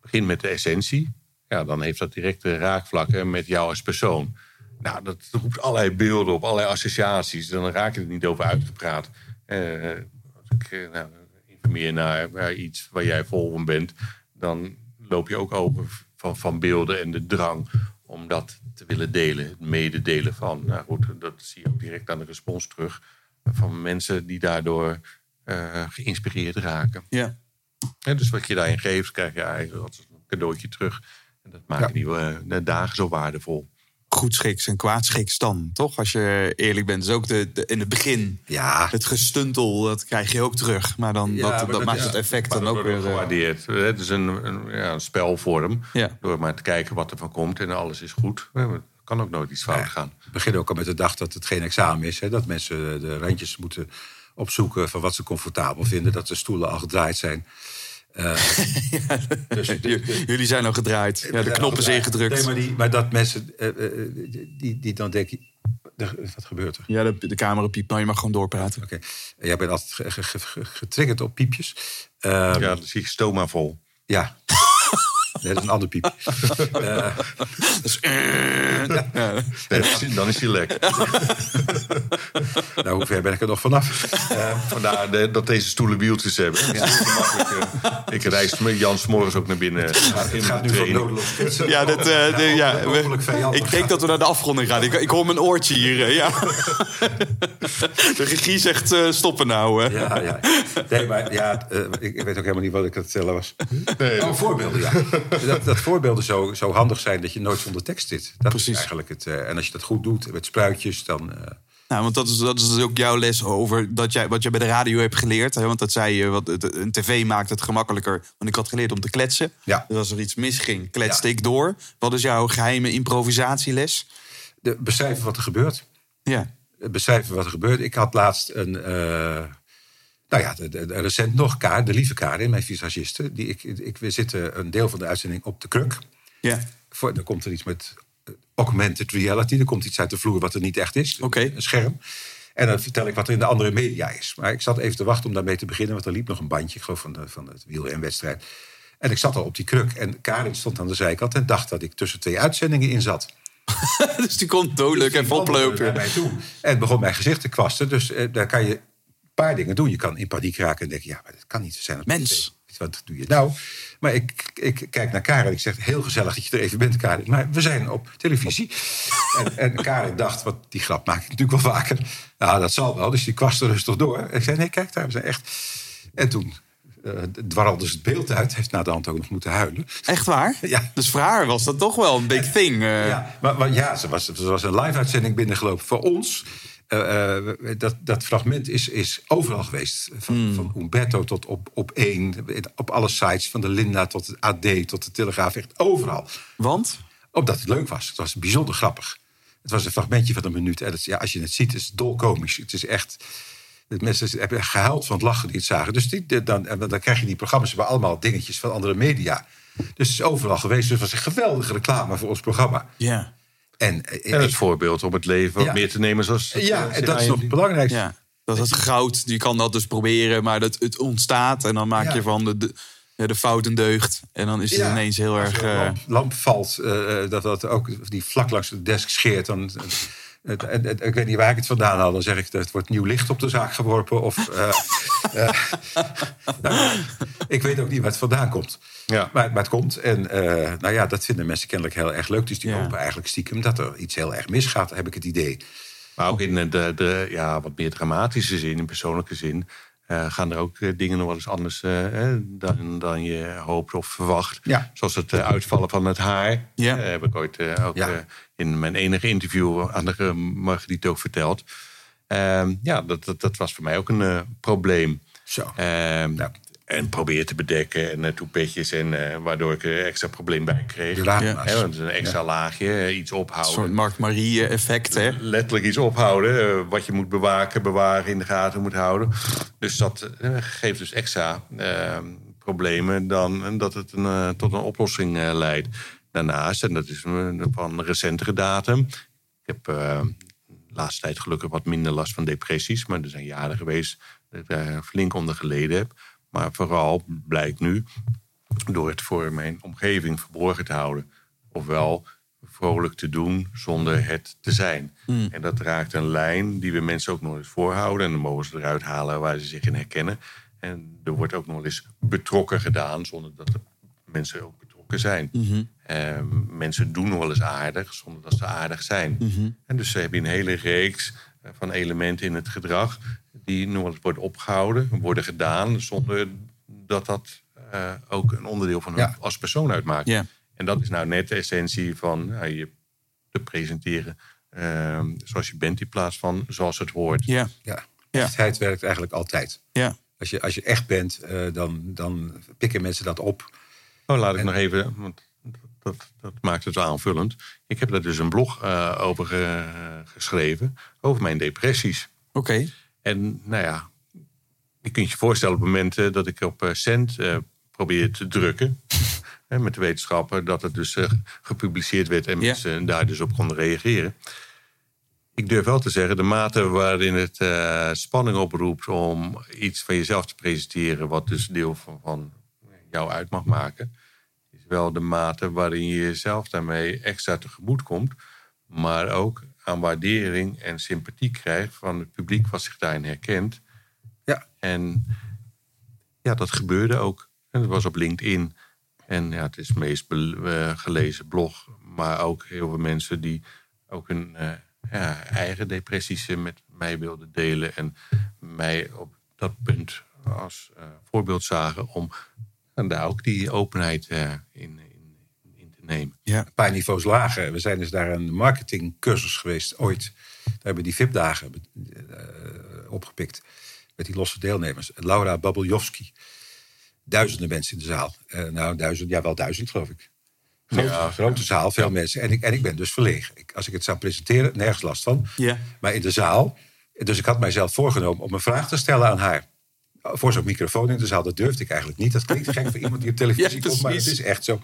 begint met de essentie, ja, dan heeft dat directe raakvlakken met jou als persoon. Nou, dat roept allerlei beelden op, allerlei associaties. Dan raak je er niet over uitgepraat. Eh, als ik eh, nou, informeer naar, naar iets waar jij vol van bent, dan loop je ook over van, van beelden en de drang om dat te willen delen. Het mededelen van. Nou goed, dat zie je ook direct aan de respons terug. Van mensen die daardoor eh, geïnspireerd raken. Ja. Dus wat je daarin geeft, krijg je eigenlijk als een cadeautje terug. En dat maakt Ja. die eh, dagen zo waardevol. Goed schiks en kwaad schiks dan, toch? Als je eerlijk bent. Dus ook de, de- in het begin, Ja, het gestuntel, dat krijg je ook terug. Maar dan Ja, dat, maar dat, dat- maakt ja. het effect dan ook weer... eh, gewaardeerd. Het is een, een, ja, een spelvorm. ja. Door maar te kijken wat er van komt en alles is goed. Er kan ook nooit iets fout Ja. gaan. we beginnen ook al met de dag dat het geen examen is. Hè, dat mensen de randjes moeten opzoeken van wat ze comfortabel vinden. Dat de stoelen al gedraaid zijn. Eh, dus, J- Jullie zijn al gedraaid. Ja, de knoppen zijn ingedrukt. Nee, maar, die, maar dat mensen eh, eh, die, die dan denken... er- Wat gebeurt er? Ja, de, de camera piept. Nou, je mag gewoon doorpraten. Oké, jij bent altijd ge- ge- ge- getriggerd op piepjes. Eh, Ja, dan zie ik stoma vol. ja. Nee, dat is een ander piep. [LAUGHS] Eh, Dus, ja. Nee, dan is- hij lek. nou, hoe ver ben ik er nog vanaf? Eh, Vandaar de- dat deze stoelen wieltjes hebben. Ik reis met Jan 's morgens ook naar binnen. het gaat nu van schetsen. Ja, dat, eh, de- ja, we- ik denk dat we naar de afronding gaan. Ik, ik hoor mijn oortje hier. ja. [LAUGHS] De regie zegt eh, stoppen nou. hè. Ja, ja. Nee, maar ja, ik, ik weet ook helemaal niet wat ik aan het vertellen was. oh, voorbeelden, ja. [LAUGHS] Dat, dat voorbeelden zo, zo handig zijn dat je nooit zonder tekst zit. Dat Precies. is eigenlijk het. eh, en als je dat goed doet met spruitjes, dan. eh, Nou, want dat is, dat is dus ook jouw les over dat jij, wat je bij de radio hebt geleerd. Hè? Want dat zei je, wat, een tv maakt het gemakkelijker. Want ik had geleerd om te kletsen. Ja. Dus als er iets misging, kletste Ja. ik door. Wat is jouw geheime improvisatieles? de, beschrijven wat er gebeurt. Ja. beschrijven wat er gebeurt. Ik had laatst een. eh, nou ja, de, de- de- recent nog Kaar, de lieve Karin, mijn visagiste. Die, ik, ik, we zitten een deel van de uitzending op de kruk. Ja. Voor, dan komt er iets met eh, augmented reality. Er komt iets uit de vloer wat er niet echt is. Oké. Een scherm. En dan vertel ik wat er in de andere media is. Maar ik zat even te wachten om daarmee te beginnen. Want er liep nog een bandje, ik geloof van, de, van het wiel- en wedstrijd. En ik zat al op die kruk. En Karin stond aan de zijkant en dacht dat ik tussen twee uitzendingen in zat. [LAUGHS] dus die komt dodelijk even wandelde oplopen. naar mij toe. En begon mijn gezicht te kwasten. Dus eh, daar kan je paar dingen doen. Je kan in paniek raken en denken... ja, maar dat kan niet zijn. op Mens. Wat doe je nou? Maar ik, ik kijk naar Karin en ik zeg... heel gezellig dat je er even bent, Karin. Maar we zijn op televisie. [LAUGHS] en, en Karin dacht, wat, die grap maak ik natuurlijk wel vaker. Nou, dat zal wel. Dus die kwaste rustig door. En ik zei, nee, kijk daar, we zijn echt... En toen dwarrelde ze het beeld uit. Heeft na de hand ook nog moeten huilen. Echt waar? [LAUGHS] Ja. Dus voor haar was dat toch wel een big thing. eh. Ja, maar, maar ja, ze was, ze was een live-uitzending binnengelopen. Voor ons, eh, eh, dat, dat fragment is, is overal geweest. Van, Hmm. van Umberto tot op, op één. Op alle sites, van de Linda tot het AD tot de Telegraaf. Echt overal. Want? Omdat het leuk was. Het was bijzonder grappig. Het was een fragmentje van een minuut. En het, ja, als je het ziet, is het dolkomisch. Het is echt... De mensen hebben gehuild van het lachen die het zagen. Dus die, dan, dan krijg je die programma's hebben allemaal dingetjes van andere media. Dus het is overal geweest. Dus het was een geweldige reclame voor ons programma. Ja. En, eh, En het voorbeeld om het leven wat Ja. meer te nemen zoals... het, ja, eh, en dat is nog het belangrijkste. ja. Dat het goud, je kan dat dus proberen, maar dat, het ontstaat. En dan maak Ja. je van de, de, fout een deugd. En dan is het Ja, ineens heel als erg... er een eh, lamp, lamp valt, eh, dat dat ook die vlak langs de desk scheert. Dan, het- het- het- ik weet niet waar ik het vandaan haal. Dan zeg ik, het wordt nieuw licht op de zaak geworpen. Of, [LAUGHS] eh, eh, [LAUGHS] nou, ik weet ook niet waar het vandaan komt. Ja. Maar, maar het komt. En eh, nou ja, dat vinden mensen kennelijk heel erg leuk. Dus die Ja. hopen eigenlijk stiekem dat er iets heel erg misgaat, heb ik het idee. Maar ook in de, de ja, wat meer dramatische zin, in persoonlijke zin... eh, gaan er ook eh, dingen nog wel eens anders eh, dan, dan je hoopt of verwacht. Ja. Zoals het uitvallen van het haar. Ja. Heb ik ooit ook Ja. in mijn enige interview aan de Margriet ook verteld. Ehm, ja, dat, dat, dat was voor mij ook een probleem. Zo. Ehm, Ja. En probeer te bedekken en uh, toepetjes. En uh, waardoor ik er extra probleem bij kreeg. Want een extra laagje, uh, iets Een ophouden. soort Mark Marie effect, hè? Letterlijk iets ophouden. uh, wat je moet bewaken, bewaren, in de gaten moet houden. Dus dat uh, geeft dus extra ehm, problemen dan dat het een, uh, tot een oplossing uh, leidt. Daarnaast, en dat is van recentere datum. Ik heb uh, de laatste tijd gelukkig wat minder last van depressies. Maar er zijn jaren geweest dat ik daar flink onder geleden heb. Maar vooral blijkt nu, door het voor mijn omgeving verborgen te houden. Ofwel vrolijk te doen zonder het te zijn. Hmm. En dat raakt een lijn die we mensen ook nog eens voorhouden. En dan mogen ze eruit halen waar ze zich in herkennen. En er wordt ook nog eens betrokken gedaan, zonder dat de mensen ook betrokken zijn. Eh, mensen doen nog wel eens aardig zonder dat ze aardig zijn. En dus heb je een hele reeks eh, van elementen in het gedrag die nog eens worden opgehouden, worden gedaan zonder dat dat eh, ook een onderdeel van hun Ja. als persoon uitmaakt. Ja. En dat is nou net de essentie van nou, je te presenteren eh, zoals je bent in plaats van zoals het hoort. Ja, Ja, Ja. echtheid werkt eigenlijk altijd. ja. Als je, als je echt bent, eh, dan, dan pikken mensen dat op. Oh, laat ik nog even, want dat, dat maakt het wel aanvullend. Ik heb daar dus een blog eh, over ge- geschreven, over mijn depressies. Oké. En nou ja, je kunt je voorstellen op het moment eh, dat ik op eh, cent eh, probeer te drukken. [LAUGHS] hè, met de wetenschapper, dat het dus gepubliceerd werd en Ja. mensen daar dus op konden reageren. Ik durf wel te zeggen, de mate waarin het spanning oproept om iets van jezelf te presenteren, wat dus deel van, van jou uit mag maken, is wel de mate waarin je jezelf daarmee extra tegemoet komt, maar ook aan waardering en sympathie krijgt van het publiek wat zich daarin herkent. Ja. En ja, dat gebeurde ook. En dat was op LinkedIn. En ja, het is het meest eh, gelezen blog. Maar ook heel veel mensen die ook hun eh, ja, eigen depressies eh, met mij wilden delen. En mij op dat punt als voorbeeld zagen om en daar ook die openheid eh, in, nemen. Ja. Een paar niveaus lager. We zijn dus daar een marketingcursus geweest ooit. Daar hebben we die VIP-dagen eh, opgepikt. Met die losse deelnemers. Laura Babeljowski. Duizenden mensen in de zaal. Eh, nou, duizend, ja, wel duizend geloof ik. Grote, Ja. grote zaal, veel mensen. En ik, en ik ben dus verlegen. Ik, als ik het zou presenteren, nergens last van. Ja. Maar in de zaal. Dus ik had mijzelf voorgenomen om een vraag te stellen aan haar. Voor zo'n microfoon in de zaal, dat durfde ik eigenlijk niet. Dat klinkt gek voor iemand die op [LAUGHS] televisie Ja, komt, maar het is echt zo.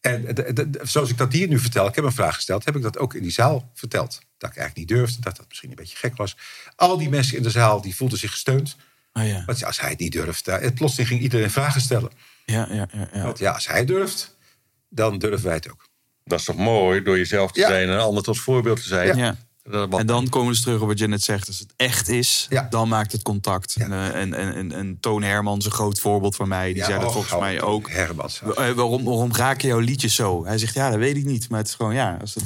En de- de- de- zoals ik dat hier nu vertel, ik heb een vraag gesteld, heb ik dat ook in die zaal verteld. Dat ik eigenlijk niet durfde, dat dat misschien een beetje gek was. Al die mensen in de zaal die voelden zich gesteund. Oh, ja. Want als hij het niet durft, daar- het plotseling ging iedereen vragen stellen. Ja, ja, ja, ja. Want ja, als hij durft, dan durven wij het ook. Dat is toch mooi door jezelf te Ja. zijn en een ander tot voorbeeld te zijn. Ja. En dan komen we dus terug op wat je net zegt. Als het echt is, Ja. dan maakt het contact. Ja. En, eh, en, en, en, en Toon Hermans, een groot voorbeeld van mij, die Ja, zei dat oh, volgens mij ook. Hermans. Eh, waarom, waarom raken jouw liedjes zo? Hij zegt, ja, dat weet ik niet. Maar het is gewoon, ja, als het,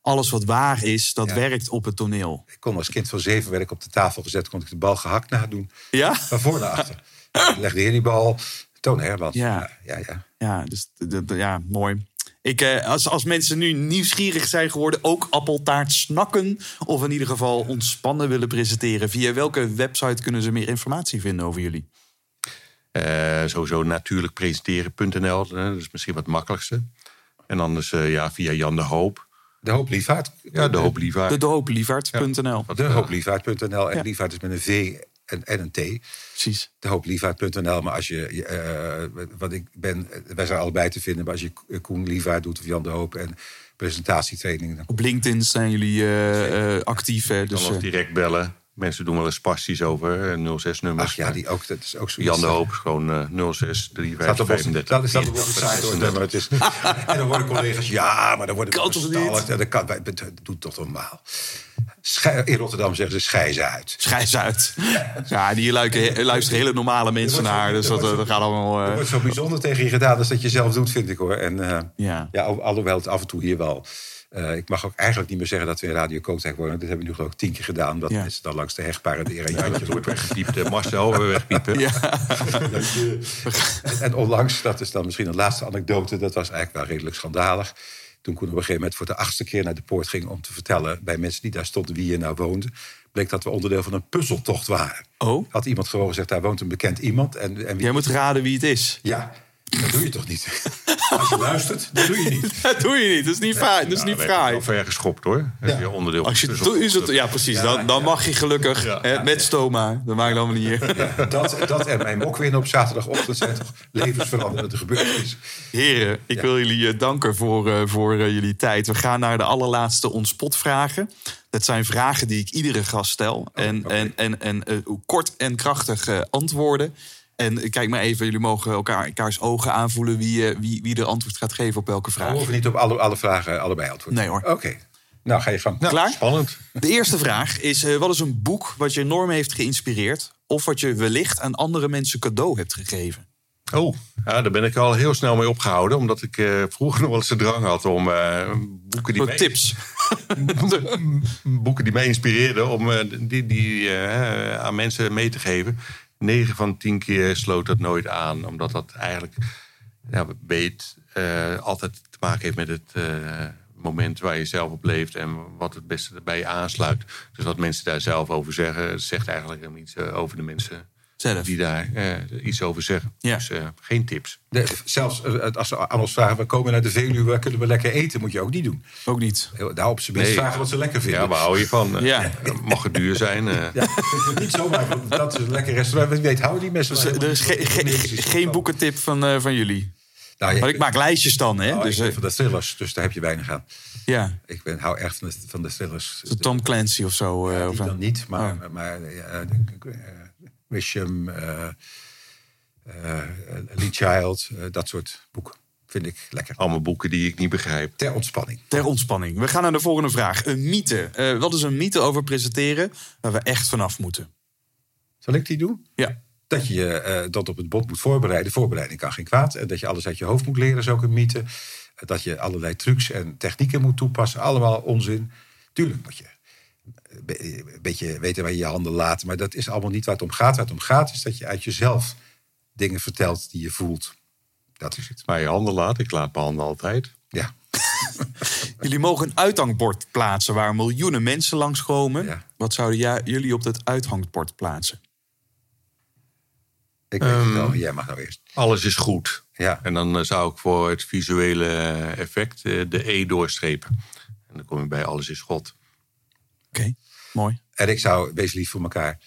alles wat waar is, dat werkt op het toneel. Ik kon als kind van zeven, werd ik op de tafel gezet, kon ik de bal gehakt nadoen. Ja? Van voor naar achter. [LAUGHS] Legde hier die bal. Toon Hermans. Ja. ja, ja. Ja, dus ja, mooi. Ik, eh, als, als mensen nu nieuwsgierig zijn geworden, ook appeltaart snakken. Of in ieder geval ontspannen willen presenteren. Via welke website kunnen ze meer informatie vinden over jullie? Eh, sowieso natuurlijkpresenteren.nl, eh, dat is misschien wat makkelijkste. En anders eh, ja, via Jan de Hoop. De Hoop Liefvaart. Ja, de Hoop Lievaart. De dehoopliefvaart.nl. De Hoopliefvaart.nl. En Ja. Liefvaart is met een V en, en een T. Precies. De Hoopliefvaart.nl. Maar als je, eh, wat ik ben, wij zijn allebei te vinden. Maar als je Koen Liefvaart doet of Jan de Hoop en presentatietraining. Dan Op LinkedIn zijn jullie eh, eh, actief. Hè? Dan Dus, direct bellen. Mensen doen wel eens spastisch over, eh, 06-nummers. Ach ja, die ook, dat is ook zoiets. Jan de Hoop is gewoon eh 06 Staat op onze, 35 dat staat op onze site is, En dan worden collega's, ja, maar dan worden Kan toch niet? dat kan, dat doet toch normaal. Schij- in Rotterdam zeggen ze schij ze uit. Schijs uit. [LAUGHS] Ja, die luisteren, luisteren hele normale mensen naar. Dus er dat, wordt dat zo- gaat allemaal... Er eh, wordt zo bijzonder tegen je gedaan als dat je zelf doet, vind ik hoor. En eh, ja. ja, al- alhoewel het af en toe hier wel... eh, ik mag ook eigenlijk niet meer zeggen dat we in Radio Kootwijk wonen. Dat hebben we nu geloof ik tien keer gedaan. Dat Ja. is dan langs de hechtparen de Ja, dat wordt weggepiept. Marcel weer wegpiepen. Ja. [LAUGHS] En onlangs, dat is dan misschien een laatste anekdote... dat was eigenlijk wel redelijk schandalig. Toen Koen op een gegeven moment voor de achtste keer naar de poort ging... om te vertellen bij mensen die daar stonden wie hier nou woonde... bleek dat we onderdeel van een puzzeltocht waren. Oh, Had iemand gewoon gezegd, daar woont een bekend iemand. En, en wie... jij moet raden wie het is. Ja, dat doe je toch niet? [LAUGHS] Als je luistert, dat doe je niet. [LAUGHS] Dat doe je niet. Dat is niet fraai. Dat is Nou, niet dan heb je fraai. wel ver geschopt hoor. Als je onderdeel Als je van het de doet, is het, puzzeltocht- ja, precies. Dan, dan mag je gelukkig hè, met stoma. Dat maakt allemaal niet hier. Dat, dat en mijn mok winnen op zaterdagochtend zijn toch levensveranderende gebeurtenissen. Heren, ik wil jullie eh, danken voor, eh, voor eh, jullie tijd. We gaan naar de allerlaatste onspot-vragen. Dat zijn vragen die ik iedere gast stel. En, oké. en, en, en eh, kort en krachtig eh, antwoorden. En kijk maar even, jullie mogen elkaar, elkaars ogen aanvoelen... Wie, eh, wie, wie er antwoord gaat geven op welke We vraag. hoeven niet op alle, alle vragen allebei antwoord. Nee, hoor. Oké, nou ga je gang. Klaar? Spannend. De eerste vraag is: eh, wat is een boek wat je enorm heeft geïnspireerd? Of wat je wellicht aan andere mensen cadeau hebt gegeven? Oh, ja, daar ben ik al heel snel mee opgehouden. Omdat ik eh, vroeger nog wel eens de drang had om eh, boeken, die tips. [LAUGHS] boeken die mij inspireerden... om die, die aan mensen mee te geven. 9 van 10 keer sloot dat nooit aan. Omdat dat eigenlijk ja, beet eh, altijd te maken heeft met het eh, moment waar je zelf op leeft... en wat het beste bij je aansluit. Dus wat mensen daar zelf over zeggen... zegt eigenlijk iets eh, over de mensen Zelf. die daar eh, iets over zeggen. Ja. Dus eh, geen tips. De- zelfs eh, als ze aan ons vragen, we komen naar de Veluwe, waar kunnen we lekker eten? Moet je ook niet doen. Ook niet. Heel- Daarop ze best Nee. vragen wat ze lekker vinden. Ja, waar hou je van? Eh, Ja. [LAUGHS] Mag het duur zijn? eh. Ja, [LAUGHS] niet zomaar, dat is een lekker restaurant. Wie weet, houden die mensen Dus, er is ge- ge- geen boekentip van, eh, van jullie. Nou, Maar ik maak lijstjes dan, hè? oh, dus, ik van de thrillers, dus daar heb je weinig aan. ja, Ik ben, hou echt van de, van de thrillers. de Tom Clancy of zo. eh, Ja, of, die dan niet, maar, Oh. maar eh, Grisham, eh, eh, Lee Child, eh, dat soort boeken vind ik lekker. Allemaal boeken die ik niet begrijp. Ter ontspanning. Ter ontspanning. We gaan naar de volgende vraag. Een mythe. Eh, wat is een mythe over presenteren waar we echt vanaf moeten? Zal ik die doen? Ja. Dat je je eh, dat op het bot moet voorbereiden. Voorbereiding kan geen kwaad. En dat je alles uit je hoofd moet leren is ook een mythe. Dat je allerlei trucs en technieken moet toepassen. Allemaal onzin. Tuurlijk moet je een be- een beetje weten waar je je handen laat. Maar dat is allemaal niet waar het om gaat. Waar het om gaat is dat je uit jezelf dingen vertelt die je voelt. Dat is het. Maar je handen laat, ik laat mijn handen altijd. Ja. [LAUGHS] Jullie mogen een uithangbord plaatsen waar miljoenen mensen langskomen. Ja. Wat zouden jij- jullie op dat uithangbord plaatsen? Ik weet het Ehm. wel. Jij mag nou eerst. Alles is goed. Ja. En dan eh, zou ik voor het visuele effect eh, de E doorstrepen. En dan kom je bij alles is God. Oké, mooi. En ik zou, wees lief voor elkaar.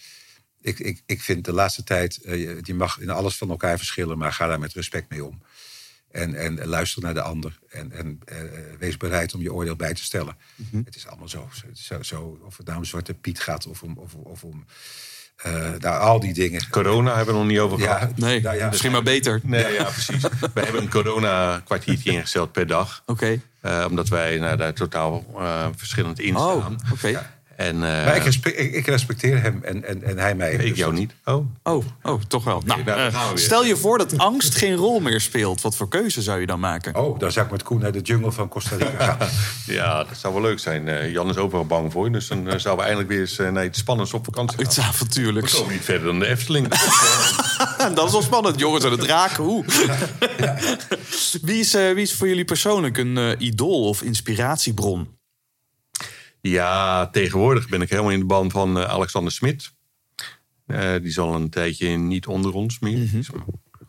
Ik, ik, ik vind de laatste tijd, eh, je, mag in alles van elkaar verschillen, maar ga daar met respect mee om. En, en luister naar de ander. En, en eh, wees bereid om je oordeel bij te stellen. Het is allemaal zo, zo, zo. Of het nou om Zwarte Piet gaat of om, of, of om eh, nou, al die dingen. Corona hebben we nog niet over Ja, gehad. Nee, nou ja, misschien maar beter. Nee, ja, precies. We hebben een corona-kwartiertje ingesteld per dag. Oké. Eh, omdat wij nou, daar totaal eh, verschillend in Oh, staan. En, eh, Maar ik, respe- ik, ik respecteer hem en, en, en hij mij. ik Dus jou dat- niet. Oh, Oh, oh, toch wel. Nou, nou, eh, gaan we weer. stel je voor dat angst geen rol meer speelt. Wat voor keuze zou je dan maken? Oh, dan zou ik met Koen naar de jungle van Costa Rica gaan. [LAUGHS] ja, dat zou wel leuk zijn. Eh, Jan is overal bang voor. Dus dan zouden we eindelijk weer eens naar iets spannends op vakantie gaan. Iets We avontuurlijks. komen niet verder dan de Efteling. [LAUGHS] dat is wel spannend, jongens aan het raken. Hoe? [LAUGHS] Wie, is, eh, wie is voor jullie persoonlijk een idool of inspiratiebron? Ja, tegenwoordig ben ik helemaal in de band van eh, Alexander Smit. Eh, die is al een tijdje niet onder ons meer. Die is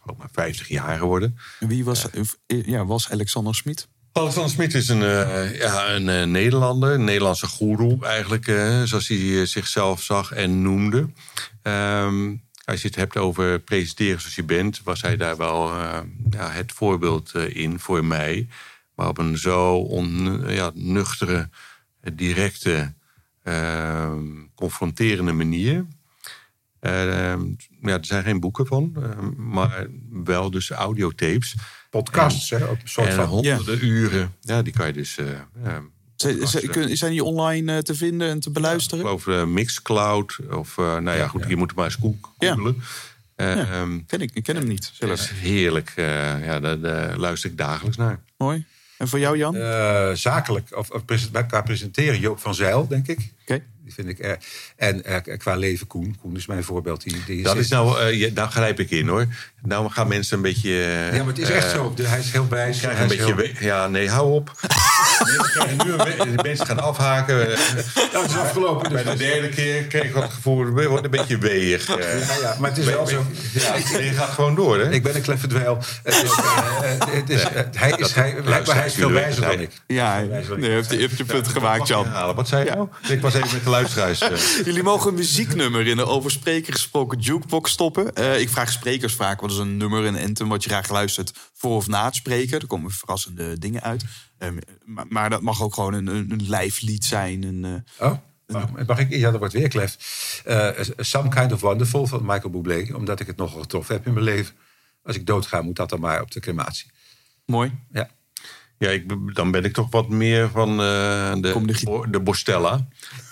ook maar 50 jaar geworden. Wie was, eh, ja, was Alexander Smit? Alexander Smit is een, ja, een Nederlander, een Nederlandse goeroe eigenlijk, zoals hij zichzelf zag en noemde. Ehm, als je het hebt over presenteren zoals je bent, was hij daar wel ja, het voorbeeld in voor mij. Maar op een zo on, ja, nuchtere, directe, ehm, confronterende manier. Ehm, ja, er zijn geen boeken van, ehm, maar wel dus audiotapes. Podcasts, hè, op een soort En van. honderden uren. Ja, die kan je dus... eh ja, Zijn, zijn- die online eh, te vinden en te beluisteren? over uh, Mixcloud. Of, eh, nou ja, goed, je moet het maar eens goog- Ja. googlen. Eh, ehm, Ken ik, ik ken hem niet. is heerlijk. eh, ja, daar, daar luister ik dagelijks naar. Mooi. En voor jou, Jan? Eh, zakelijk, of, of qua presenteren, Joop van Zijl, denk ik. Oké. Die vind ik. eh, en eh, qua leven, Koen. Koen is mijn voorbeeld. Die, die Dat is nou, eh, je- daar grijp ik in hoor. Nou gaan mensen een beetje... Ja, maar het is echt zo. Hij is heel wijs. krijgen hij een is beetje... heel- Ja, nee, hou op. [LAUGHS] mensen krijgen nu een we- de mensen gaan afhaken. Eh, Dat is afgelopen. Bij Dus de derde keer kreeg ik wat het gevoel, het wordt een beetje weeg. eh. ja, ja, maar het is wel zo. Ja, je gaat gewoon door, hè? Ik ben een kleffe dwijl. Het is, eh, eh, het is, eh, hij is, hij, blijkbaar hij is veel wijzer dan ik. Ja, nee, je hebt, je hebt je punt gemaakt, Jan. Wat zei je nou? Ik was even met de luisteraars. eh. Jullie mogen een muzieknummer in de over spreker gesproken jukebox stoppen. Eh, ik vraag sprekers vaak wat is een nummer, een anthem wat je graag luistert voor of na het spreken. Er komen verrassende dingen uit. Eh, maar, maar dat mag ook gewoon een, een, een lijflied zijn. Een, eh, Oh, mag- mag ik? Ja, dat wordt weer klef. Eh, Some Kind of Wonderful van Michael Bublé. Omdat ik het nogal getroffen heb in mijn leven. Als ik doodga, moet dat dan maar op de crematie. mooi. Ja. Ja, ik, dan ben ik toch wat meer van eh, de, de de, Bostella.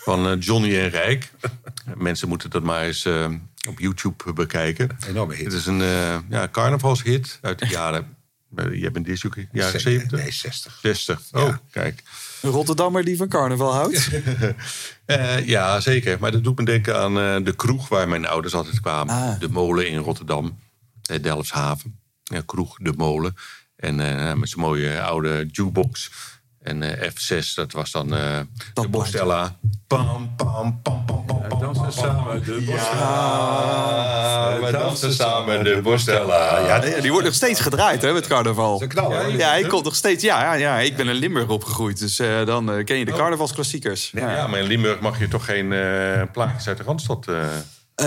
Van Johnny en Rijk. [LAUGHS] Mensen moeten dat maar eens eh, op YouTube bekijken. Enorme hit. Het is een eh, ja, carnavalshit uit de jaren... Jij bent dit ook jaren 70? Nee, 60. 60. Oh, kijk. Een Rotterdammer die van carnaval houdt. [LAUGHS] Eh, ja, zeker. Maar dat doet me denken aan eh, de kroeg waar mijn ouders altijd kwamen. Ah. De molen in Rotterdam, eh, Delfshaven. Ja, kroeg De Molen. En eh, met zo'n mooie oude jukebox. En eh, F6, dat was dan eh, de Bostella. Pam, pam, pam, pam, pam, pam, dansen samen de Ja, we dansen samen de Bostella. Ja, die- die wordt nog steeds gedraaid hè, met carnaval. een knal, hè? Ja, hij komt nog steeds. Ja, ja, ja, ik ben in Limburg opgegroeid, dus eh, dan ken je de carnavalsklassiekers. Ja. Ja, maar in Limburg mag je toch geen eh plaatjes uit de Randstad...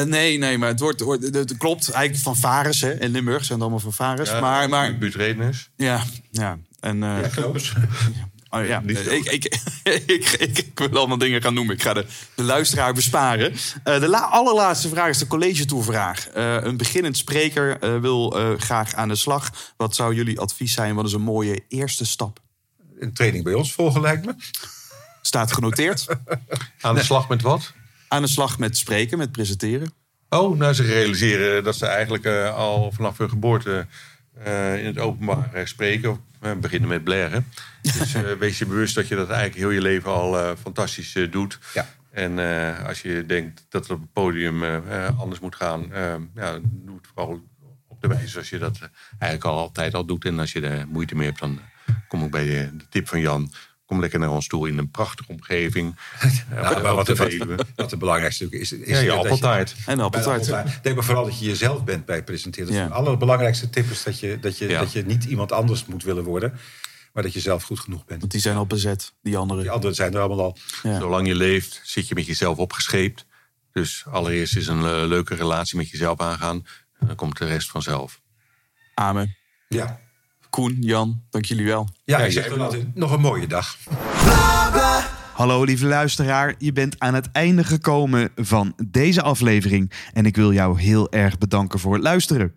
nee, nee, maar het wordt, wordt het, het klopt. Eigenlijk van Vares, hè. In Limburg zijn het allemaal van Vares. ja, maar, maar Buurt Redenus. ja, ja. En, eh, [LAUGHS] Oh, ja, Niet ik, [LAUGHS] ik, ik, ik, wil allemaal dingen gaan noemen. Ik ga de, de luisteraar besparen. Eh, de la- allerlaatste vraag is de college tourvraag. Eh, een beginnend spreker eh, wil eh, graag aan de slag. Wat zou jullie advies zijn? Wat is een mooie eerste stap? Een training bij ons volgen lijkt me. Staat genoteerd. [LAUGHS] Aan de slag met wat? aan de slag met spreken, met presenteren. Oh, nou ze realiseren dat ze eigenlijk eh, al vanaf hun geboorte eh, in het openbaar eh, spreken. We beginnen met blaren. [LAUGHS] Dus eh, wees je bewust dat je dat eigenlijk heel je leven al eh, fantastisch eh, doet. Ja. En eh, als je denkt dat het op het podium eh, eh, anders moet gaan, eh, ja, doe het vooral op de wijze zoals je dat eh, eigenlijk al altijd al doet. En als je er moeite mee hebt, dan kom ik bij de, de tip van Jan. Kom lekker naar ons toe in een prachtige omgeving. [LAUGHS] Maar wat, de wat, wat het belangrijkste is, is Ja, je appeltaart. En de appeltaart. Denk maar vooral dat je jezelf bent bij het presenteren. Dat is Ja. het allerbelangrijkste tip is dat je, dat, je, Ja. dat je niet iemand anders moet willen worden. Maar dat je zelf goed genoeg bent. Want die zijn al bezet, die anderen. Die anderen zijn er allemaal al. Ja. Zolang je leeft, zit je met jezelf opgescheept. Dus allereerst is een eh, leuke relatie met jezelf aangaan. En dan komt de rest vanzelf. Amen. Ja, Koen, Jan, dank jullie wel. ja ik zeg nog een mooie dag. Hallo lieve luisteraar, je bent aan het einde gekomen van deze aflevering en ik wil jou heel erg bedanken voor het luisteren.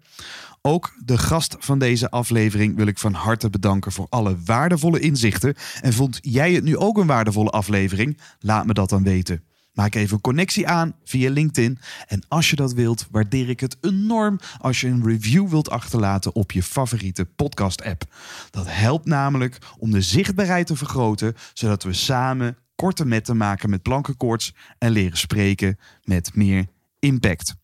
Ook de gast van deze aflevering wil ik van harte bedanken voor alle waardevolle inzichten. En vond jij het nu ook een waardevolle aflevering? Laat me dat dan weten. Maak even een connectie aan via LinkedIn. En als je dat wilt, waardeer ik het enorm als je een review wilt achterlaten op je favoriete podcast-app. Dat helpt namelijk om de zichtbaarheid te vergroten, zodat we samen korte metten maken met plankenkoorts en leren spreken met meer impact.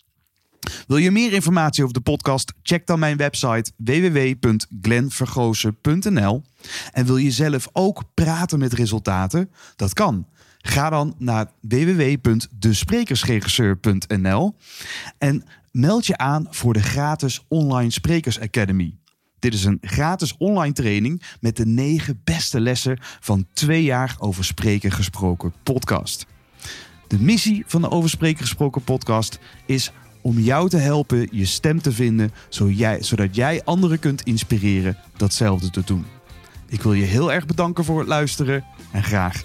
Wil je meer informatie over de podcast? Check dan mijn website www.glenvergozen.nl. En wil je zelf ook praten met resultaten? Dat kan. Ga dan naar www.desprekersregisseur.nl en meld je aan voor de gratis Online Sprekers Academy. Dit is een gratis online training met de negen beste lessen van twee jaar over spreken gesproken podcast. De missie van de Over Spreken Gesproken podcast is om jou te helpen je stem te vinden, zodat jij anderen kunt inspireren datzelfde te doen. Ik wil je heel erg bedanken voor het luisteren en graag